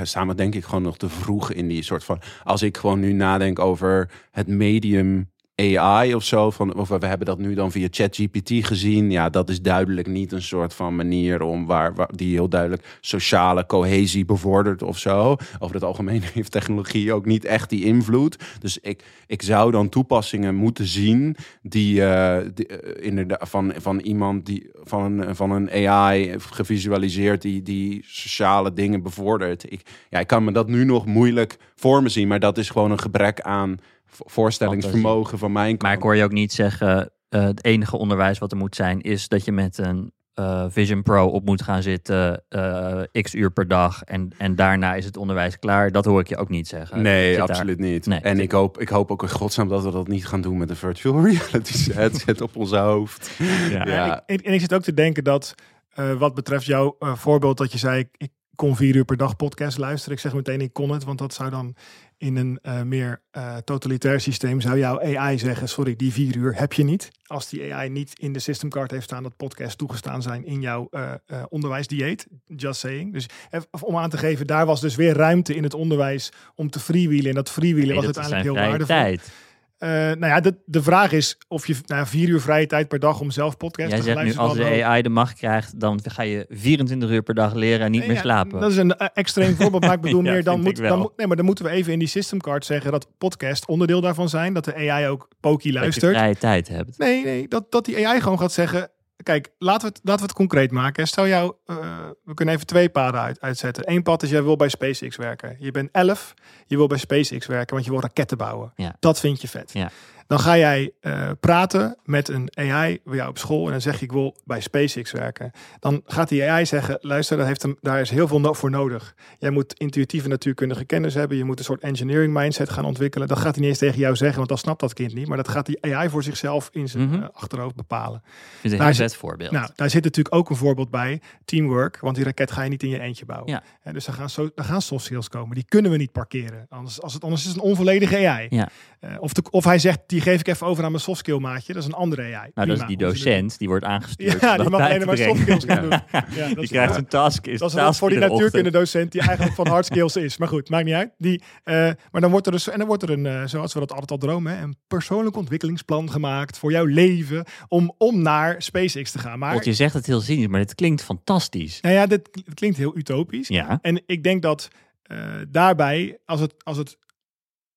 Staan we denk ik gewoon nog te vroeg in die soort van. Als ik gewoon nu nadenk over het medium AI of zo. Van, of we hebben dat nu dan via ChatGPT gezien. Ja, dat is duidelijk niet een soort van manier om waar, die heel duidelijk sociale cohesie bevordert of zo. Over het algemeen heeft technologie ook niet echt die invloed. Dus ik, ik zou dan toepassingen moeten zien die, eh, die, eh, van, van iemand die van een, van een AI gevisualiseerd die, die sociale dingen bevordert. Ik, ja, ik kan me dat nu nog moeilijk voor me zien, maar dat is gewoon een gebrek aan vo- voorstellingsvermogen van mijn kant. Maar ik hoor je ook niet zeggen, eh, het enige onderwijs wat er moet zijn, is dat je met een eh, Vision Pro op moet gaan zitten, eh, x uur per dag. En, en daarna is het onderwijs klaar. Dat hoor ik je ook niet zeggen. Nee, Zit daar- absoluut niet. Nee, en ik hoop, ik hoop ook in godsnaam dat we dat niet gaan doen met een virtual reality headset op ons hoofd. Ja. Ja. En, en ik zit ook te denken dat eh, wat betreft jouw voorbeeld dat je zei, ik, ik kon vier uur per dag podcast luisteren. Ik zeg meteen, ik kon het, want dat zou dan in een eh, meer eh, totalitair systeem zou jouw AI zeggen, sorry, die vier uur heb je niet. Als die AI niet in de systemcard heeft staan dat podcasts toegestaan zijn in jouw eh, onderwijsdieet. Just saying. Dus even om aan te geven, daar was dus weer ruimte in het onderwijs om te freewheelen. En dat freewheelen Nee, was dat is uiteindelijk heel waardevol. tijd. Eh, nou ja, de, de vraag is of je na vier uur vrije tijd per dag om zelf podcast Jij te zegt nu, luisteren. als de AI de macht krijgt, dan ga je 24 uur per dag leren en niet Nee, meer ja, slapen. Dat is een eh, extreem voorbeeld, maar ik bedoel Ja, meer dan moet, dan nee, maar dan moeten we even in die systemcard zeggen dat podcast onderdeel daarvan zijn, dat de AI ook Poki dat je luistert. vrije tijd hebt. Nee, nee, dat, dat die AI gewoon gaat zeggen. Kijk, laten we het, laten we het concreet maken. Stel jou, eh, we kunnen even twee paden uit, uitzetten. Eén pad is, jij wil bij SpaceX werken. Je bent 11, je wil bij SpaceX werken, want je wil raketten bouwen. Ja. Dat vind je vet. Ja. Dan ga jij eh, praten met een AI bij jou op school en dan zeg je, ik wil bij SpaceX werken. Dan gaat die AI zeggen, luister, dat heeft hem, daar is heel veel voor nodig. Jij moet intuïtieve natuurkundige kennis hebben. Je moet een soort engineering mindset gaan ontwikkelen. Dat gaat hij niet eens tegen jou zeggen, want dan snapt dat kind niet. Maar dat gaat die AI voor zichzelf in zijn Mhm. eh, achterhoofd bepalen. Vind Daar zit- voorbeeld. Nou, daar zit natuurlijk ook een voorbeeld bij. Teamwork, want die raket ga je niet in je eentje bouwen. Ja. En dus daar gaan, so, daar gaan soft skills komen. Die kunnen we niet parkeren. Anders, als het, anders is het een onvolledige AI. Ja. Eh, of, de, of hij zegt, die geef ik even over aan mijn soft skill maatje. Dat is een andere AI. nou, dat is die docent, die wordt aangestuurd. Ja, die mag alleen maar brengen. soft skills gaan doen. Ja. Die is- krijgt een task. Is Dat is voor die natuurkundedocent die eigenlijk van hard skills is. Maar goed, maakt niet uit. Die, eh, maar dan wordt er dus, en dan wordt er een, eh, zoals we dat altijd al dromen, een persoonlijk ontwikkelingsplan gemaakt voor jouw leven om, om naar SpaceX te gaan. Maar Want je zegt het heel cynisch, maar dit klinkt fantastisch. nou ja, dit het klinkt heel utopisch. Ja. En ik denk dat eh, daarbij, als het, als het,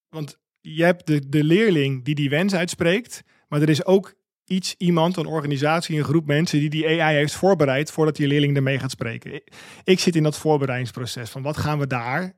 want je hebt de, de leerling die die wens uitspreekt, maar er is ook iets, iemand, een organisatie, een groep mensen die die AI heeft voorbereid voordat die leerling ermee gaat spreken. Ik, ik zit in dat voorbereidingsproces van wat gaan we daar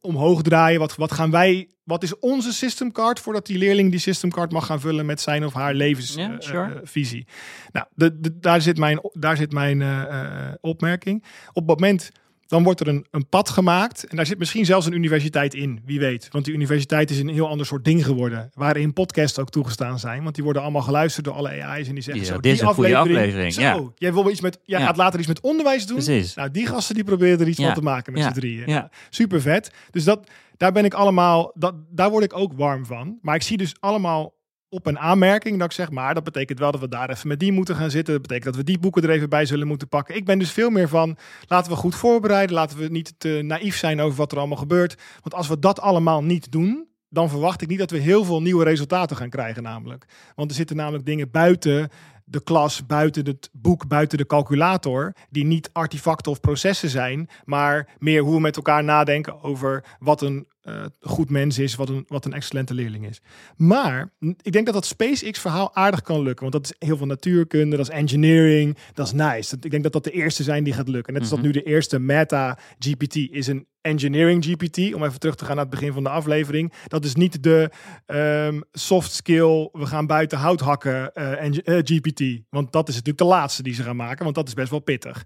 omhoog draaien? Wat, wat gaan wij, wat is onze systemcard voordat die leerling die systemcard mag gaan vullen met zijn of haar levensvisie? sure. visie? nou, de, de- daar zit mijn, daar zit mijn eh, eh, opmerking. Op het moment, dan wordt er een, een pad gemaakt. En daar zit misschien zelfs een universiteit in, wie weet. Want die universiteit is een heel ander soort ding geworden. Waarin podcasts ook toegestaan zijn. Want die worden allemaal geluisterd door alle AI's. En die zeggen Ja, zo, dit is die een goede aflevering, Zo, ja. jij, wil iets met, jij Ja. gaat later iets met onderwijs doen. Precies. Nou, die gasten die proberen er iets van te maken met z'n drieën. Ja. Super vet. Dus dat, daar ben ik allemaal, dat, daar word ik ook warm van. Maar ik zie dus allemaal op een aanmerking dat ik zeg, maar dat betekent wel dat we daar even met die moeten gaan zitten. Dat betekent dat we die boeken er even bij zullen moeten pakken. Ik ben dus veel meer van, laten we goed voorbereiden. Laten we niet te naïef zijn over wat er allemaal gebeurt. Want als we dat allemaal niet doen, dan verwacht ik niet dat we heel veel nieuwe resultaten gaan krijgen namelijk. Want er zitten namelijk dingen buiten de klas, buiten het boek, buiten de calculator, die niet artefacten of processen zijn, maar meer hoe we met elkaar nadenken over wat een eh, goed mens is, wat een, wat een excellente leerling is. Maar ik denk dat dat SpaceX-verhaal aardig kan lukken, want dat is heel veel natuurkunde, dat is engineering, dat is nice. Ik denk dat dat de eerste zijn die gaat lukken. Net als dat nu de eerste Meta-GPT is een engineering GPT, om even terug te gaan naar het begin van de aflevering. Dat is niet de ehm, soft skill, we gaan buiten hout hakken eh, en, eh, GPT. Want dat is natuurlijk de laatste die ze gaan maken, want dat is best wel pittig.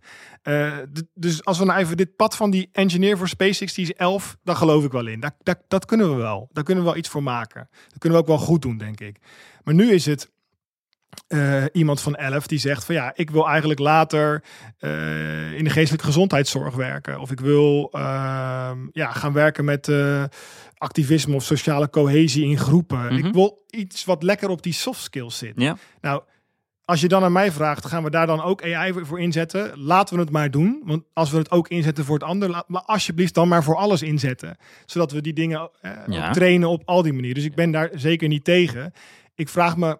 Dus als we nou even dit pad van die engineer voor SpaceX, die is 11, daar geloof ik wel in. Daar, dat kunnen we wel. Daar kunnen we wel iets voor maken. Dat kunnen we ook wel goed doen, denk ik. Maar nu is het eh, iemand van 11 die zegt van ja, ik wil eigenlijk later eh, in de geestelijke gezondheidszorg werken. Of ik wil ehm, ja, gaan werken met eh, activisme of sociale cohesie in groepen. Mhm. Ik wil iets wat lekker op die soft skills zit. Ja. Nou, als je dan aan mij vraagt, gaan we daar dan ook AI voor inzetten? Laten we het maar doen. Want als we het ook inzetten voor het ander, laat maar alsjeblieft dan maar voor alles inzetten. Zodat we die dingen eh, Ja. trainen op al die manieren. Dus ik ben daar zeker niet tegen. Ik vraag me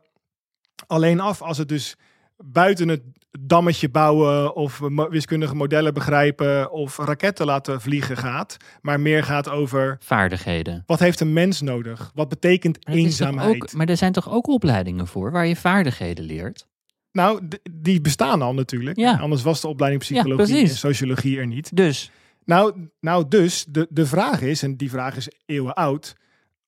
alleen af als het dus buiten het dammetje bouwen of wiskundige modellen begrijpen of raketten laten vliegen gaat, maar meer gaat over Vaardigheden. wat heeft een mens nodig? Wat betekent Maar eenzaamheid? Ook, maar er zijn toch ook opleidingen voor waar je vaardigheden leert? Nou, die bestaan al natuurlijk. Ja. Anders was de opleiding psychologie en sociologie er niet. Dus, Nou, nou dus, de, de vraag is, en die vraag is eeuwen oud,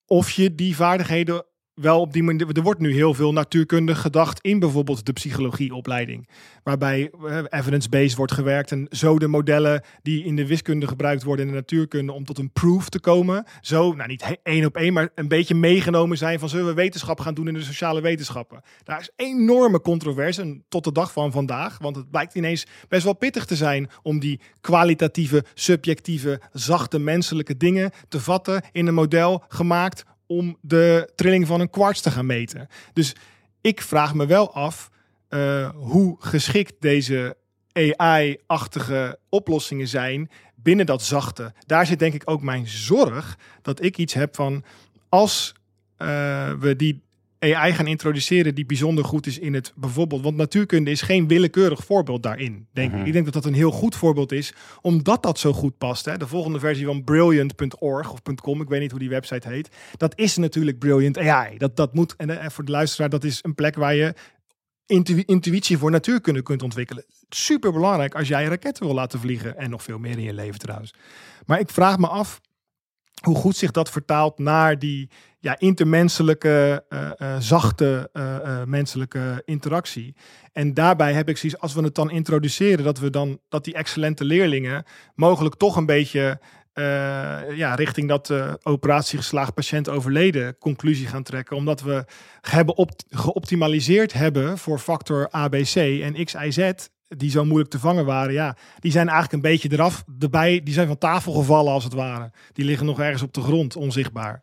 of je die vaardigheden wel op die manier... Er wordt nu heel veel natuurkundig gedacht in bijvoorbeeld de psychologieopleiding. Waarbij eh, evidence-based wordt gewerkt en zo de modellen die in de wiskunde gebruikt worden in de natuurkunde om tot een proof te komen. Zo, nou niet één op één, maar een beetje meegenomen zijn van zullen we wetenschap gaan doen in de sociale wetenschappen. Daar is enorme controverse en tot de dag van vandaag. Want het blijkt ineens best wel pittig te zijn om die kwalitatieve, subjectieve, zachte menselijke dingen te vatten in een model gemaakt om de trilling van een kwarts te gaan meten. Dus ik vraag me wel af eh, hoe geschikt deze AI-achtige oplossingen zijn binnen dat zachte. Daar zit denk ik ook mijn zorg dat ik iets heb van als eh, we die AI gaan introduceren die bijzonder goed is in het bijvoorbeeld, want natuurkunde is geen willekeurig voorbeeld daarin. Denk ik. ik denk dat dat een heel goed voorbeeld is, omdat dat zo goed past. Hè. De volgende versie van brilliant.org of .com, ik weet niet hoe die website heet, dat is natuurlijk Brilliant AI. Dat, dat moet, en eh, voor de luisteraar, dat is een plek waar je intu- intuïtie voor natuurkunde kunt ontwikkelen. Super belangrijk als jij raketten wil laten vliegen en nog veel meer in je leven trouwens. Maar ik vraag me af hoe goed zich dat vertaalt naar die ja, intermenselijke, eh, eh, zachte eh, menselijke interactie. En daarbij heb ik zoiets, als we het dan introduceren, dat we dan dat die excellente leerlingen mogelijk toch een beetje ja, richting dat operatie geslaagd patiënt overleden conclusie gaan trekken. Omdat we hebben op, geoptimaliseerd hebben voor factor ABC en X, Y, Z die zo moeilijk te vangen waren, ja, die zijn eigenlijk een beetje eraf, erbij, die zijn van tafel gevallen als het ware. Die liggen nog ergens op de grond, onzichtbaar.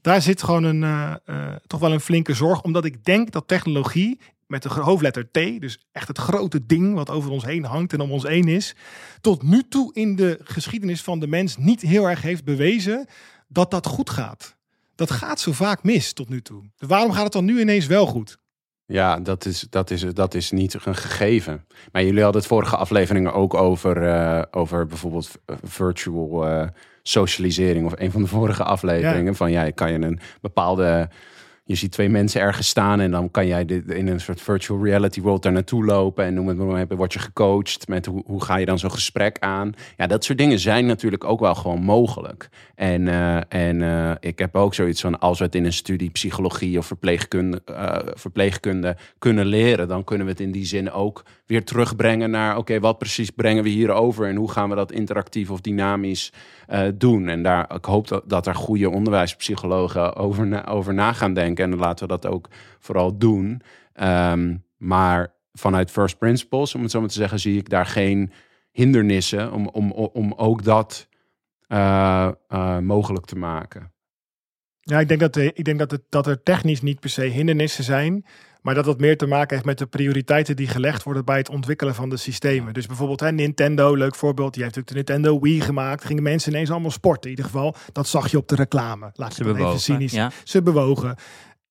Daar zit gewoon een, eh, eh, toch wel een flinke zorg, omdat ik denk dat technologie met de hoofdletter T, dus echt het grote ding wat over ons heen hangt en om ons heen is, tot nu toe in de geschiedenis van de mens niet heel erg heeft bewezen dat dat goed gaat. Dat gaat zo vaak mis tot nu toe. Waarom gaat het dan nu ineens wel goed? Ja, dat is, dat, is, dat is niet een gegeven. Maar jullie hadden het vorige afleveringen ook over, eh, over bijvoorbeeld v- virtual eh, socialisering. Of een van de vorige afleveringen. Van ja, kan je een bepaalde je ziet twee mensen ergens staan en dan kan jij dit in een soort virtual reality world daar naartoe lopen en noem het maar op, word je gecoacht met hoe, ga je dan zo'n gesprek aan. Ja, dat soort dingen zijn natuurlijk ook wel gewoon mogelijk. En, eh, en eh, ik heb ook zoiets van als we het in een studie psychologie of verpleegkunde, eh, verpleegkunde kunnen leren, dan kunnen we het in die zin ook weer terugbrengen naar oké, wat precies brengen we hier over en hoe gaan we dat interactief of dynamisch eh, doen. En daar, ik hoop dat, dat er goede onderwijspsychologen over, na, over na gaan denken. En laten we dat ook vooral doen. Ehm, maar vanuit first principles, om het zo maar te zeggen, zie ik daar geen hindernissen om, om, om ook dat uh, uh, mogelijk te maken. Ja, ik denk, dat, ik denk dat, het, dat er technisch niet per se hindernissen zijn. Maar dat dat meer te maken heeft met de prioriteiten die gelegd worden bij het ontwikkelen van de systemen. Dus bijvoorbeeld hè, Nintendo, leuk voorbeeld. Die heeft natuurlijk de Nintendo Wii gemaakt. Gingen mensen ineens allemaal sporten. In ieder geval, dat zag je op de reclame. Laat Ze bewogen, even cynisch. ja. Ze bewogen.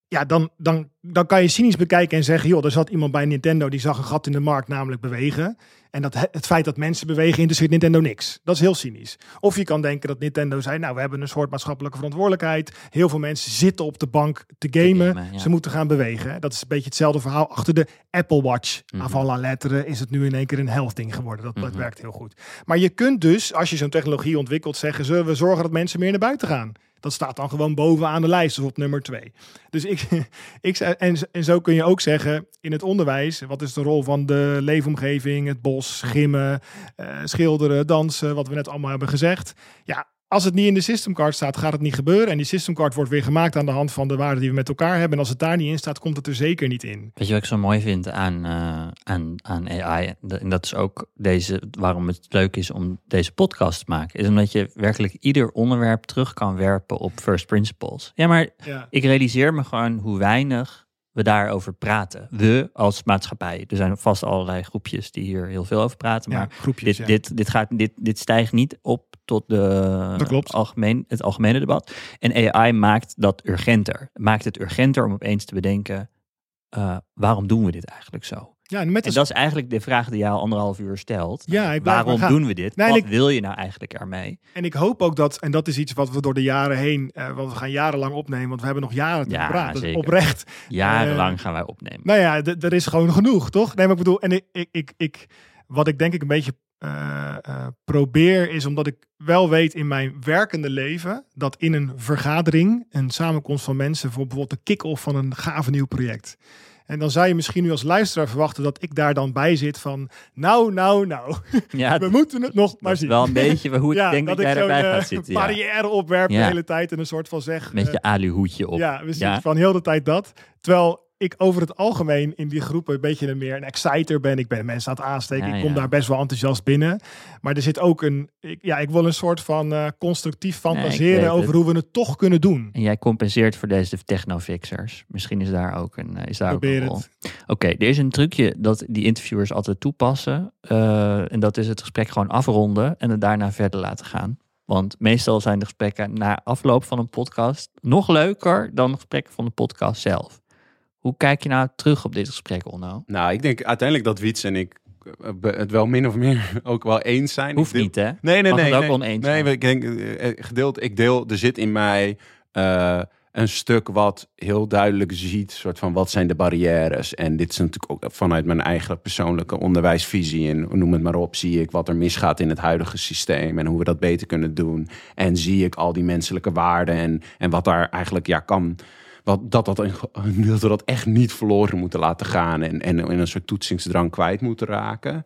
Ja, dan, dan, dan kan je cynisch bekijken en zeggen... joh, er zat iemand bij Nintendo die zag een gat in de markt, namelijk bewegen. En dat, het feit dat mensen bewegen interesseert Nintendo niks. Dat is heel cynisch. Of je kan denken dat Nintendo zei... nou, we hebben een soort maatschappelijke verantwoordelijkheid. Heel veel mensen zitten op de bank te gamen. gamen, ja. Ze moeten gaan bewegen. Dat is een beetje hetzelfde verhaal. Achter de Apple Watch, Mhm. avant la lettre, is het nu in één keer een health ding geworden. Dat, dat Mhm. werkt heel goed. Maar je kunt dus, als je zo'n technologie ontwikkelt, zeggen... zullen we zorgen dat mensen meer naar buiten gaan? Dat staat dan gewoon bovenaan de lijst, of op nummer twee. Dus ik, ik en, en zo kun je ook zeggen in het onderwijs: wat is de rol van de leefomgeving, het bos, gimmen, eh, schilderen, dansen, wat we net allemaal hebben gezegd. Ja, als het niet in de systemcard staat, gaat het niet gebeuren. En die systemcard wordt weer gemaakt aan de hand van de waarden die we met elkaar hebben. En als het daar niet in staat, komt het er zeker niet in. Weet je wat ik zo mooi vind aan, eh, aan, aan AI? En dat- En dat is ook deze, waarom het leuk is om deze podcast te maken. Is omdat je werkelijk ieder onderwerp terug kan werpen op first principles. Ja, maar Ja. ik realiseer me gewoon hoe weinig we daarover praten. We als maatschappij. Er zijn vast allerlei groepjes die hier heel veel over praten. Ja, Maar groepjes. dit, ja. dit, dit, gaat, dit, dit stijgt niet op tot de. Algemeen, het algemene debat. En AI maakt dat urgenter. Maakt het urgenter om opeens te bedenken... eh, waarom doen we dit eigenlijk zo? Ja, en met de En dat is eigenlijk de vraag die jij al anderhalf uur stelt. Ja, ik waarom gaan. doen we dit? Nee, Wat ik- wil je nou eigenlijk ermee? En ik hoop ook dat, en dat is iets wat we door de jaren heen, eh, want we gaan jarenlang opnemen, want we hebben nog jaren te Ja, praten. zeker. Oprecht. Jarenlang Eh, gaan wij opnemen. Nou ja, er is gewoon genoeg, toch? Nee, maar ik bedoel, en ik, ik, ik, ik wat ik denk ik een beetje eh, probeer, is omdat ik wel weet in mijn werkende leven dat in een vergadering, een samenkomst van mensen, voor bijvoorbeeld de kick-off van een gaaf nieuw project. En dan zou je misschien nu als luisteraar verwachten dat ik daar dan bij zit van, nou, nou, nou, ja, we moeten het nog dat maar is zien. wel een beetje hoe ik denk dat, ik jij erbij eh, gaat zitten. Ja. barrière opwerp de hele tijd en een soort van zeg. Met eh, je aluhoedje op. ja, we zien van heel de tijd dat. Terwijl ik over het algemeen in die groepen een beetje een meer een exciter ben. Ik ben mensen aan het aansteken. Ja, ik kom ja. daar best wel enthousiast binnen. Maar er zit ook een... Ik, ja, ik wil een soort van eh, constructief fantaseren over het. hoe we het toch kunnen doen. En jij compenseert voor deze technofixers. Misschien is daar ook een, eh, is daar ook een. Oké, er is een trucje dat die interviewers altijd toepassen. eh, en dat is het gesprek gewoon afronden en het daarna verder laten gaan. Want meestal zijn de gesprekken na afloop van een podcast nog leuker dan de gesprekken van de podcast zelf. Hoe kijk je nou terug op dit gesprek, Onno? Nou, ik denk uiteindelijk dat Wiets en ik eh, het wel min of meer ook wel eens zijn. Hoeft deel- niet, hè? Nee, nee, Mag nee. het ook nee. Nee, zijn. ik denk eh, eh, gedeeld. Ik deel. Er zit in mij een stuk wat heel duidelijk ziet, soort van wat zijn de barrières. En dit is natuurlijk ook vanuit mijn eigen persoonlijke onderwijsvisie en noem het maar op, zie ik wat er misgaat in het huidige systeem en hoe we dat beter kunnen doen. En zie ik al die menselijke waarden en, en wat daar eigenlijk ja kan. Dat, dat, een- dat we dat echt niet verloren moeten laten gaan en, en in een soort toetsingsdrang kwijt moeten raken.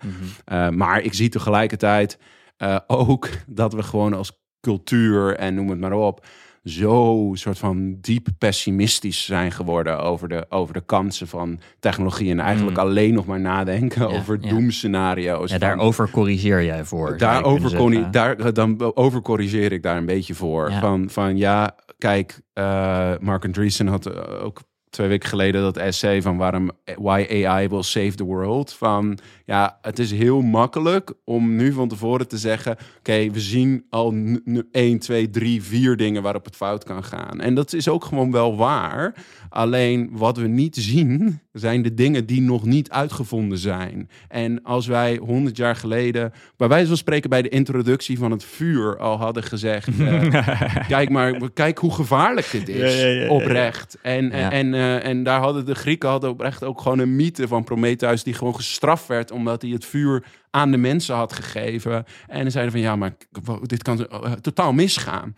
Uh, maar ik zie tegelijkertijd uh, ook dat we gewoon als cultuur en noem het maar op, zo soort van diep pessimistisch zijn geworden over de, over de kansen van technologie. En eigenlijk Mm. alleen nog maar nadenken Ja, over ja. doemscenario's. Ja, daarover corrigeer jij voor. Daarover kon daar, dan overcorrigeer ik daar een beetje voor. Ja. Van, van ja, kijk, eh, Mark Andreessen had eh, ook twee weken geleden dat essay van waarom why AI will save the world. Van ja, het is heel makkelijk om nu van tevoren te zeggen: oké, we zien al n- n- 1, 2, 3, 4 dingen waarop het fout kan gaan. En dat is ook gewoon wel waar. Alleen wat we niet zien, zijn de dingen die nog niet uitgevonden zijn. En als wij 100 jaar geleden, bij wijze van spreken bij de introductie van het vuur, al hadden gezegd: eh, kijk maar, kijk hoe gevaarlijk dit is, Ja, oprecht. En, en, eh, en daar hadden de Grieken hadden oprecht ook gewoon een mythe van Prometheus die gewoon gestraft werd omdat hij het vuur aan de mensen had gegeven. En ze zeiden van ja, maar dit kan eh, totaal misgaan.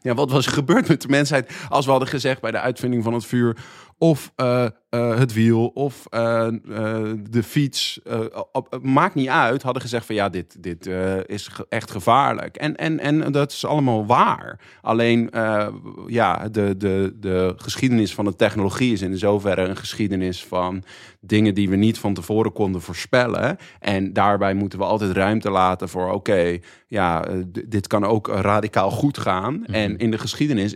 Ja, wat was er gebeurd met de mensheid als we hadden gezegd bij de uitvinding van het vuur of eh, eh, het wiel of eh, eh, de fiets, maakt niet uit, hadden gezegd van ja, dit, dit is ge- echt gevaarlijk. En, en, en dat is allemaal waar. Alleen ja, de, de, de geschiedenis van de technologie is in zoverre een geschiedenis van dingen die we niet van tevoren konden voorspellen. En daarbij moeten we altijd ruimte laten voor oké, ja, dit kan ook radicaal goed gaan. En in de geschiedenis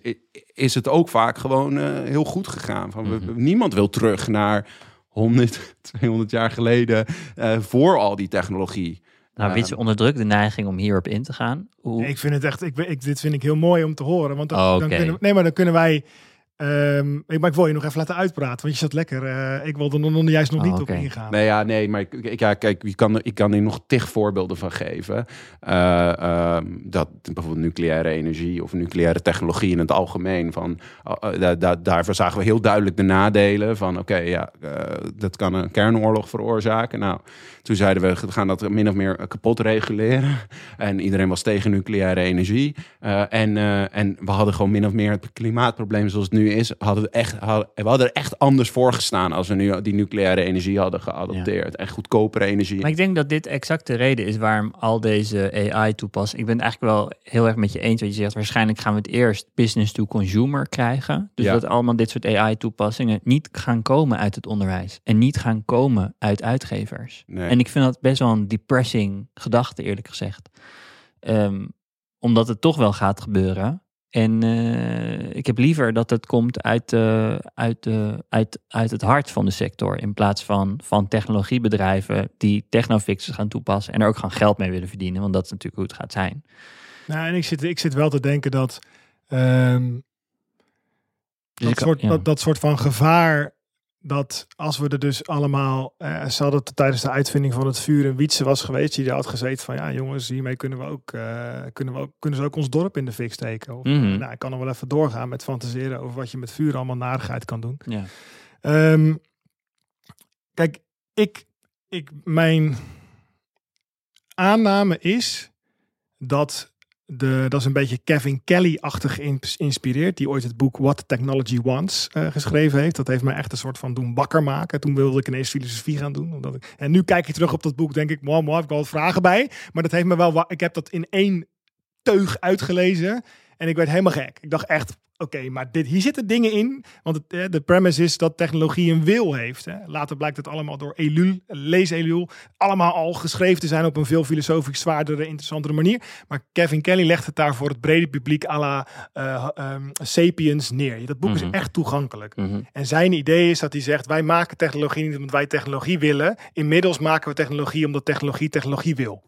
is het ook vaak gewoon heel goed gegaan. Van, we- niemand wil terug naar 100, 200 jaar geleden eh, voor al die technologie. Nou, Eh, Witse onderdrukt de neiging om hierop in te gaan. Hoe, Ik vind het echt, ik, ik, dit vind ik heel mooi om te horen. Want dan, Oh, dan kunnen, nee, maar dan kunnen wij. Ehm, ik, maar ik wil je nog even laten uitpraten, want je zat lekker. eh, ik wilde er nog juist nog Oh, niet op ingaan. Nee, ja, nee, maar ik, ik- ja, kijk, je kan, er- ik kan hier nog tig voorbeelden van geven. Eh, ehm, dat bijvoorbeeld nucleaire energie of nucleaire technologie in het algemeen. Van, daar- daar- daarvoor zagen we heel duidelijk de nadelen van, oké, ja, eh, dat kan een kernoorlog veroorzaken. Nou, toen zeiden we, we gaan dat min of meer kapot reguleren. En iedereen was tegen nucleaire energie. Eh, en, eh, en we hadden gewoon min of meer het klimaatprobleem zoals het nu is. Hadden we, echt, hadden, we hadden er echt anders voor gestaan als we nu die nucleaire energie hadden geadopteerd. En goedkopere energie. Maar ik denk dat dit exact de reden is waarom al deze AI-toepassingen... Ik ben het eigenlijk wel heel erg met je eens wat je zegt. Waarschijnlijk gaan we het eerst business to consumer krijgen. Dus Ja. dat allemaal dit soort AI-toepassingen niet gaan komen uit het onderwijs. En niet gaan komen uit uitgevers. Nee. En ik vind dat best wel een depressing gedachte, eerlijk gezegd. Ehm, omdat het toch wel gaat gebeuren. En eh, ik heb liever dat het komt uit, de, uit, de, uit, uit het hart van de sector. In plaats van van technologiebedrijven die technofixes gaan toepassen. En er ook gewoon geld mee willen verdienen. Want dat is natuurlijk hoe het gaat zijn. Nou, en ik zit, ik zit wel te denken dat. Dus dat, ik- soort, ja. dat, dat soort van gevaar. Dat als we er dus allemaal. eh ze hadden het tijdens de uitvinding van het vuur een Wietse was geweest. Die daar had gezeten van ja, jongens, hiermee kunnen we ook. eh, kunnen, we ook kunnen ze ook ons dorp in de fik steken. Of, Mhm. nou, ik kan nog wel even doorgaan met fantaseren over wat je met vuur allemaal narigheid kan doen. ja. Ehm, kijk, ik, ik, mijn aanname is dat de, dat is een beetje Kevin Kelly-achtig geïnspireerd, die ooit het boek What Technology Wants eh, geschreven heeft. Dat heeft mij echt een soort van doen wakker maken. Toen wilde ik ineens filosofie gaan doen. Omdat ik, en nu kijk ik terug op dat boek, denk ik, wow, wow, heb ik wel wat vragen bij. Maar dat heeft me wel, ik heb dat in één teug uitgelezen. En ik werd helemaal gek. Ik dacht echt, oké, maar dit, hier zitten dingen in. Want het, de premise is dat technologie een wil heeft. Hè. Later blijkt het allemaal door Elul, lees Elul, allemaal al geschreven te zijn op een veel filosofisch zwaardere, interessantere manier. Maar Kevin Kelly legt het daar voor het brede publiek à la ehm, Sapiens neer. Dat boek Mhm. is echt toegankelijk. Mhm. En zijn idee is dat hij zegt: wij maken technologie niet omdat wij technologie willen. Inmiddels maken we technologie omdat technologie technologie wil.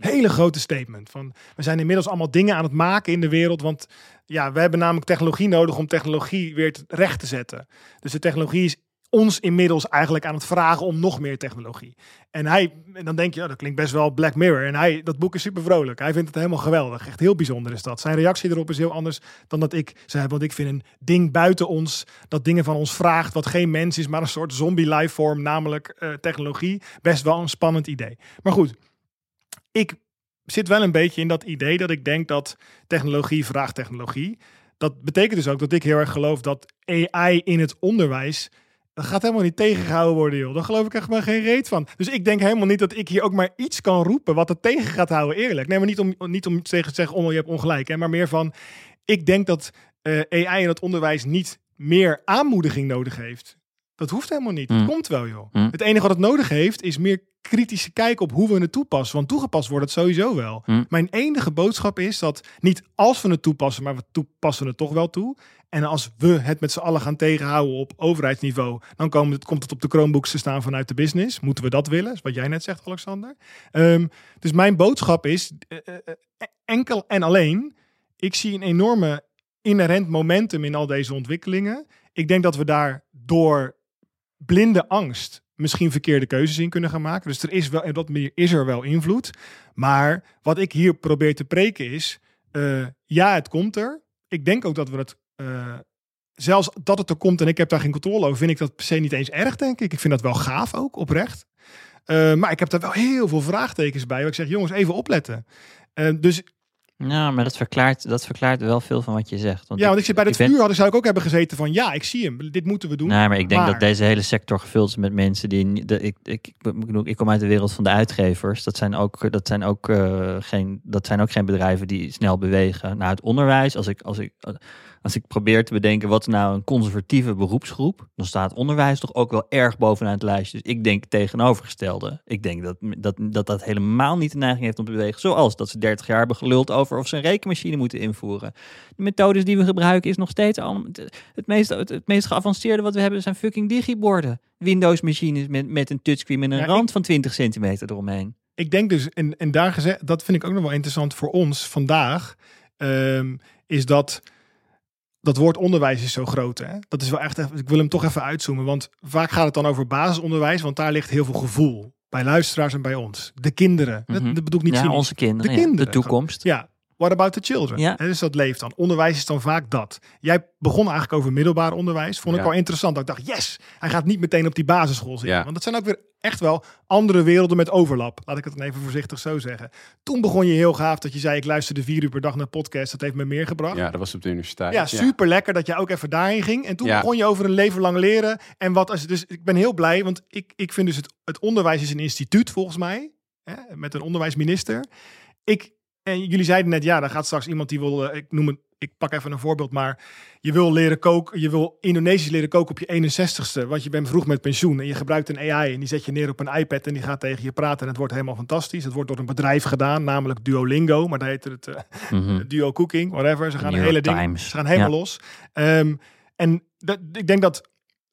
Hele grote statement. Van, we zijn inmiddels allemaal dingen aan het maken in de wereld. Want ja, we hebben namelijk technologie nodig om technologie weer recht te zetten. Dus de technologie is ons inmiddels eigenlijk aan het vragen om nog meer technologie. En hij, en dan denk je, ja, dat klinkt best wel Black Mirror. En hij, dat boek is super vrolijk. Hij vindt het helemaal geweldig. Echt heel bijzonder is dat. Zijn reactie erop is heel anders dan dat ik zei. Want ik vind een ding buiten ons, dat dingen van ons vraagt, wat geen mens is, maar een soort zombie lifeform, namelijk eh, technologie, best wel een spannend idee. Maar goed, ik zit wel een beetje in dat idee dat ik denk dat technologie vraagt technologie. Dat betekent dus ook dat ik heel erg geloof dat AI in het onderwijs. Dat gaat helemaal niet tegengehouden worden, joh. Daar geloof ik echt maar geen reet van. Dus ik denk helemaal niet dat ik hier ook maar iets kan roepen wat het tegen gaat houden, eerlijk. Nee, maar niet om, niet om tegen te zeggen, oh, je hebt ongelijk. Hè, maar meer van, ik denk dat eh, AI in het onderwijs niet meer aanmoediging nodig heeft. Dat hoeft helemaal niet. Mm. Het komt wel, joh. Mm. Het enige wat het nodig heeft, is meer kritische kijk op hoe we het toepassen. Want toegepast wordt het sowieso wel. Mm. Mijn enige boodschap is dat niet als we het toepassen, maar we toepassen het toch wel toe. En als we het met z'n allen gaan tegenhouden op overheidsniveau, dan komen het, komt het op de Chromebooks te staan vanuit de business. Moeten we dat willen? Is wat jij net zegt, Alexander. Ehm, dus mijn boodschap is eh, eh, eh, enkel en alleen. Ik zie een enorme inherent momentum in al deze ontwikkelingen. ik denk dat we daar door blinde angst misschien verkeerde keuzes in kunnen gaan maken. Dus er is wel, en dat meer is er wel invloed. Maar wat ik hier probeer te preken is, eh, ja, het komt er. Ik denk ook dat we het, eh, zelfs dat het er komt en ik heb daar geen controle over, vind ik dat per se niet eens erg, denk ik. Ik vind dat wel gaaf ook, oprecht. Eh, maar ik heb daar wel heel veel vraagtekens bij. Waar ik zeg, jongens, even opletten. Dus nou, maar dat verklaart, dat verklaart wel veel van wat je zegt. Want ja, want ik zit bij het vuur, had, zou ik ook hebben gezeten van ja, ik zie hem, dit moeten we doen. Nee, maar ik denk dat deze hele sector gevuld is met mensen die. De, ik, ik, ik, ik, kom uit de wereld van de uitgevers. Dat zijn ook, dat zijn ook, uh, geen, dat zijn ook geen bedrijven die snel bewegen. Naar het onderwijs, als ik, als ik, als ik probeer te bedenken wat nou een conservatieve beroepsgroep, dan staat onderwijs toch ook wel erg bovenaan het lijstje. Dus ik denk tegenovergestelde. Ik denk dat dat, dat dat helemaal niet de neiging heeft om te bewegen. Zoals dat ze 30 jaar hebben geluld over of ze een rekenmachine moeten invoeren. De methodes die we gebruiken is nog steeds al het meest, het, meest geavanceerde wat we hebben zijn fucking digiborden. Windows machines met, met een touchscreen met een rand van 20 centimeter eromheen. Ik denk dus, en, en daar gezegd, dat vind ik ook nog wel interessant voor ons vandaag, um, is dat dat woord onderwijs is zo groot. Hè? Dat is wel echt, ik wil hem toch even uitzoomen. Want vaak gaat het dan over basisonderwijs, want daar ligt heel veel gevoel. Bij luisteraars en bij ons. De kinderen. Mm dat, bedoel ik niet ja, onze kinderen. De, kinderen. de toekomst. Ja, What about the children? Ja. dus dat leeft dan. Onderwijs is dan vaak dat. Jij begon eigenlijk over middelbaar onderwijs. Vond ik wel interessant. Dat ik dacht, yes, hij gaat niet meteen op die basisschool zitten. Ja. Want dat zijn ook weer echt wel andere werelden met overlap. Laat ik het dan even voorzichtig zo zeggen. Toen begon je heel gaaf dat je zei, ik luisterde vier uur per dag naar podcast. Dat heeft me meer gebracht. Ja, dat was op de universiteit. Ja, super lekker dat jij ook even daarheen ging. En toen begon je over een leven lang leren. En wat als dus ik ben heel blij, want ik, ik vind dus het, het onderwijs is een instituut volgens mij. Hè, met een onderwijsminister. Ik en jullie zeiden net, ja, dan gaat straks iemand die wil, eh, ik noem het, ik pak even een voorbeeld, maar je wil leren koken, je wil Indonesisch leren koken op je 61ste, want je bent vroeg met pensioen en je gebruikt een AI en die zet je neer op een iPad en die gaat tegen je praten en het wordt helemaal fantastisch. Het wordt door een bedrijf gedaan, namelijk Duolingo, maar daar heet het uh, Duo Cooking, whatever. Ze gaan New hele ding, ze gaan helemaal los. Um, en dat, ik denk dat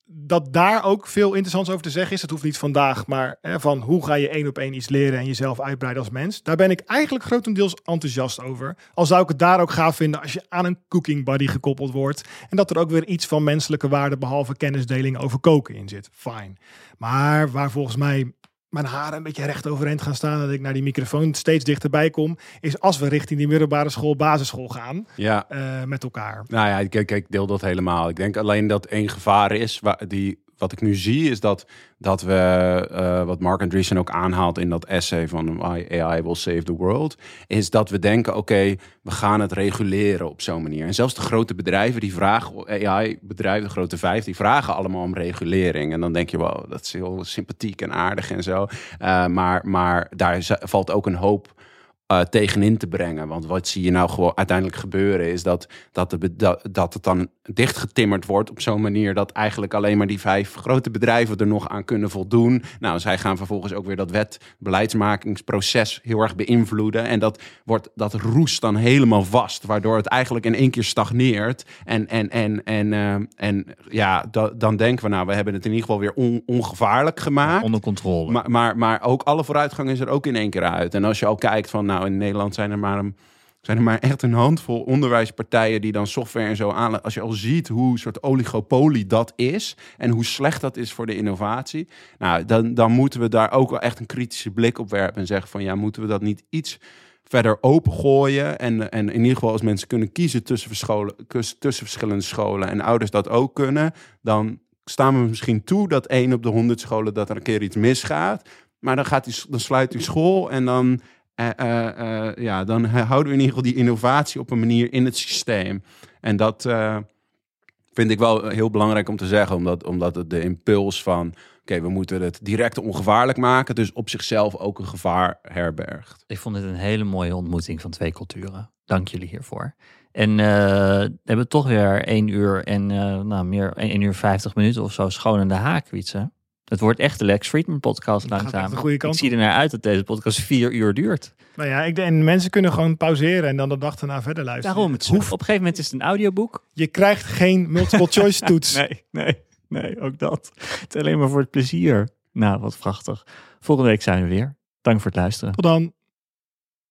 dat daar ook veel interessants over te zeggen is. Dat hoeft niet vandaag, maar hè, van hoe ga je één op één iets leren en jezelf uitbreiden als mens. Daar ben ik eigenlijk grotendeels enthousiast over. Al zou ik het daar ook gaaf vinden als je aan een cooking buddy gekoppeld wordt. En dat er ook weer iets van menselijke waarde behalve kennisdeling over koken in zit. Fijn. Maar waar volgens mij mijn haren een beetje recht overeind gaan staan. Dat ik naar die microfoon steeds dichterbij kom. Is als we richting die middelbare school, basisschool gaan. Ja. Uh, met elkaar. Nou ja, kijk, ik deel dat helemaal. Ik denk alleen dat één gevaar is. Waar, die wat ik nu zie is dat, dat we, uh, wat Mark Andreessen ook aanhaalt in dat essay van AI will save the world, is dat we denken, oké, we gaan het reguleren op zo'n manier. En zelfs de grote bedrijven die vragen, AI-bedrijven, de grote vijf, die vragen allemaal om regulering. En dan denk je, wel, dat is heel sympathiek en aardig en zo. Uh, maar, maar daar valt ook een hoop uh, tegenin te brengen. Want wat zie je nou gewoon uiteindelijk gebeuren is dat, dat, de, dat, dat het dan dichtgetimmerd wordt op zo'n manier dat eigenlijk alleen maar die vijf grote bedrijven er nog aan kunnen voldoen. Nou, zij gaan vervolgens ook weer dat wet beleidsmakingsproces heel erg beïnvloeden. En dat, wordt, dat roest dan helemaal vast, waardoor het eigenlijk in één keer stagneert. En, en, en, en, uh, en ja, da, dan denken we, nou, we hebben het in ieder geval weer on, ongevaarlijk gemaakt. Onder controle. Maar, maar, maar ook alle vooruitgang is er ook in één keer uit. En als je al kijkt van, nou, nou, in Nederland zijn er maar zijn er maar echt een handvol onderwijspartijen die dan software en zo aan. Als je al ziet hoe soort oligopolie dat is en hoe slecht dat is voor de innovatie, nou, dan, dan moeten we daar ook wel echt een kritische blik op werpen en zeggen van ja, moeten we dat niet iets verder opengooien. En, en in ieder geval als mensen kunnen kiezen tussen, tussen verschillende scholen en ouders dat ook kunnen, dan staan we misschien toe dat één op de honderd scholen dat er een keer iets misgaat. Maar dan, gaat die, dan sluit die school en dan uh, ja, dan houden we in ieder geval die innovatie op een manier in het systeem. En dat vind ik wel heel belangrijk om te zeggen, omdat, omdat het de impuls van oké, we moeten het direct ongevaarlijk maken, dus op zichzelf ook een gevaar herbergt. Ik vond het een hele mooie ontmoeting van twee culturen. Dank jullie hiervoor. En we hebben toch weer één uur en nou, meer één uur vijftig minuten of zo schoon in de haak, Wietse. Het wordt echt de Lex Friedman podcast langzaam. Ik zie er naar uit dat deze podcast vier uur duurt. Nou ja, ik denk, en mensen kunnen gewoon pauzeren en dan de dag erna verder luisteren. Daarom, het hoeft. Op een gegeven moment is het een audioboek. Je krijgt geen multiple choice toets. nee, nee, nee, ook dat. Het is alleen maar voor het plezier. Nou, wat prachtig. Volgende week zijn we weer. Dank voor het luisteren. Tot dan.